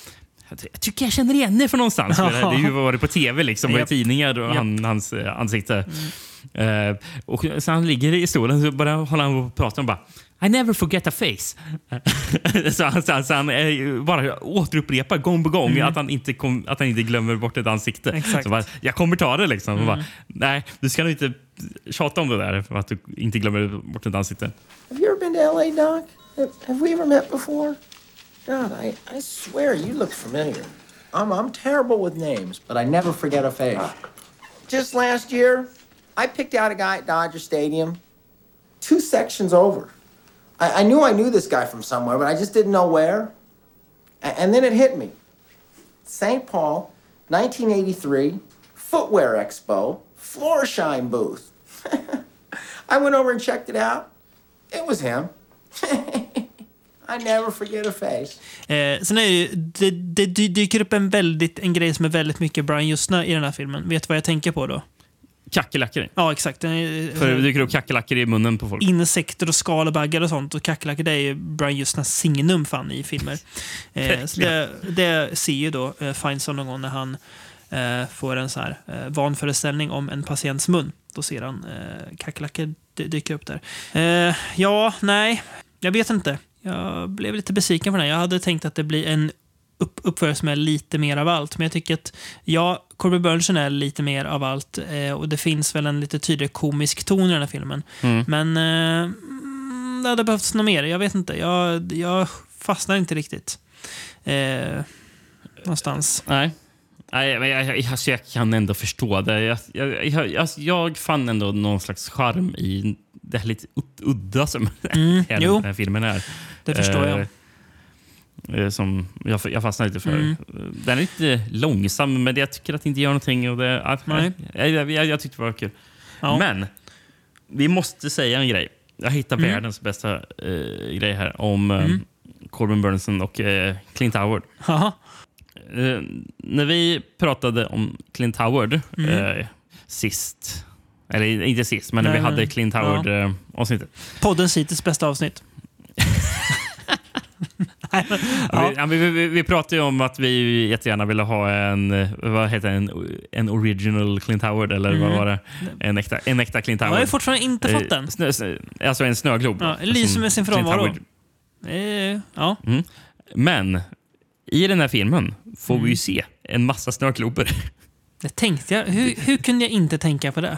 jag tycker jag känner igen det från någonstans. För Det är ju varit på tv liksom, och i tidningar och han, hans eh, ansikte. Eh, och så han ligger i stolen så bara håller han på och pratar och bara I never forget a face. så han, så han, så han är ju bara återupprepar gång på gång Mm. att, han inte kom, att han inte glömmer bort ett ansikte. Exakt. Så bara, jag kommer ta det liksom. Mm. Bara, Nej, du ska nog inte tjata om det där för att du inte glömmer bort ett ansikte. Have you ever been to LA, Doc? Have, have we ever met before? God, I, I swear you look familiar. I'm, I'm terrible with names, but I never forget a face. Just last year, I picked out a guy at Dodger Stadium, two sections over. I, I knew I knew this guy from somewhere, but I just didn't know where. A- and then it hit me. St. Paul, 1983, Footwear Expo, Floorshine booth. I went over and checked it out. It was him. I never forget a face. Eh, sen är det, ju, det, det dy- dyker upp en, väldigt, en grej som är väldigt mycket Brian Justna i den här filmen. Vet du vad jag tänker på då? Kackerlackor. Ja, exakt. För det dyker upp kackerlackor i munnen på folk. Insekter och skalbaggar och sånt. Och kackerlackor det är ju Brian Justnas signum fan i filmer. Eh, så det, det ser ju då eh, Fineson någon gång när han får en så här eh, vanföreställning om en patients mun. Då ser han eh, kackerlackor dy- dyka upp där. Eh, ja, nej, jag vet inte. Jag blev lite besviken på den. här. Jag hade tänkt att det blir en upp, uppförelse med lite mer av allt. Men jag tycker att, ja, Corbin Burnson är lite mer av allt. Eh, och det finns väl en lite tydligare komisk ton i den här filmen. Mm. Men eh, mm, det hade behövts något mer. Jag vet inte. Jag, jag fastnar inte riktigt. Eh, någonstans. Nej. Nej, men jag, jag, alltså jag kan ändå förstå det. Jag, jag, jag, alltså jag fann ändå någon slags charm i det här lite ud- udda som Mm, den jo. här filmen är. Det förstår jag. Eh, Som jag, jag fastnar lite för. Mm. Den är lite långsam, men jag tycker att det inte gör någonting. Och det, Nej. jag, jag, jag, jag tyckte det var kul. Ja. Men vi måste säga en grej. Jag hittade Mm. världens bästa eh, grej här om eh, Mm. Corbin Burnson och eh, Clint Howard. Haha. Eh, när vi pratade om Clint Howard Mm. eh, sist, eller inte sist, men när Nej, vi hade Clint ja. Howard-avsnittet. Poddens hittills bästa avsnitt. Nej, men- Ja. Vi, ja, vi, vi, vi pratade ju om att vi jättegärna ville ha en, eh, vad heter det, en, en original Clint Howard, eller vad Mm. var det? En äkta, en äkta Clint Jag Howard. har ju fortfarande inte Eh, fått den. Snö, snö, alltså en snöglob. Ja, lyser med sin frånvaro. Eh, ja. Mm. Men i den här filmen får Mm. vi ju se en massa snöglober. Det tänkte jag. Hur, hur kunde jag inte tänka på det?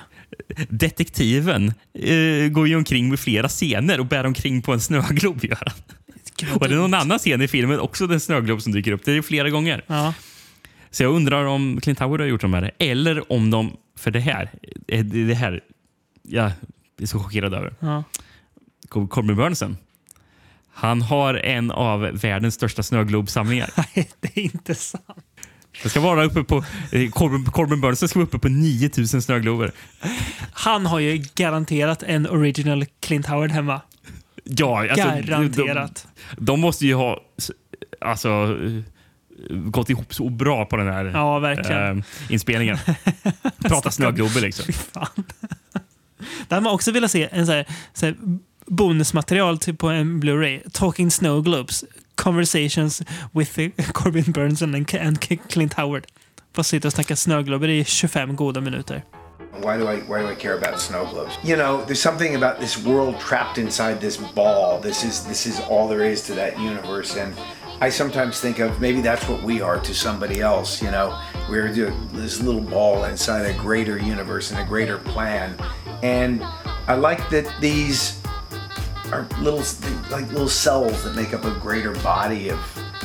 Detektiven eh, går ju omkring med flera scener och bär omkring på en snöglob. Gör han. Och det är någon annan scen i filmen, också den snöglob som dyker upp. Det är flera gånger. Ja. Så jag undrar om Clint Howard har gjort de här, eller om de, för det här, eh, det här jag är så chockerad över. Ja. Corbin Burnson. Han har en av världens största snöglobsamlingar. Nej, det är inte sant. Det ska vara uppe på, eh, Corbin, Corbin Burnson ska vara uppe på 9000 snöglober. Han har ju garanterat en original Clint Howard hemma. Ja, alltså, Garanterat. De, de måste ju ha alltså, eh, gått ihop så bra på den här Ja, verkligen. eh, inspelningen. Prata snöglober liksom. Där man också velat se en så här, så här bonusmaterial typ på en Blu-ray. Talking Snow Globes. Conversations with Corbin Burns and, and Clint Howard. Bara sitta och snacka snöglober i 25 goda minuter. Why do I why do I care about snow globes? You know, there's something about this world trapped inside this ball. This is this is all there is to that universe and I sometimes think of maybe that's what we are to somebody else, you know. We're this little ball inside a greater universe and a greater plan. And I like that these are little like little cells that make up a greater body of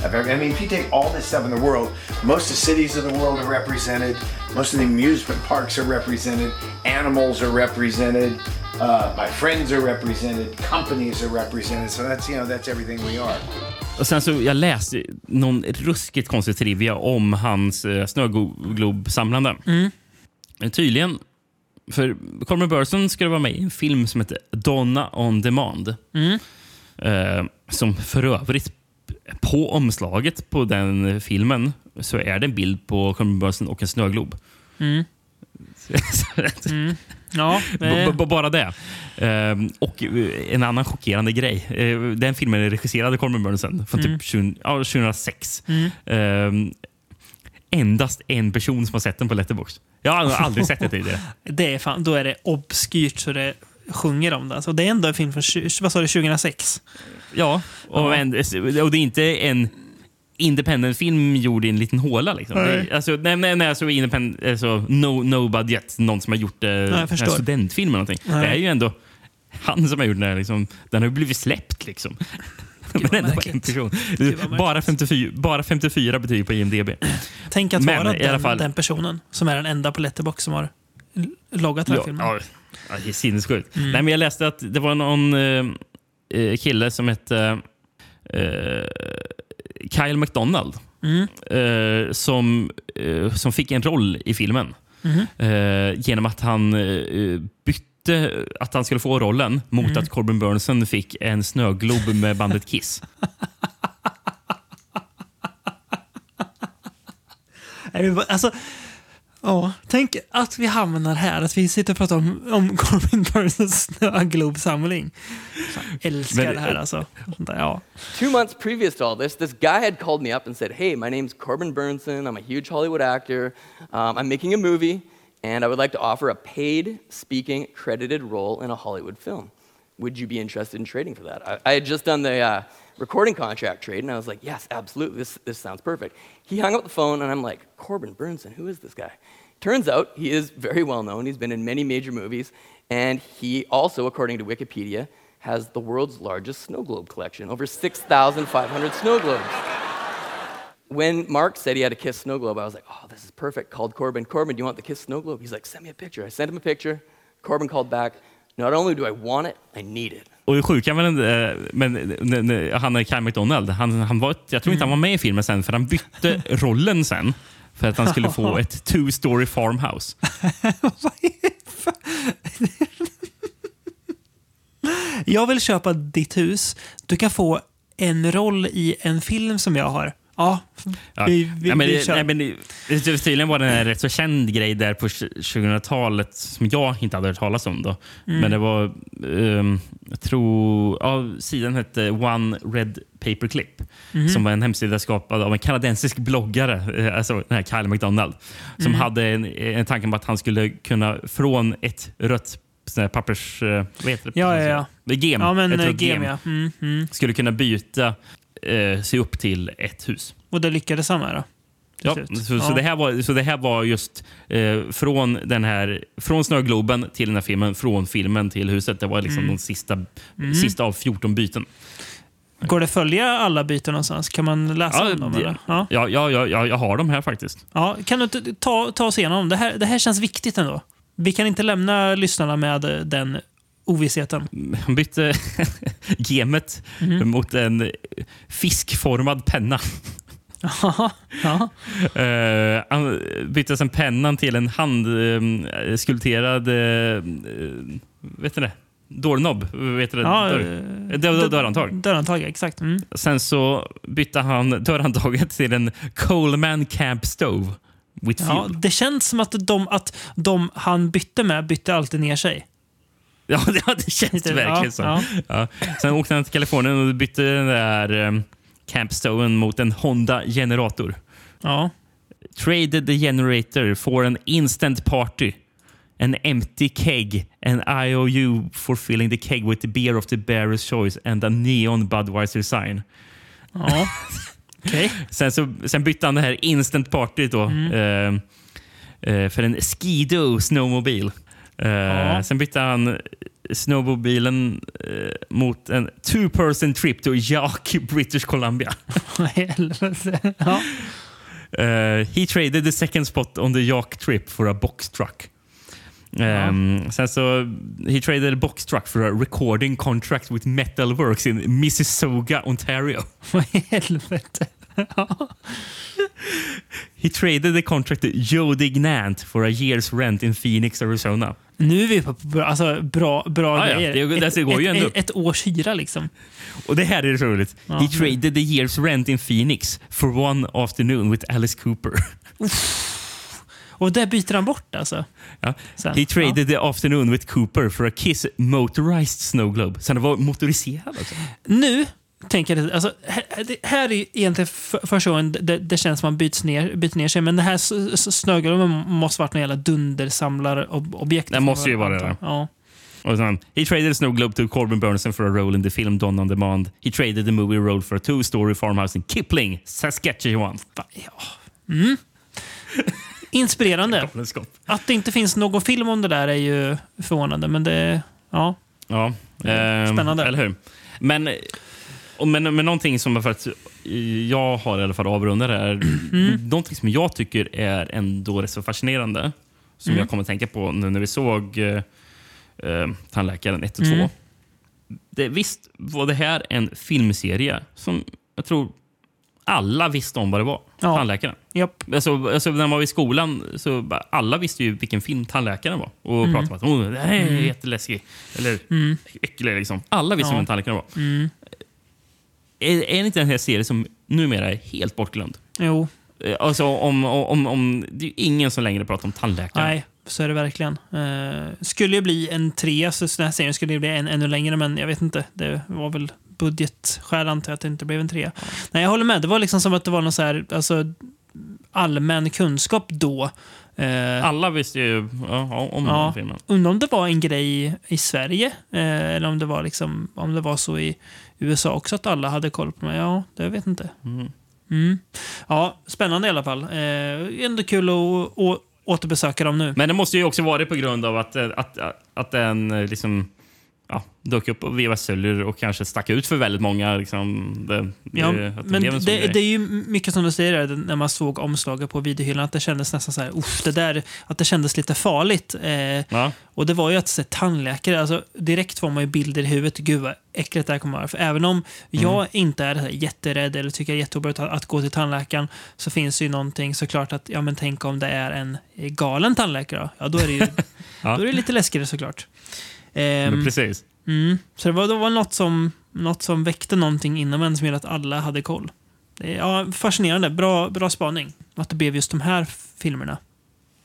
of every, I mean, if you take all this stuff in the world, most of the cities of the world are represented. Most of the amusement parks are represented. Animals are represented. Uh, my friends are represented. Companies are represented. So that's you know that's everything we are. Och sen så jag läste någon ruskigt konstig trivia om hans eh, snöglobsamlande. Mm. Tydligen, för Corbin Burson skulle vara med i en film som heter Donna on Demand. Mm. Eh, som för övrigt, på omslaget på den filmen så är det en bild på Corbin Burson och en snöglob. Mm. Mm. Ja, b- bara det. Ehm, och eh, en annan chockerande grej. Eh, den filmen är regisserad av Corbin Burnson från Mm. typ 20, ja, 2006. Mm. Ehm, endast en person som har sett den på Letterboxd. Jag har aldrig sett det tidigare. det är fan, då är det obskyrt så det sjunger om det. Alltså, det är ändå en film från vad sa du, 2006. Ja, och. En, och det är inte en independent-film gjord i en liten håla. Liksom. Nej. Det, alltså, nej, nej, nej, alltså, independent, alltså, no, no budget, någon som har gjort eh, jag en studentfilm eller någonting. Nej. Det är ju ändå han som har gjort den här. Liksom, den har ju blivit släppt. Liksom. Bara en person. Bara 54, bara 54 betyg på IMDB. Tänk att Men vara den, fall- den personen som är den enda på Letterbox som har loggat den här Ja, filmen. ja, ja, det är sinnessjukt. Mm. Nej, men jag läste att det var någon eh, eh, kille som hette eh, Kyle McDonald Mm. eh, som, eh, som fick en roll i filmen eh, genom att han eh, bytte att han skulle få rollen mot Mm. att Corbin Burnson fick en snöglob med bandet Kiss. Alltså, ja, tänk att vi hamnar här, att vi sitter och pratar om, om Corbin Burnsons snöglobsamling. Älskar Men- det här alltså. Ja. Two months previous to all this, this guy had called me up and said, Hey, my name's Corbin Burnson. I'm a huge Hollywood actor. Um, I'm making a movie, and I would like to offer a paid speaking credited role in a Hollywood film. Would you be interested in trading for that? I, I had just done the uh, recording contract trade, and I was like, Yes, absolutely. This, this sounds perfect. He hung up the phone, and I'm like, Corbin Burnson, who is this guy? Turns out he is very well known. He's been in many major movies, and he also, according to Wikipedia, has the world's largest snow globe collection, over 6,500 snow globes. When Mark said he had a Kiss snow globe, I was like, oh, this is perfect. Called Corbin. Corbin, do you want the Kiss snow globe? He's like, send me a picture. I sent him a picture. Corbin called back. Not only do I want it, I need it. Och det sjuka med den, eh, men, n- han är Kyle McDonald. Han, han var, jag tror inte han var med i filmen sen, för han bytte rollen sen. För att han skulle få ett two-story farmhouse. Jag vill köpa ditt hus. Du kan få en roll i en film som jag har. Ja, Ja. vi, vi, nej, men, vi kör. nej, men, det- tydligen var det en rätt så känd grej där på 2000-talet som jag inte hade hört talas om. Då. Mm. Men det var, ehm, jag tror, ja, sidan hette One Red Paperclip. Mhm. Som var en hemsida skapad av en kanadensisk bloggare, eh, alltså den här Kyle McDonald. Som Mm. hade en, en tanke om att han skulle kunna från ett rött sån här pappers... eh, Vad heter det? Ja, ja, ja. Gem. Ja, men ett eh, rött gem, ja. Mm, mm. Skulle kunna byta eh, sig upp till ett hus. Och det lyckades han med då? Ja, så, så, Ja. det här var, så det här var just eh, från, den här, från Snögloben till den här filmen, från filmen till huset. Det var liksom Mm. de sista, Mm. sista av 14 byten. Går det att följa alla byten någonstans? Kan man läsa om dem? det- Eller? Ja. ja, ja, ja, ja, jag har dem här faktiskt. Ja, kan du ta, ta oss igenom? Det här, det här känns viktigt ändå. Vi kan inte lämna lyssnarna med den ovissheten. Han bytte gemet Mhm. mot en fiskformad penna. ja. Eh, han bytte sen pennan till en handskulpterad uh, vet du det? Doorknob. Vet du det? Ja, Dörr, eh, dörr, dörr- dörrhandtag. Dörrhandtag, exakt. Mm. Sen så bytte han dörrhandtaget till en Coleman Camp Stove. With Ja, fuel. det känns som att de, att de han bytte med bytte alltid ner sig. Ja, det, det känns Lite- verkligen ja, så. ja. Sen åkte han till Kalifornien och bytte den där um, Camp mot en Honda generator. Ja. Traded the generator for an instant party. An empty keg. An IOU for filling the keg with the beer of the bearer's choice and a neon Budweiser sign. Ja. Okej. Sen, så, sen bytte han det här instant party då, Mm. eh, eh, för en Skido snowmobil. Eh, Ja. Sen bytte han snowmobilen eh, mot en two person trip to Yaak, British Columbia. Ja. Eh, he traded the second spot on the Yaak trip for a box truck. Um, Sen så he traded a box truck for a recording contract with Metalworks in Mississauga, Ontario. Vad i helvete? He traded the contract to Joe Dignant for a year's rent in Phoenix, Arizona. Nu är vi på bra, alltså, bra, bra Ja, ja. grejer. Det- det- det går ju ändå ett, ett års hyra liksom. Och det här är så roligt. Ja. He traded the year's rent in Phoenix for one afternoon with Alice Cooper. Och det byter han bort alltså. Ja. Sen, He traded the afternoon with Cooper for a Kiss motorized snow globe. Så den var motoriserad också. Nu tänker alltså, här, är egentligen för, första gången det, det känns som man byts ner, byter ner sig. Men det här s- s- snögloben måste varit någon jävla dundersamlarobjekt. Det måste ju vara det. Ja. Och sen, he traded snow globe to Corbin Burnson for a role in the film Dawn on Demand. He traded the movie role for a two-story farmhouse in Kipling, Saskatchewan. Mm. Inspirerande. Att det inte finns någon film om det där är ju förvånande. Men det, ja. Ja, Spännande. Eller hur? Men, men, men någonting som för att jag har i alla fall avrundat är Mm. någonting som jag tycker är ändå rätt så fascinerande. Som Mm. jag kommer att tänka på nu när vi såg eh, eh, Tandläkaren 1 och 2. Mm. Det, visst var det här en filmserie som jag tror alla visste om vad det var. Ja. Tandläkaren. Japp. Alltså, alltså, när man var i skolan så alla visste ju vilken film Tandläkaren var. Och Mm. pratade om att oh, det här är Mm. jätteläskig. Eller Mm. äcklig. Liksom. Alla visste Ja. vem Tandläkaren var. Mm. Är, är inte den här serien som numera är helt bortglömd? Jo. Eh, Alltså, om, om, om, det är ju ingen som längre pratar om tandläkaren. Nej, så är det verkligen. Uh, skulle ju bli en tre, så den här serien skulle ju bli en, ännu längre, men jag vet inte. Det var väl budgetskäl antar jag att det inte blev en tre. Nej, jag håller med. Det var liksom som att det var någon så här, alltså, allmän kunskap då. Eh, Alla visste ju ja, om den ja, här filmen. undrar om det var en grej i Sverige, eh, eller om det, var liksom, om det var så i USA också, att alla hade koll på mig. Ja, det vet inte. Mm. Mm. Ja, spännande i alla fall. Eh, ändå kul att, återbesöka dem nu. Men det måste ju också vara det på grund av att, eh, att, att, att den eh, liksom, ja, dök upp på VHS celler och kanske stack ut för väldigt många. Liksom, det, Ja, det, men det, det är ju mycket som du säger där, när man såg omslaget på videohyllan, att det kändes nästan så här, uff, det där, att det kändes lite farligt. Eh, Och det var ju att se tandläkare, alltså direkt får man ju bilder i huvudet, gud vad äckligt det här kommer vara. För även om jag Mm. inte är här jätterädd eller tycker det är jätteobehagligt att, att gå till tandläkaren, så finns det ju någonting såklart att, ja men tänk om det är en galen tandläkare? Ja, då är det ju Ja. då är det lite läskigare såklart. Men Ehm, precis. Mm. Så det var, det var något, som, något som väckte någonting inom en som gjorde att alla hade koll. Det är, ja, fascinerande. Bra, bra spaning. Att det blev just de här filmerna.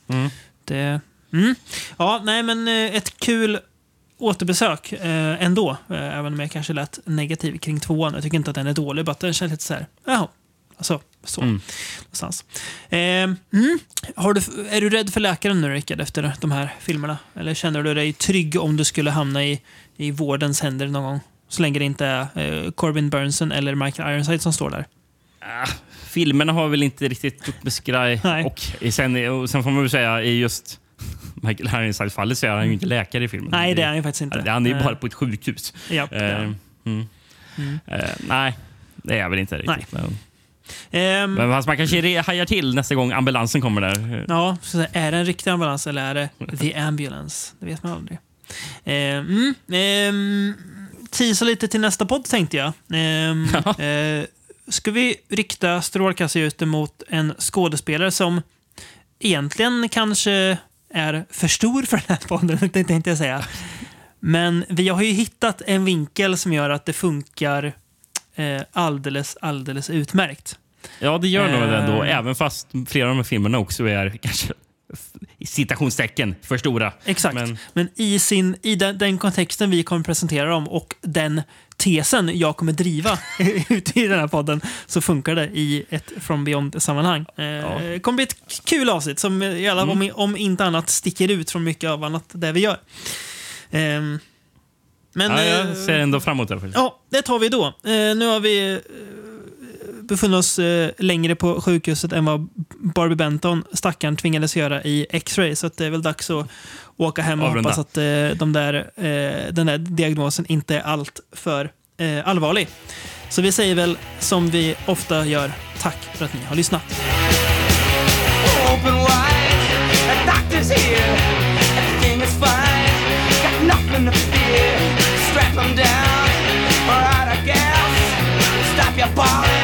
Mm. Det, mm. Ja, nej men eh, ett kul återbesök eh, ändå. Eh, även om jag kanske lät negativ kring tvåan. Jag tycker inte att den är dålig, bara att den känns lite så här, jaha. Alltså, så. Mm. Eh, mm. Har du, är du rädd för läkaren nu, Rickard, efter de här filmerna? Eller känner du dig trygg om du skulle hamna i, i vårdens händer någon gång? Så länge det inte är eh, Corbin Burnson eller Michael Ironside som står där. Ah, filmerna har väl inte riktigt gjort mig skraj. Och sen, och sen får man väl säga, i just Michael Ironside-fallet så är han ju inte läkare i filmen. Nej, det är han ju faktiskt inte. Han är ju Eh. bara på ett sjukhus. Ja, det är Eh, mm. Mm. Eh, nej, det är jag väl inte riktigt. Men, Ehm, men fast man kanske hajar till nästa gång ambulansen kommer där. Ja, så är det en riktig ambulans eller är det the ambulance? Det vet man aldrig. Mm, ehm, teasa lite till nästa podd tänkte jag. Ehm, eh, ska vi rikta strålkastarljuset mot en skådespelare som egentligen kanske är för stor för den här podden, tänkte jag säga. Men vi har ju hittat en vinkel som gör att det funkar eh, alldeles, alldeles utmärkt. Ja, det gör nog det ändå. Eh. Även fast flera av de här filmerna också är kanske citationstecken för stora. Exakt. Men, Men i, sin, i den, den kontexten vi kommer presentera dem och den tesen jag kommer driva ute i den här podden så funkar det i ett From Beyond-sammanhang. Eh, Det kommer bli ett kul avsnitt som i alla, Mm. om, om inte annat sticker ut från mycket av annat det vi gör. Ehm, men, ja, eh, jag ser ändå fram emot det. Ja, det tar vi då. Eh, nu har vi eh, befunnit oss eh, längre på sjukhuset än vad Barbie Benton, stackaren, tvingades göra i X-ray. Så att det är väl dags att åka hem och Avrunda. hoppas att eh, de där, eh, den där diagnosen inte är allt för eh, allvarlig. Så vi säger väl som vi ofta gör, tack för att ni har lyssnat. open wide. The doctor's here. Everything is fine. Got nothing to fear. Strap him down. Alright, I guess. Stop your bawling.